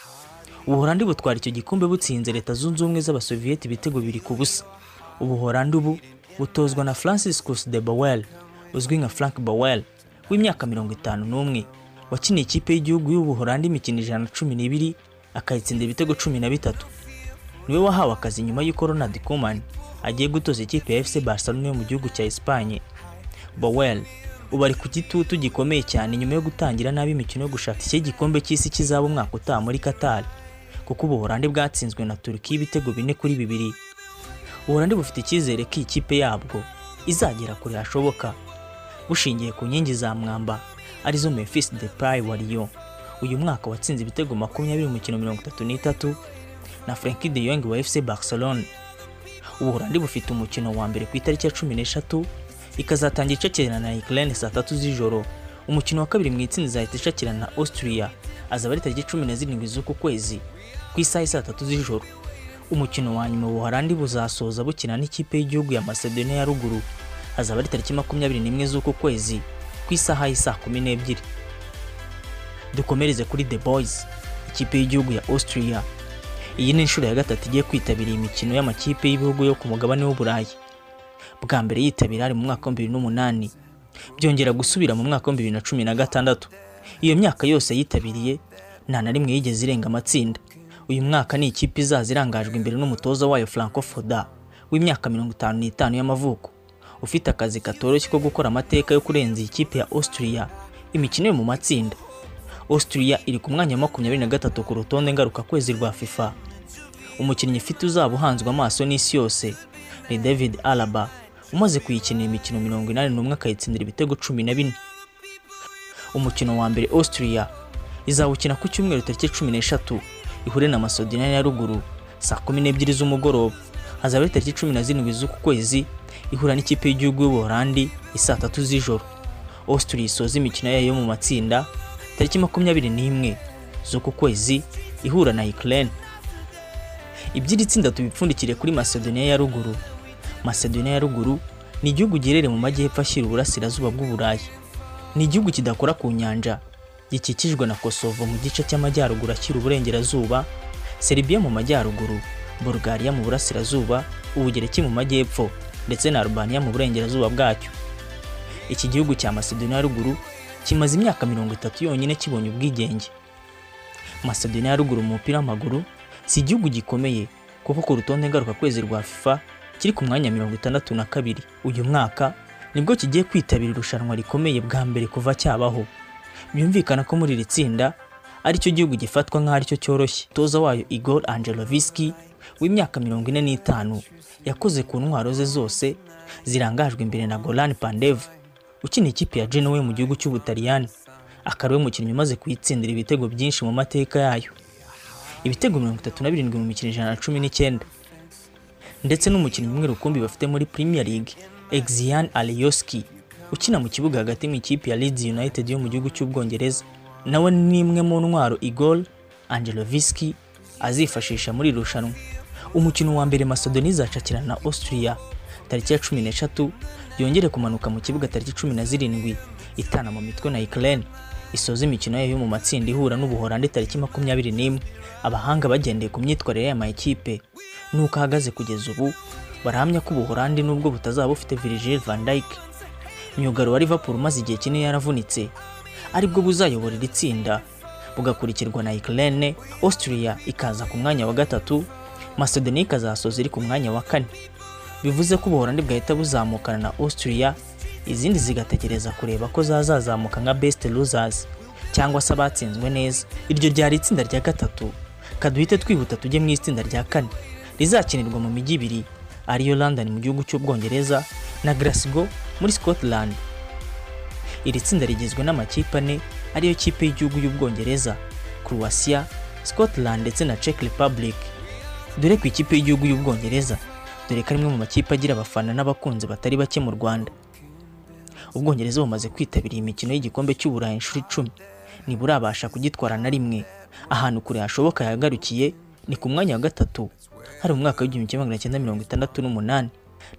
Ubuholandi butwara icyo gikombe butsinze leta zunze ubumwe z'abasoviyeti ibitego biri ku busa. Ubuholandi ubu butozwa na franciscus de bowel uzwi nka frank bowel w'imyaka mirongo itanu n'umwe. Wakiniye ikipe y'igihugu y'ubuholandi imikino ijana na cumi n'ibiri akayitsindira ibitego cumi na bitatu. Niwe wahawe akazi nyuma y'uko ronald koeman agiye gutoza ikipe ya fc barcelona yo mu gihugu cya esipanye bowel ubu ari ku gitutu gikomeye cyane nyuma yo gutangira nabi imikino yo gushaka iki gikombe cy'isi kizaba umwaka utaha muri qatar kuko ubuholandi bwatsinzwe na turukiya ibitego bine kuri bibiri. Ubuholandi bufite icyizere ko kipe yabwo izagera kure hashoboka bushingiye ku nkingi za mwamba. Ari zo memphis depay wa Lyon. Uyu mwaka watsinze ibitego makumyabiri mu mikino mirongo itatu n'itatu na Frenkie de Jong wa FC Barcelona. Ubuholandi bufite umukino wa mbere ku itariki ya cumi n'eshatu ikazatangira icakirana na Ukraine saa tatu z'ijoro. Umukino wa kabiri mu itsinda izahita icakirana na Austria azaba ari tariki cumi na zirindwi z'uku kwezi ku isaha saa tatu z'ijoro. Umukino wa nyuma ubuholandi buzasoza bukina n'ikipe y'igihugu ya Macedonia ya ruguru azaba ari tariki makumyabiri n'imwe z'uku kwezi. Ku isaha y'isaa kumi n'ebyiri. Dukomereze kuri The Boys ikipe y'igihugu ya Austria. Iyi ni inshuro ya gatatu igiye kwitabira imikino y'amakipe y'ibihugu yo ku mugabane w'uburayi bwa mbere yitabira ari mu mwaka wa bibiri n'umunani. Byongera gusubira mu mwaka wa bibiri na cumi na gatandatu. Iyo myaka yose yitabiriye nta na rimwe yigeze irenga amatsinda. Uyu mwaka ni ikipe izaza irangajwe imbere n'umutoza wayo Franco Foda w'imyaka mirongo itanu n'itanu y'amavuko. Ufite akazi katoroshye ko gukora amateka yo kurenza iyi kipe ya Austria. Imikino yo mu matsinda. Austria iri ku mwanya wa makumyabiri na gatatu ku rutonde ngarukakwezi rwa FIFA. Umukinnyi ufite uzaba uhanzwe amaso n'isi yose ni David Alaba. Umaze kuyikinira imikino mirongo inani n'umwe akayitsindira ibitego cumi na bine. Umukino wa mbere Austria izawukina ku cyumweru tariki cumi n'eshatu. Ihure na Macedonia ya ruguru. Saa kumi n'ebyiri z'umugoroba. Hazaba ari tariki cumi na zirindwi z'uku kwezi. Ihura n'ikipe y'igihugu y'ubuholandi isaa tatu z'ijoro. Austria isoza imikino yayo yo mu matsinda tariki makumyabiri n'imwe z'uku kwezi ihura na Ukraine. Iby'iri tsinda tubipfundikire kuri Macedonia ya ruguru. Macedonia ya ruguru ni igihugu giherereye mu majyepfo ashyira uburasirazuba bw'uburayi. Ni igihugu kidakora ku nyanja gikikijwe na Kosovo mu gice cy'amajyaruguru ashyira uburengerazuba Serbia mu majyaruguru Bulgaria mu burasirazuba Ubugereki mu majyepfo ndetse na Albania mu burengerazuba bwacyo. Iki gihugu cya Macedonia ya ruguru kimaze imyaka mirongo itatu yonyine kibonye ubwigenge. Macedonia ya ruguru mu mupira w'amaguru si igihugu gikomeye kuko ku rutonde ngarukakwezi rwa FIFA kiri ku mwanya mirongo itandatu na kabiri. Uyu mwaka ni bwo kigiye kwitabira irushanwa rikomeye bwa mbere kuva cyabaho. Byumvikana ko muri iri tsinda ari cyo gihugu gifatwa nk'aho ari cyo cyoroshye. Toza wayo Igor Angeloviski w'imyaka mirongo ine n'itanu yakoze ku ntwaro ze zose zirangajwe imbere na Goran Pandev ukina ikipe ya Genoa mu gihugu cy'Ubutaliyani. Akaba ari we mukinnyi umaze kuyitsindira ibitego byinshi mu mateka yayo. Ibitego mirongo itatu na birindwi mu mikino ijana na cumi n'icyenda. Ndetse n'umukinnyi umwe rukumbi bafite muri Premier League Exian Alioski ukina mu kibuga hagati mu ikipe ya Leeds United yo mu gihugu cy'Ubwongereza. Nawe ni imwe mu ntwaro Igor Angeloviski azifashisha muri iri rushanwa umukino wa mbere Macedonia izacakirana na Austria. Tariki ya cumi n'eshatu yongere kumanuka mu kibuga tariki cumi na zirindwi. Itana mu mitwe na Ukraine. Isoza imikino yayo yo mu matsinda ihura n'ubuholandi tariki makumyabiri n'imwe. Abahanga bagendeye ku myitwarire y'aya makipe. N'uko ahagaze kugeza ubu barahamya ko ubuholandi nubwo butazaba bufite Virgil van Dijk. Myugariro wa Liverpool umaze igihe kinini yaravunitse. Aribwo buzayobora iri tsinda bugakurikirwa na Ukraine Austria ikaza ku mwanya wa gatatu. Macedonia ikazasoza iri ku mwanya wa kane. Bivuze ko ubuholandi bwahita buzamukana na Austria izindi zigategereza kureba ko zazazamuka nka best losers cyangwa se abatsinzwe neza. Iryo ryari itsinda rya gatatu kaduhite twihuta tujye mu itsinda rya kane. Rizakinirwa mu mijyi ibiri ariyo London mu gihugu cy'Ubwongereza na Glasgow muri Scotland. Iri tsinda rigizwe n'amakipe ane ariyo kipe y'igihugu y'Ubwongereza Croatia Scotland ndetse na Czech Republic. Dore ku ikipe y'igihugu y'Ubwongereza. Dore ko ari mu makipe agira abafana n'abakunzi batari bake mu Rwanda. Ubwongereza bumaze kwitabira imikino y'igikombe cy'uburayi inshuro icumi. Ntiburabasha kugitwara na rimwe. Ahantu kure hashoboka yagarukiye ni ku mwanya wa gatatu. Hari mu mwaka w'igihumbi kimwe magana cyenda mirongo itandatu n'umunani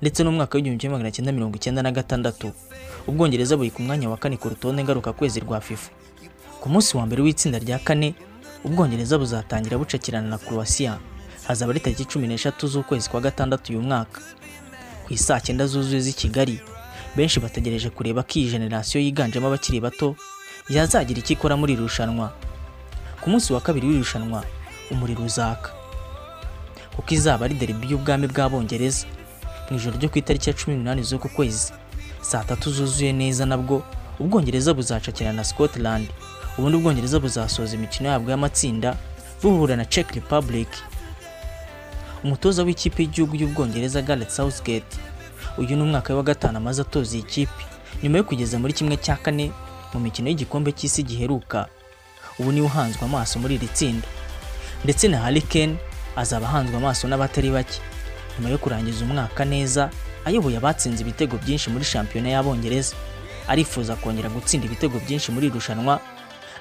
ndetse n'umwaka w'igihumbi kimwe magana cyenda mirongo icyenda na gatandatu. Ubwongereza buri ku mwanya wa kane ku rutonde ngarukakwezi rwa fifa. Ku munsi wa mbere w'itsinda rya kane ubwongereza buzatangira bucakirana na croatia. Hazaba ari tariki cumi n'eshatu z'ukwezi kwa gatandatu uyu mwaka. Ku isaa cyenda zuzuye z'i kigali benshi bategereje kureba ko iyi generasiyo yiganjemo abakiri bato yazagira icyo ikora muri iri rushanwa. Ku munsi wa kabiri w'iri rushanwa umuriro uzaka. Kuko izaba ari deribi y'ubwami bw'abongereza. Mu ijoro ryo ku itariki ya cumi n'umunani z'uku kwezi saa tatu zuzuye neza nabwo ubwongereza buzacakira na scotland. Ubundi ubwongereza buzasoza imikino yabwo y'amatsinda buhura na czech republic. Umutoza w'ikipe y'igihugu y'ubwongereza gareth southgate. Uyu ni umwaka wa gatanu amaze atoza iyi kipe. Nyuma yo kugeza muri kimwe cya kane mu mikino y'igikombe cy'isi giheruka. Ubu ni we uhanzwe amaso muri iri tsinda. Ndetse na Harry Kane azaba ahanzwe amaso n'abatari bake. Nyuma yo kurangiza umwaka neza ayoboye abatsinze ibitego byinshi muri shampiyona y'abongereza. Arifuza kongera gutsinda ibitego byinshi muri iri rushanwa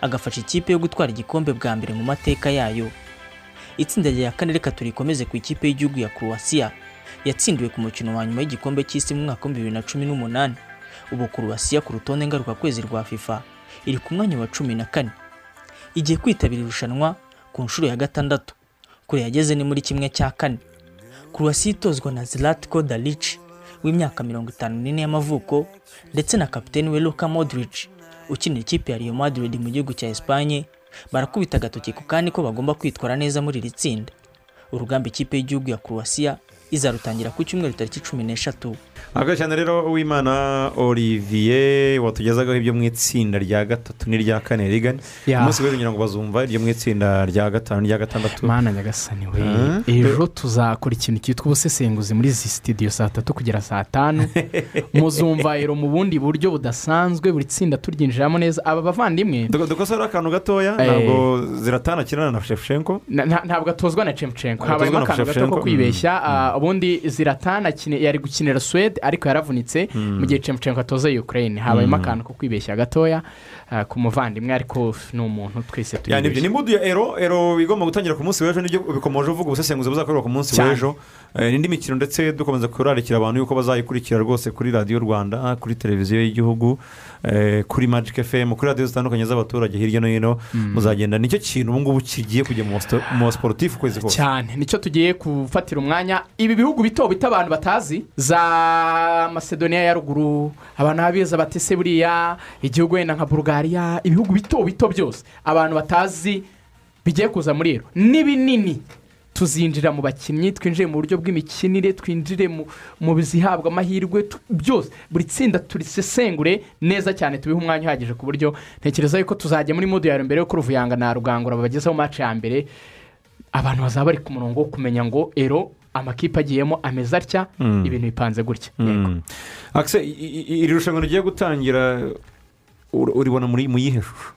agafasha ikipe yo gutwara igikombe bwa mbere mu mateka yayo. Itsinda rya kane reka turikomeze ku ikipe y'igihugu ya Croatia. Yatsindiwe ku mukino wa nyuma y'igikombe cy'isi mu mwaka cumi n'umunani. Ubu Croatia ku rutonde ngarukakwezi rwa FIFA iri ku mwanya wa cumi na kane. Igiye kwitabira irushanwa ku nshuro ya gatandatu. Kure yageze ni muri kimwe cya kane. Croatia itozwa na Zlatko Dalic w'imyaka mirongo itanu n'ine y'amavuko ndetse na kapiteni we Luka Modric ukinira ikipe ya Real Madrid mu gihugu cya Espagne barakubita agatoki ku kandi ko bagomba kwitwara neza muri iri tsinda. Urugamba ikipe y'igihugu ya Croatia izarutangira ku cyumweru tariki cumi n'eshatu. Ntabwo cyane rero uwimana olivier watugezagaho ibyo mu itsinda rya gatatu n'irya kane rigani Ya. umunsi w'ejo ngira ngo bazumva iryo mu itsinda rya gatanu n'irya gatandatu. Mana nyagasani we. Ejo tuzakora ikintu cyitwa ubusesenguzi muri izi sitidiyo saa tatu kugera saa tanu. Muzumva rero mu bundi buryo budasanzwe buri tsinda turyinjiramo neza. Aba bavandimwe? Duko- dukosora akantu gatoya Eh. ntabwo ziratana na shefushenko ntabwo atozwa na Atozwa habayemo akantu gato ko kwibeshya. Ah, ubundi ziratana yari gukinira suwede ariko yaravunitse mu gihe cemcenko atoza ukraine. Habayemo Mm. akantu ko kwibeshya gatoya ah, ku muvandimwe ariko ni umuntu twese tuyibeshya ni mudu ya ero ero igomba gutangira ku munsi w'ejo ni byo bikomeje uvuga ubusesenguzi buzakorerwa ku munsi w'ejo. Eh, n'indi mikino ndetse dukomeza kurarikira abantu yuko bazayikurikira rwose kuri radiyo rwanda kuri televiziyo y'igihugu. Kuri magic fm kuri radiyo zitandukanye z'abaturage hirya no hino Mm. muzagenda. Nicyo kintu ubu ngubu kigiye kujya mu basiporutifu ukwezi kose. Cyane. Nicyo tugiye gufatira umwanya. Ibi bihugu bito bito abantu batazi za masedoniya ya ruguru abantu babizi batese buriya igihugu wenda nka bulugariya ibihugu bito bito byose abantu batazi bigiye kuza muri ero ni binini. Tuzinjira mu bakinnyi twinjire mu buryo bw'imikinire twinjire mu- bizihabwa amahirwe byose. Buri tsinda turisesengure neza cyane tubihe umwanya uhagije ku buryo ntekereza yuko tuzajya muri mudu ya mbere yo kuruvuyanga na rugangura babagezeho mace ya mbere. Abantu bazaba bari ku murongo wo kumenya ngo ero amakipe agiyemo ameze atya? Mm. ibintu bipanze gutya. Mm. Iri rushanwa rigiye gutangira ur- uribona muri mu yihe shusho?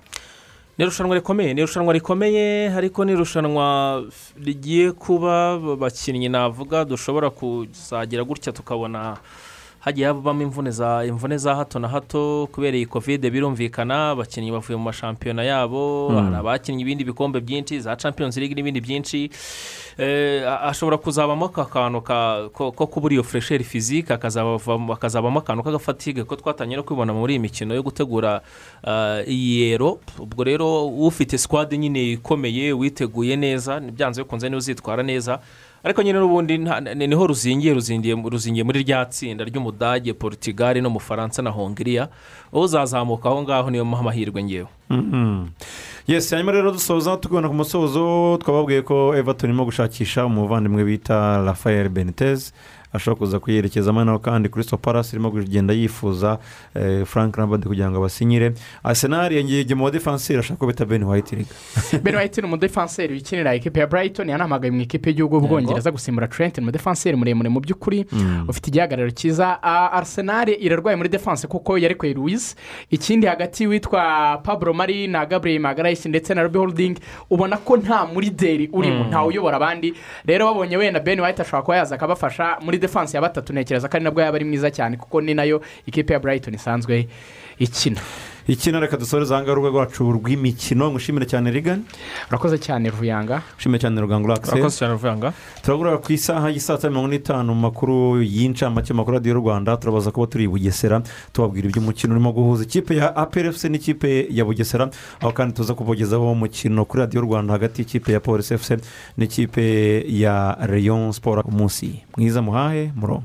Ni irushanwa rikomeye ni irushanwa rikomeye ariko ni irushanwa rigiye kuba abakinnyi navuga dushobora kuzagira gutya tukabona hagiye habamo imvune za hato na hato kubera iyi kovide birumvikana abakinnyi bavuye mu mashampiyona yabo Mm. hari abakinnye ibindi bikombe byinshi za champions league n'ibindi byinshi Eh, hashobora kuzabamo aka kantu ka- ko kubura iyo furesheri fizike hakazabamo akantu k'agafatige ko twatangiye no kwibona muri iyi mikino yo gutegura ah, iyi ero ubwo rero ufite sikwade nyine ikomeye witeguye neza byanze bikunze niba uzitwara neza ariko nyine n'ubundi ni ho ruzingiye ruzingiye muri rya tsinda ry'umudage portugal no mu faransa na hongiriya. Uzazamuka aho ngaho niyo muha amahirwe ngewe. Yesi hanyuma rero dusoza tugana ku musozo twababwiye ko everton irimo gushakisha umuvandimwe bita rafael benitez. Ashobora kuza kuyerekezamo nawe kandi kirisito parasi irimo kugenda yifuza eh, frank rambadi kugira ngo abasinyire. Arsenal yongeye mu badefanseri ashaka ko bita ben white riga ben white ni umudefanseri wikinira ikipe ya brighton yanahamagaye mu ikipe y'igihugu y'ubwongereza gusimbura trent ni umudefanseri muremure mu by'ukuri. Mm. ufite igihagararo cyiza. Arsenal irarwaye muri defanse kuko yarekuye louise ikindi hagati witwa pablo mari na gabriel magarayisi ndetse na robi holding ubona ko nta murideri urimo Mm. ntawe uyobora abandi. Rero babonye wenda ben white ashobora kuba yaza akabafasha muri defanse ya batatu ntekereza ko ari nabwo yaba ari mwiza cyane kuko ni na yo ikipe ya brighton isanzwe ikina. Ikina reka dusoreze ahangaha urubuga rwacu rw'imikino. Ngushimire cyane rigani urakoze cyane ruvuyanga. Ushimire cyane rugangura urakoze akiseri cyane ruvanga turagura ku isaha y'isaa sita mirongo n'itanu mu makuru y'incamake makuru radiyo rwanda. Turabaza kuba turi i bugesera tubabwira iby'umukino urimo guhuza. Ikipe ya aplfc n'ikipe ya bugesera. Aho kandi tuza kubogezaho umukino kuri radiyo rwanda hagati y'ikipe ya polisi fc n'ikipe ya reyon siporo umunsi mwiza muhahe murongo